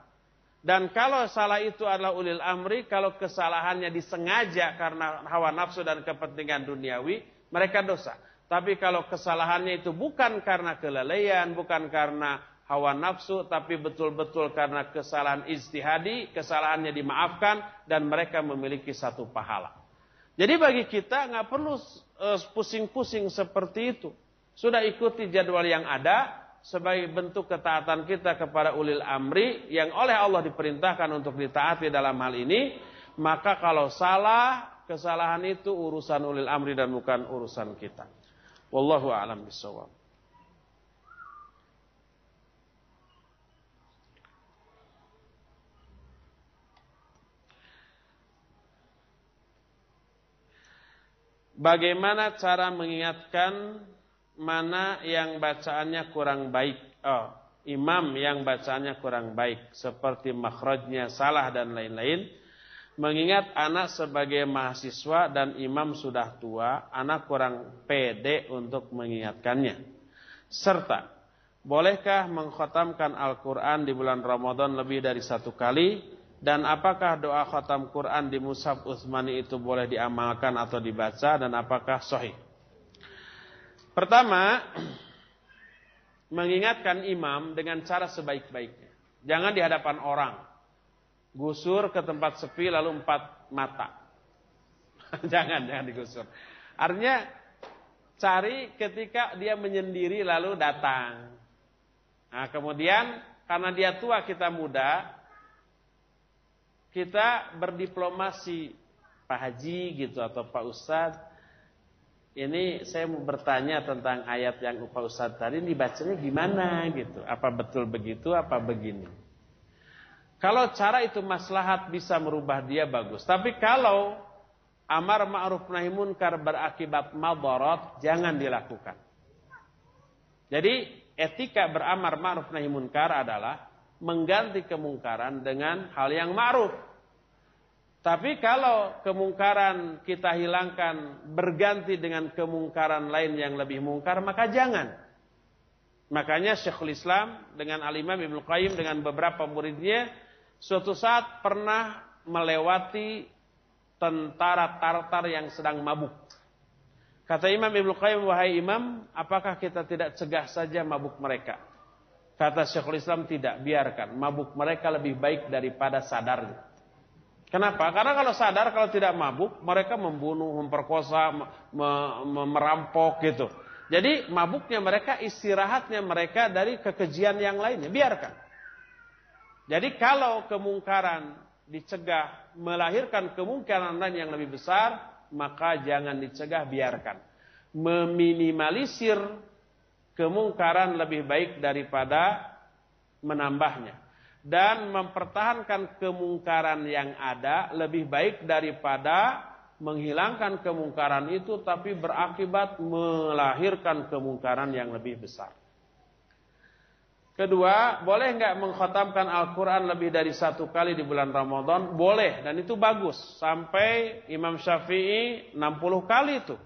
Dan kalau salah itu adalah ulil amri, kalau kesalahannya disengaja karena hawa nafsu dan kepentingan duniawi, mereka dosa. Tapi kalau kesalahannya itu bukan karena kelalaian, bukan karena hawa nafsu tapi betul-betul karena kesalahan ijtihadi, kesalahannya dimaafkan dan mereka memiliki satu pahala. Jadi bagi kita nggak perlu eh, pusing-pusing seperti itu. Sudah ikuti jadwal yang ada sebagai bentuk ketaatan kita kepada ulil amri yang oleh Allah diperintahkan untuk ditaati dalam hal ini. Maka kalau salah, kesalahan itu urusan ulil amri dan bukan urusan kita. Wallahu a'lam bishawab. Bagaimana cara mengingatkan mana yang bacaannya kurang baik? Oh, imam yang bacanya kurang baik seperti makhrajnya salah dan lain-lain. Mengingat anak sebagai mahasiswa dan imam sudah tua anak kurang pede untuk mengingatkannya. Serta bolehkah mengkhatamkan Al-Quran di bulan Ramadan lebih dari satu kali dan apakah doa khatam Quran di Mushaf Utsmani itu boleh diamalkan atau dibaca dan apakah sahih pertama (clears throat) mengingatkan imam dengan cara sebaik-baiknya. Jangan di hadapan orang. Gusur ke tempat sepi lalu empat mata. (laughs) jangan, jangan digusur. Artinya cari ketika dia menyendiri lalu datang. Nah, kemudian karena dia tua kita muda, kita berdiplomasi Pak Haji gitu atau Pak Ustadz ini saya mau bertanya tentang ayat yang Pak Ustaz tadi dibacanya gimana gitu. Apa betul begitu apa begini? Kalau cara itu maslahat bisa merubah dia bagus. Tapi kalau amar ma'ruf nahi munkar berakibat madarat jangan dilakukan. Jadi etika beramar ma'ruf nahi munkar adalah mengganti kemungkaran dengan hal yang ma'ruf. Tapi kalau kemungkaran kita hilangkan berganti dengan kemungkaran lain yang lebih mungkar, maka jangan. Makanya Syekhul Islam dengan Al-Imam Ibn Qayyim dengan beberapa muridnya suatu saat pernah melewati tentara Tartar yang sedang mabuk. Kata Imam Ibn Qayyim, wahai Imam, apakah kita tidak cegah saja mabuk mereka? Kata Syekhul Islam, tidak, biarkan. Mabuk mereka lebih baik daripada sadarnya. Kenapa? Karena kalau sadar, kalau tidak mabuk, mereka membunuh, memperkosa, merampok gitu. Jadi mabuknya mereka, istirahatnya mereka dari kekejian yang lainnya. Biarkan. Jadi kalau kemungkaran dicegah melahirkan kemungkaran lain yang lebih besar, maka jangan dicegah, biarkan. Meminimalisir kemungkaran lebih baik daripada menambahnya dan mempertahankan kemungkaran yang ada lebih baik daripada menghilangkan kemungkaran itu tapi berakibat melahirkan kemungkaran yang lebih besar. Kedua, boleh nggak mengkhatamkan Al-Quran lebih dari satu kali di bulan Ramadan? Boleh, dan itu bagus. Sampai Imam Syafi'i 60 kali itu.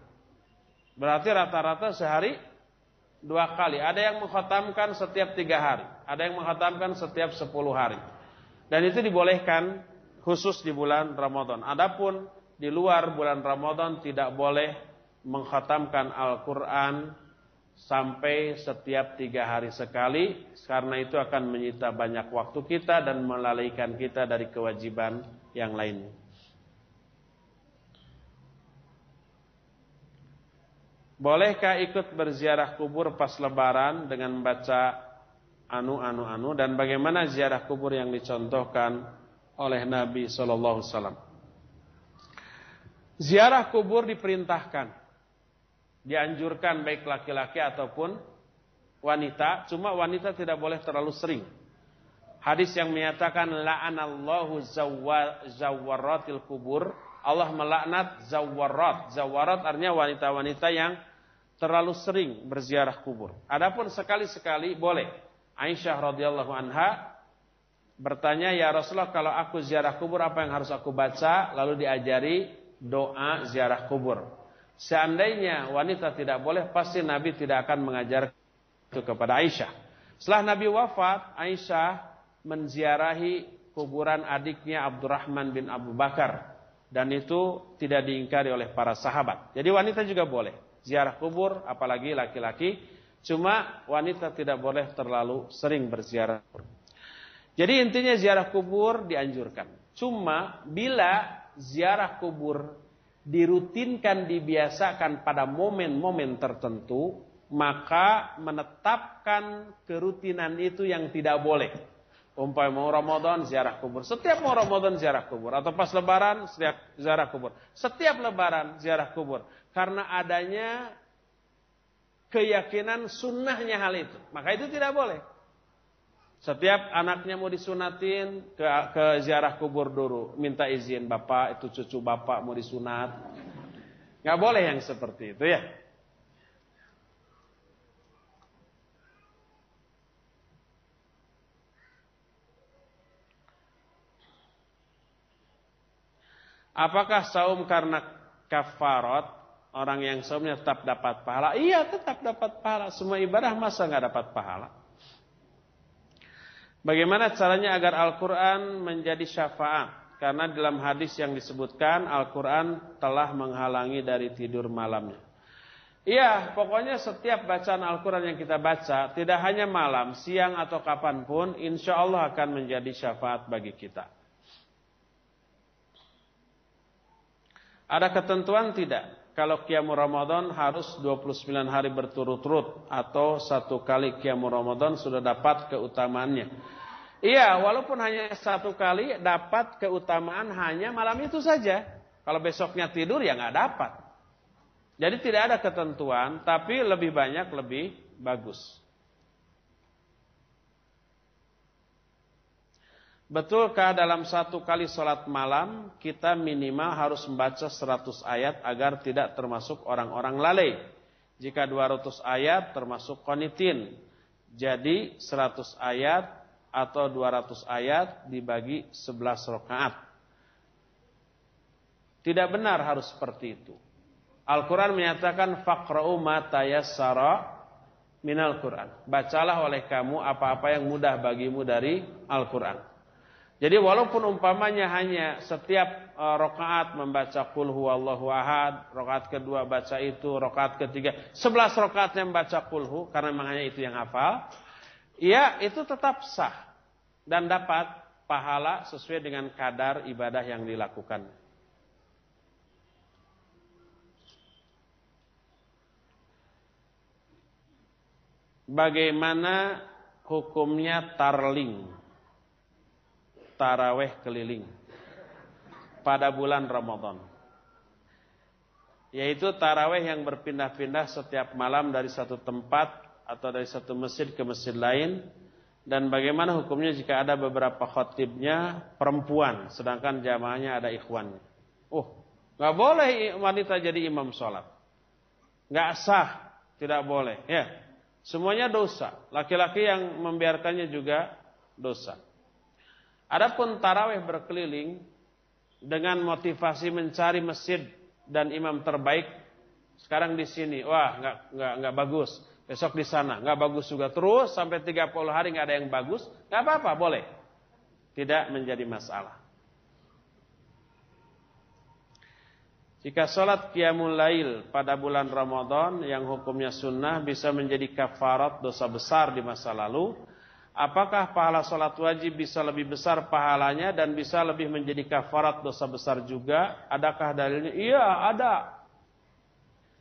Berarti rata-rata sehari dua kali. Ada yang mengkhatamkan setiap tiga hari. Ada yang menghatamkan setiap sepuluh hari. Dan itu dibolehkan khusus di bulan Ramadan. Adapun di luar bulan Ramadan tidak boleh menghatamkan Al-Quran sampai setiap tiga hari sekali. Karena itu akan menyita banyak waktu kita dan melalaikan kita dari kewajiban yang lainnya. Bolehkah ikut berziarah kubur pas lebaran dengan membaca anu anu anu dan bagaimana ziarah kubur yang dicontohkan oleh Nabi sallallahu alaihi? Ziarah kubur diperintahkan. Dianjurkan baik laki-laki ataupun wanita, cuma wanita tidak boleh terlalu sering. Hadis yang menyatakan la'anallahu zawwaratil kubur Allah melaknat zawarat. Zawarat artinya wanita-wanita yang terlalu sering berziarah kubur. Adapun sekali-sekali boleh. Aisyah radhiyallahu anha bertanya, "Ya Rasulullah, kalau aku ziarah kubur apa yang harus aku baca?" Lalu diajari doa ziarah kubur. Seandainya wanita tidak boleh, pasti Nabi tidak akan mengajar itu kepada Aisyah. Setelah Nabi wafat, Aisyah menziarahi kuburan adiknya Abdurrahman bin Abu Bakar dan itu tidak diingkari oleh para sahabat. Jadi wanita juga boleh ziarah kubur, apalagi laki-laki. Cuma wanita tidak boleh terlalu sering berziarah. Jadi intinya ziarah kubur dianjurkan. Cuma bila ziarah kubur dirutinkan, dibiasakan pada momen-momen tertentu, maka menetapkan kerutinan itu yang tidak boleh. Umpai mau Ramadan ziarah kubur. Setiap mau Ramadan ziarah kubur. Atau pas lebaran setiap ziarah kubur. Setiap lebaran ziarah kubur. Karena adanya keyakinan sunnahnya hal itu. Maka itu tidak boleh. Setiap anaknya mau disunatin ke, ke ziarah kubur dulu. Minta izin bapak, itu cucu bapak mau disunat. Gak boleh yang seperti itu ya. Apakah saum karena kafarat orang yang saumnya tetap dapat pahala? Iya, tetap dapat pahala. Semua ibadah masa nggak dapat pahala? Bagaimana caranya agar Al-Quran menjadi syafaat? Karena dalam hadis yang disebutkan Al-Quran telah menghalangi dari tidur malamnya. Iya, pokoknya setiap bacaan Al-Quran yang kita baca, tidak hanya malam, siang atau kapan pun, insya Allah akan menjadi syafaat bagi kita. Ada ketentuan tidak? Kalau Qiyamul Ramadan harus 29 hari berturut-turut atau satu kali Qiyamul Ramadan sudah dapat keutamaannya. Iya, walaupun hanya satu kali dapat keutamaan hanya malam itu saja. Kalau besoknya tidur ya nggak dapat. Jadi tidak ada ketentuan, tapi lebih banyak lebih bagus. Betulkah dalam satu kali sholat malam kita minimal harus membaca 100 ayat agar tidak termasuk orang-orang lalai? Jika 200 ayat termasuk konitin. Jadi 100 ayat atau 200 ayat dibagi 11 rakaat. Tidak benar harus seperti itu. Al-Quran menyatakan faqra'u ma tayassara minal Quran. Bacalah oleh kamu apa-apa yang mudah bagimu dari Al-Quran. Jadi walaupun umpamanya hanya setiap uh, rokaat membaca kul huwallahu ahad, rokaat kedua baca itu, rokaat ketiga, sebelas rokaatnya membaca kulhu karena memang hanya itu yang hafal, ya itu tetap sah dan dapat pahala sesuai dengan kadar ibadah yang dilakukan. Bagaimana hukumnya tarling? Taraweh keliling pada bulan Ramadan. Yaitu taraweh yang berpindah-pindah setiap malam dari satu tempat atau dari satu masjid ke masjid lain. Dan bagaimana hukumnya jika ada beberapa khotibnya perempuan, sedangkan jamaahnya ada ikhwannya. Oh, nggak boleh wanita jadi imam sholat. Nggak sah, tidak boleh. Ya, semuanya dosa. Laki-laki yang membiarkannya juga dosa. Adapun tarawih berkeliling dengan motivasi mencari masjid dan imam terbaik sekarang di sini, wah nggak nggak nggak bagus. Besok di sana nggak bagus juga terus sampai 30 hari nggak ada yang bagus, nggak apa-apa boleh. Tidak menjadi masalah. Jika sholat qiyamul lail pada bulan Ramadan yang hukumnya sunnah bisa menjadi kafarat dosa besar di masa lalu, Apakah pahala sholat wajib bisa lebih besar pahalanya dan bisa lebih menjadi kafarat dosa besar juga? Adakah dalilnya? Iya, ada.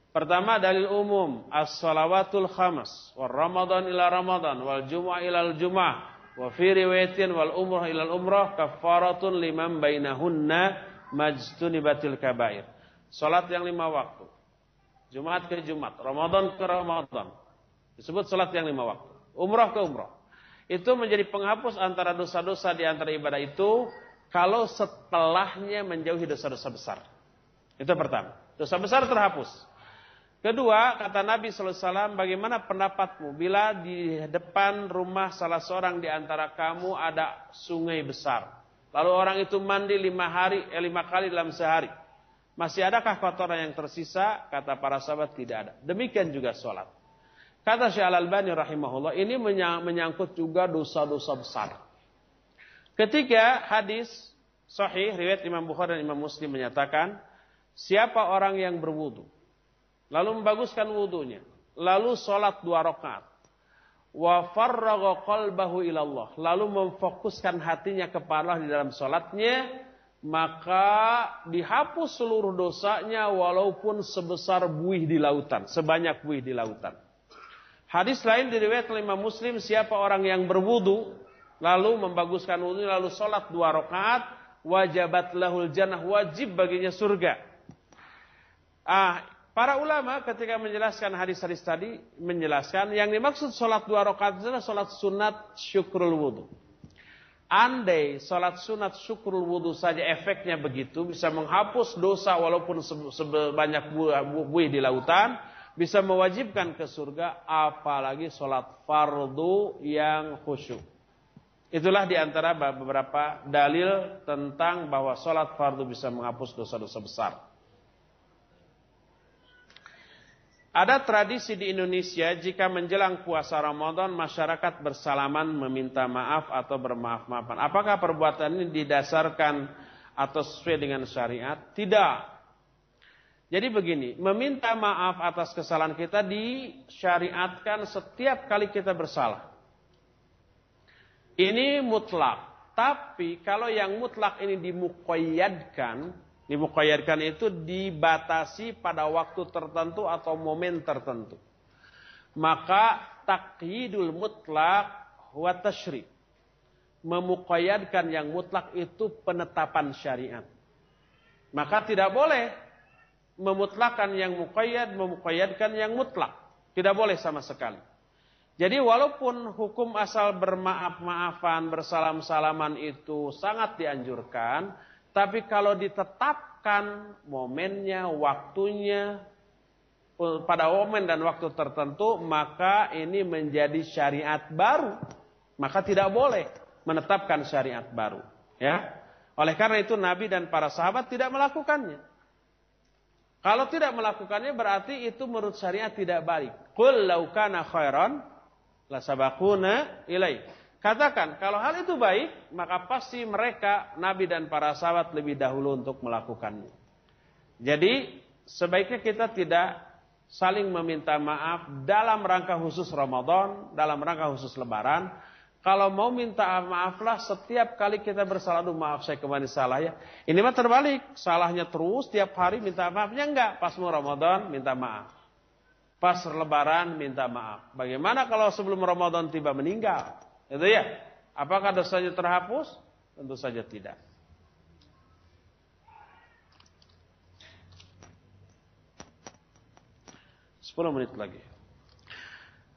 Pertama dalil umum, as-salawatul khamas, wal ramadan ila ramadan, wal jum'ah ila jum'ah, wa fi riwayatin wal umrah ila umrah kafaratun liman bainahunna majtunibatil kabair. Salat yang lima waktu. Jumat ke Jumat, Ramadan ke Ramadan. Disebut salat yang lima waktu. Umrah ke umrah itu menjadi penghapus antara dosa-dosa di antara ibadah itu kalau setelahnya menjauhi dosa-dosa besar. Itu pertama. Dosa besar terhapus. Kedua, kata Nabi SAW, bagaimana pendapatmu bila di depan rumah salah seorang di antara kamu ada sungai besar. Lalu orang itu mandi lima hari, eh, lima kali dalam sehari. Masih adakah kotoran yang tersisa? Kata para sahabat tidak ada. Demikian juga sholat. Kata Syekh Al-Albani rahimahullah, ini menyangkut juga dosa-dosa besar. Ketika hadis sahih riwayat Imam Bukhari dan Imam Muslim menyatakan, siapa orang yang berwudu lalu membaguskan wudunya, lalu sholat dua rakaat, wa farraga qalbahu ilallah, lalu memfokuskan hatinya kepada Allah di dalam sholatnya, maka dihapus seluruh dosanya walaupun sebesar buih di lautan, sebanyak buih di lautan. Hadis lain diriwayat oleh Imam Muslim, siapa orang yang berwudu lalu membaguskan wudu lalu sholat dua rakaat, wajabat lahul jannah wajib baginya surga. Ah, para ulama ketika menjelaskan hadis-hadis tadi menjelaskan yang dimaksud sholat dua rakaat adalah sholat sunat syukrul wudu. Andai sholat sunat syukrul wudu saja efeknya begitu bisa menghapus dosa walaupun sebanyak buih di lautan, bisa mewajibkan ke surga apalagi sholat fardu yang khusyuk. Itulah di antara beberapa dalil tentang bahwa sholat fardu bisa menghapus dosa-dosa besar. Ada tradisi di Indonesia jika menjelang puasa Ramadan masyarakat bersalaman meminta maaf atau bermaaf-maafan. Apakah perbuatan ini didasarkan atau sesuai dengan syariat? Tidak. Jadi begini, meminta maaf atas kesalahan kita disyariatkan setiap kali kita bersalah. Ini mutlak. Tapi kalau yang mutlak ini dimukoyadkan, Dimuqayyadkan itu dibatasi pada waktu tertentu atau momen tertentu. Maka takyidul mutlak wa tashri. Memuqayyadkan yang mutlak itu penetapan syariat. Maka tidak boleh memutlakan yang muqayyad, memuqayyadkan yang mutlak. Tidak boleh sama sekali. Jadi walaupun hukum asal bermaaf-maafan, bersalam-salaman itu sangat dianjurkan, tapi kalau ditetapkan momennya, waktunya, pada momen dan waktu tertentu, maka ini menjadi syariat baru. Maka tidak boleh menetapkan syariat baru. Ya, Oleh karena itu Nabi dan para sahabat tidak melakukannya. Kalau tidak melakukannya berarti itu menurut syariat tidak baik. Qul laukana khairan la sabaquna ilaih. Katakan, kalau hal itu baik, maka pasti mereka, Nabi dan para sahabat lebih dahulu untuk melakukannya. Jadi, sebaiknya kita tidak saling meminta maaf dalam rangka khusus Ramadan, dalam rangka khusus Lebaran. Kalau mau minta maaflah setiap kali kita bersalah, aduh maaf saya kemarin salah ya. Ini mah terbalik, salahnya terus tiap hari minta maafnya enggak. Pas mau Ramadan minta maaf. Pas Lebaran minta maaf. Bagaimana kalau sebelum Ramadan tiba meninggal? Itu ya. Apakah dosanya terhapus? Tentu saja tidak. Sepuluh menit lagi.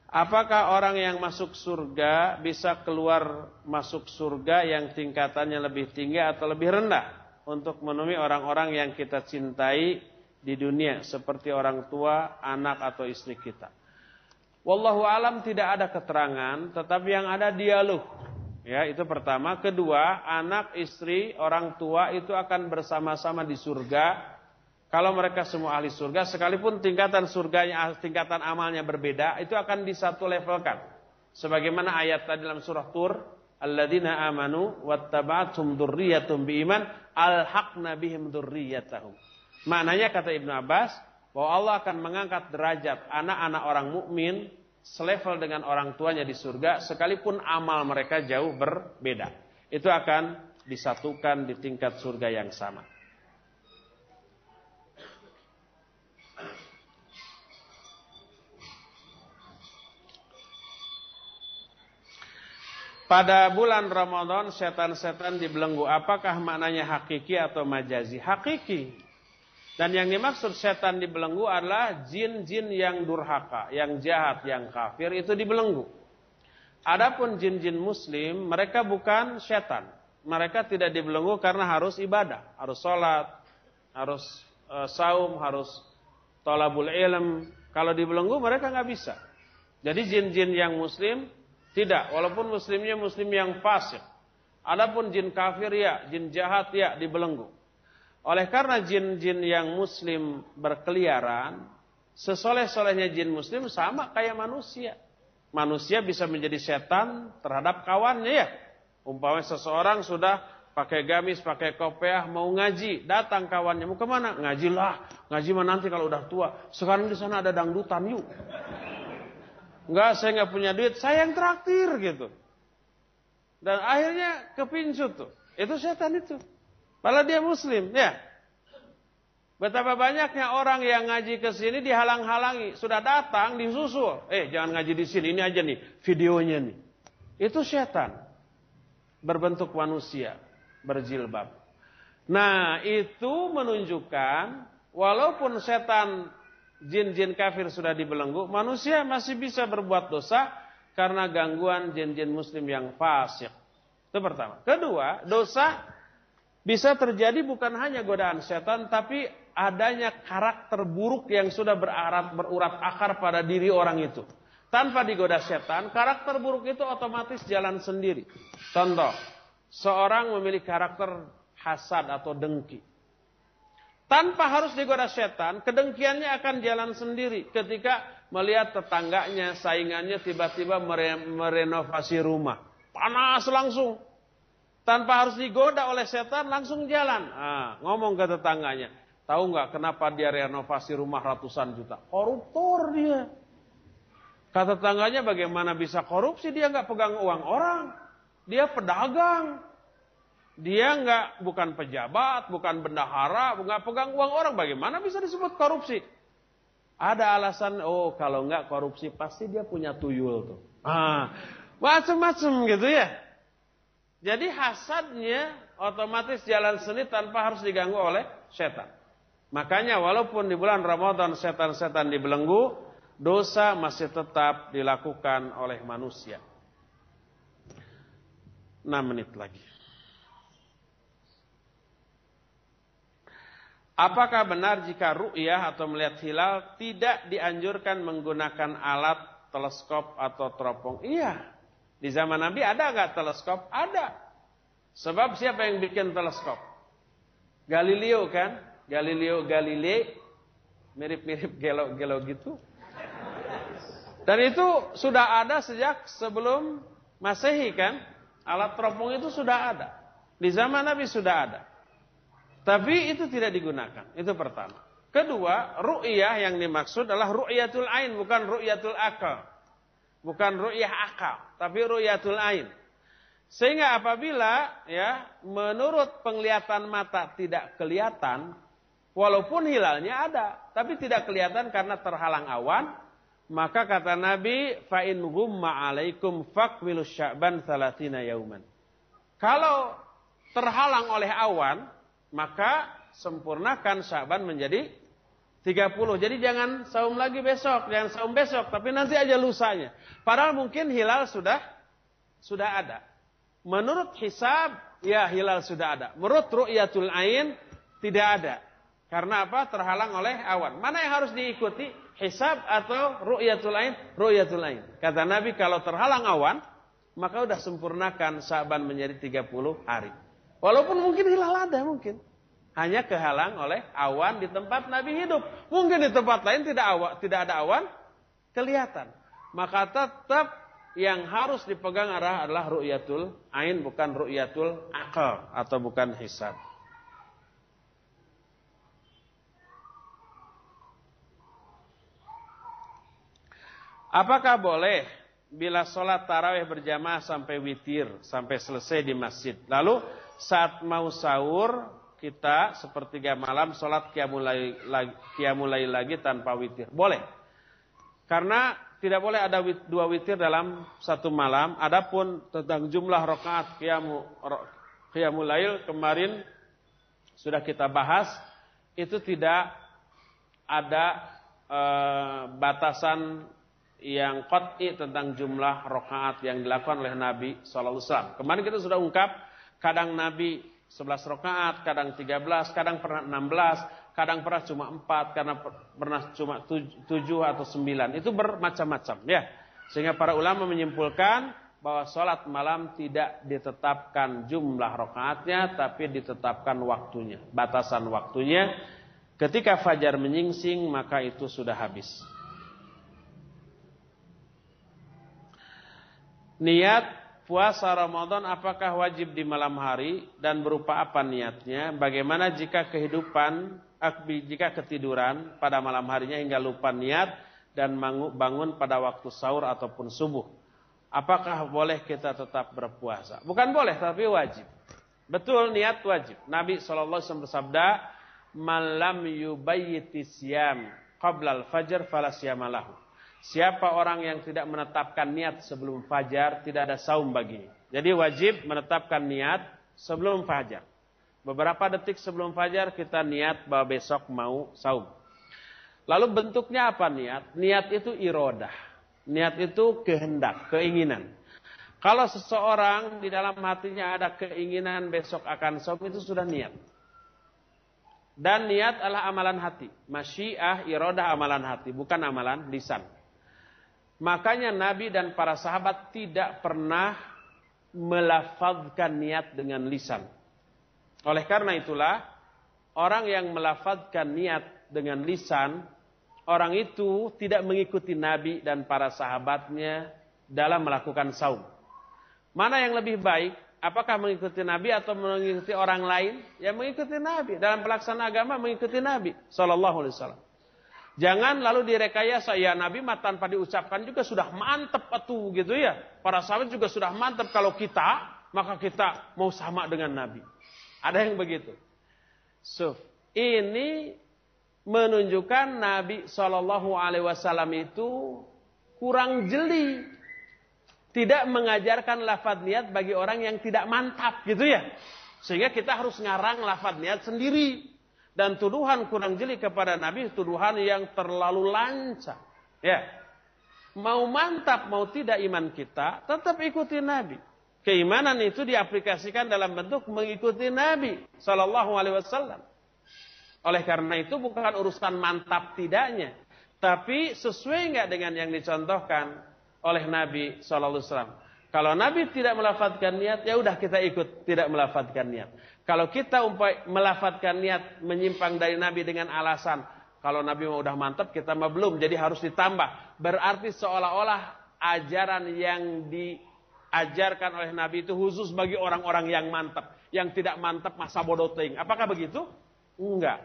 Apakah orang yang masuk surga bisa keluar masuk surga yang tingkatannya lebih tinggi atau lebih rendah untuk menemui orang-orang yang kita cintai di dunia seperti orang tua, anak atau istri kita? Wallahu alam tidak ada keterangan, tetapi yang ada dialog. Ya, itu pertama. Kedua, anak, istri, orang tua itu akan bersama-sama di surga. Kalau mereka semua ahli surga, sekalipun tingkatan surganya, tingkatan amalnya berbeda, itu akan disatu levelkan. Sebagaimana ayat tadi dalam surah Tur, Alladzina amanu wattaba'atum dzurriyyatum biiman alhaqna bihim dzurriyyatahum. Maknanya kata Ibnu Abbas, bahwa Allah akan mengangkat derajat anak-anak orang mukmin selevel dengan orang tuanya di surga sekalipun amal mereka jauh berbeda. Itu akan disatukan di tingkat surga yang sama. Pada bulan Ramadan setan-setan dibelenggu. Apakah maknanya hakiki atau majazi? Hakiki. Dan yang dimaksud setan dibelenggu adalah jin-jin yang durhaka, yang jahat, yang kafir itu dibelenggu. Adapun jin-jin muslim, mereka bukan setan. Mereka tidak dibelenggu karena harus ibadah, harus sholat, harus uh, saum, harus tolabul ilm. Kalau dibelenggu mereka nggak bisa. Jadi jin-jin yang muslim tidak, walaupun muslimnya muslim yang fasik. Adapun jin kafir ya, jin jahat ya dibelenggu. Oleh karena jin-jin yang muslim berkeliaran, sesoleh-solehnya jin muslim sama kayak manusia. Manusia bisa menjadi setan terhadap kawannya ya. Umpamanya seseorang sudah pakai gamis, pakai kopiah, mau ngaji, datang kawannya, mau ke mana? Ngajilah, ngaji mah nanti kalau udah tua. Sekarang di sana ada dangdutan yuk. Enggak, saya nggak punya duit, saya yang traktir gitu. Dan akhirnya kepincut tuh. Itu setan itu. Padahal dia muslim, ya. Betapa banyaknya orang yang ngaji ke sini dihalang-halangi, sudah datang disusul. Eh, jangan ngaji di sini, ini aja nih videonya nih. Itu setan berbentuk manusia, berjilbab. Nah, itu menunjukkan walaupun setan jin-jin kafir sudah dibelenggu, manusia masih bisa berbuat dosa karena gangguan jin-jin muslim yang fasik. Itu pertama. Kedua, dosa bisa terjadi bukan hanya godaan setan, tapi adanya karakter buruk yang sudah berarat, berurat akar pada diri orang itu. tanpa digoda setan, karakter buruk itu otomatis jalan sendiri. Contoh, seorang memiliki karakter hasad atau dengki. Tanpa harus digoda setan, kedengkiannya akan jalan sendiri ketika melihat tetangganya, saingannya tiba-tiba merenovasi rumah. Panas langsung. Tanpa harus digoda oleh setan, langsung jalan. Nah, ngomong ke tetangganya. Tahu nggak kenapa dia renovasi rumah ratusan juta? Koruptor dia. Kata tetangganya bagaimana bisa korupsi? Dia nggak pegang uang orang. Dia pedagang. Dia nggak bukan pejabat, bukan bendahara, nggak pegang uang orang. Bagaimana bisa disebut korupsi? Ada alasan, oh kalau nggak korupsi pasti dia punya tuyul tuh. Ah, macam-macam gitu ya. Jadi hasadnya otomatis jalan seni tanpa harus diganggu oleh setan. Makanya walaupun di bulan Ramadan setan-setan dibelenggu, dosa masih tetap dilakukan oleh manusia. 6 menit lagi. Apakah benar jika ru'yah atau melihat hilal tidak dianjurkan menggunakan alat teleskop atau teropong? Iya. Di zaman Nabi ada nggak teleskop? Ada. Sebab siapa yang bikin teleskop? Galileo kan? Galileo Galilei. Mirip-mirip gelo-gelo gitu. Dan itu sudah ada sejak sebelum Masehi kan? Alat teropong itu sudah ada. Di zaman Nabi sudah ada. Tapi itu tidak digunakan. Itu pertama. Kedua, ru'yah yang dimaksud adalah ru'yatul ain, bukan ru'yatul akal. Bukan ru'yah akal, tapi ru'yatul ain. Sehingga apabila ya menurut penglihatan mata tidak kelihatan, walaupun hilalnya ada, tapi tidak kelihatan karena terhalang awan, maka kata Nabi, fa in ghumma alaikum faqwilu sya'ban salatina yauman. Kalau terhalang oleh awan, maka sempurnakan Syaban menjadi 30. Jadi jangan saum lagi besok, jangan saum besok, tapi nanti aja lusanya. Padahal mungkin hilal sudah sudah ada. Menurut hisab, ya hilal sudah ada. Menurut ru'yatul ain tidak ada. Karena apa? Terhalang oleh awan. Mana yang harus diikuti? Hisab atau ru'yatul ain? Ru'yatul ain. Kata Nabi kalau terhalang awan, maka sudah sempurnakan Syaban menjadi 30 hari. Walaupun mungkin hilal ada mungkin. Hanya kehalang oleh awan di tempat Nabi hidup. Mungkin di tempat lain tidak awan, tidak ada awan kelihatan. Maka tetap yang harus dipegang arah adalah ru'yatul ain bukan ru'yatul akal atau bukan hisab. Apakah boleh bila sholat tarawih berjamaah sampai witir, sampai selesai di masjid. Lalu saat mau sahur kita sepertiga malam sholat kiamulai lagi, kiamulai lagi tanpa witir. Boleh. Karena tidak boleh ada dua witir dalam satu malam. Adapun tentang jumlah rakaat kiamu kiamulail kemarin sudah kita bahas itu tidak ada e, batasan yang qat'i tentang jumlah rakaat yang dilakukan oleh Nabi SAW. Kemarin kita sudah ungkap Kadang Nabi 11 rakaat, kadang 13, kadang pernah 16, kadang pernah cuma 4, karena pernah cuma 7 atau 9. Itu bermacam-macam ya. Sehingga para ulama menyimpulkan bahwa sholat malam tidak ditetapkan jumlah rakaatnya, tapi ditetapkan waktunya, batasan waktunya. Ketika fajar menyingsing, maka itu sudah habis. Niat puasa Ramadan apakah wajib di malam hari dan berupa apa niatnya? Bagaimana jika kehidupan, jika ketiduran pada malam harinya hingga lupa niat dan bangun pada waktu sahur ataupun subuh? Apakah boleh kita tetap berpuasa? Bukan boleh, tapi wajib. Betul, niat wajib. Nabi SAW bersabda, Malam yubayyiti siyam qabla al-fajr falasiyamalahu. Siapa orang yang tidak menetapkan niat sebelum fajar, tidak ada saum baginya. Jadi wajib menetapkan niat sebelum fajar. Beberapa detik sebelum fajar kita niat bahwa besok mau saum. Lalu bentuknya apa niat? Niat itu irodah. Niat itu kehendak, keinginan. Kalau seseorang di dalam hatinya ada keinginan besok akan saum itu sudah niat. Dan niat adalah amalan hati. Masyiah, irodah amalan hati, bukan amalan lisan. Makanya Nabi dan para sahabat tidak pernah melafazkan niat dengan lisan. Oleh karena itulah, orang yang melafazkan niat dengan lisan, orang itu tidak mengikuti Nabi dan para sahabatnya dalam melakukan saum. Mana yang lebih baik? Apakah mengikuti Nabi atau mengikuti orang lain? Ya mengikuti Nabi. Dalam pelaksanaan agama mengikuti Nabi Sallallahu Alaihi Wasallam. Jangan lalu direkayasa ya Nabi mah tanpa diucapkan juga sudah mantep atuh gitu ya. Para sahabat juga sudah mantep kalau kita maka kita mau sama dengan Nabi. Ada yang begitu. So, ini menunjukkan Nabi Shallallahu Alaihi Wasallam itu kurang jeli, tidak mengajarkan lafadz niat bagi orang yang tidak mantap gitu ya. Sehingga kita harus ngarang lafadz niat sendiri. Dan tuduhan kurang jeli kepada Nabi tuduhan yang terlalu lancang. Ya. Mau mantap mau tidak iman kita, tetap ikuti Nabi. Keimanan itu diaplikasikan dalam bentuk mengikuti Nabi Sallallahu Alaihi Wasallam. Oleh karena itu bukan urusan mantap tidaknya, tapi sesuai nggak dengan yang dicontohkan oleh Nabi Sallallahu Alaihi Wasallam. Kalau Nabi tidak melafatkan niat, ya udah kita ikut tidak melafatkan niat. Kalau kita umpai melafatkan niat menyimpang dari Nabi dengan alasan kalau Nabi mau udah mantap kita mah belum jadi harus ditambah. Berarti seolah-olah ajaran yang diajarkan oleh Nabi itu khusus bagi orang-orang yang mantap. Yang tidak mantap masa bodoh ting. Apakah begitu? Enggak.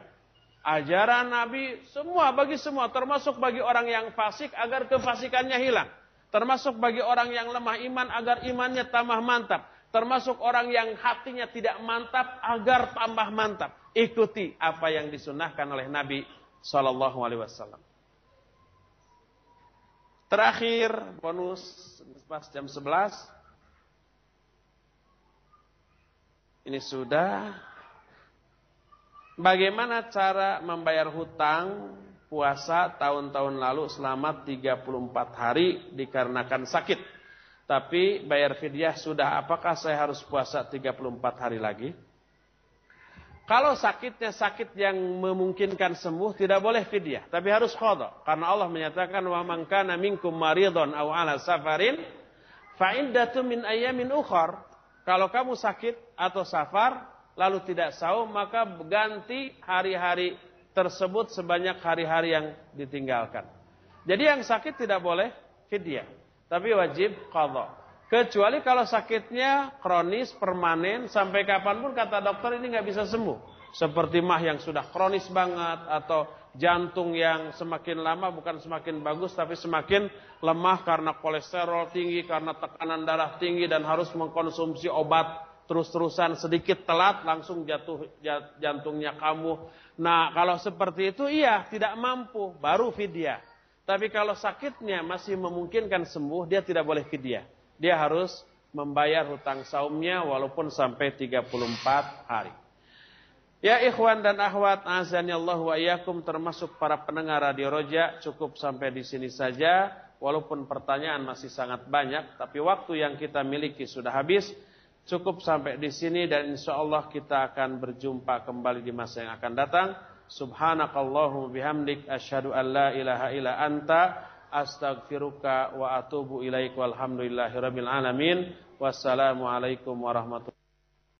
Ajaran Nabi semua bagi semua termasuk bagi orang yang fasik agar kefasikannya hilang. Termasuk bagi orang yang lemah iman agar imannya tambah mantap termasuk orang yang hatinya tidak mantap agar tambah mantap. Ikuti apa yang disunahkan oleh Nabi Shallallahu Alaihi Wasallam. Terakhir bonus pas jam 11. Ini sudah. Bagaimana cara membayar hutang puasa tahun-tahun lalu selama 34 hari dikarenakan sakit? Tapi bayar fidyah sudah, apakah saya harus puasa 34 hari lagi? Kalau sakitnya sakit yang memungkinkan sembuh, tidak boleh fidyah. Tapi harus khodoh. Karena Allah menyatakan, wa man kana minkum maridon aw ala safarin, fa'indatu min ayamin ukhar. Kalau kamu sakit atau safar, lalu tidak saum, maka ganti hari-hari tersebut sebanyak hari-hari yang ditinggalkan. Jadi yang sakit tidak boleh fidyah tapi wajib qadha. Kecuali kalau sakitnya kronis, permanen, sampai kapan pun kata dokter ini nggak bisa sembuh. Seperti mah yang sudah kronis banget, atau jantung yang semakin lama bukan semakin bagus, tapi semakin lemah karena kolesterol tinggi, karena tekanan darah tinggi, dan harus mengkonsumsi obat terus-terusan sedikit telat langsung jatuh jantungnya kamu. Nah kalau seperti itu iya tidak mampu baru fidyah. Tapi kalau sakitnya masih memungkinkan sembuh, dia tidak boleh fidyah. Dia harus membayar hutang saumnya walaupun sampai 34 hari. Ya ikhwan dan akhwat, Allah wa iyyakum termasuk para pendengar Radio Roja, cukup sampai di sini saja. Walaupun pertanyaan masih sangat banyak, tapi waktu yang kita miliki sudah habis. Cukup sampai di sini dan insya Allah kita akan berjumpa kembali di masa yang akan datang. Subhanakallahumma bihamdik asyhadu an la ilaha illa anta astaghfiruka wa atubu ilaik walhamdulillahirabbil alamin. Wassalamualaikum warahmatullahi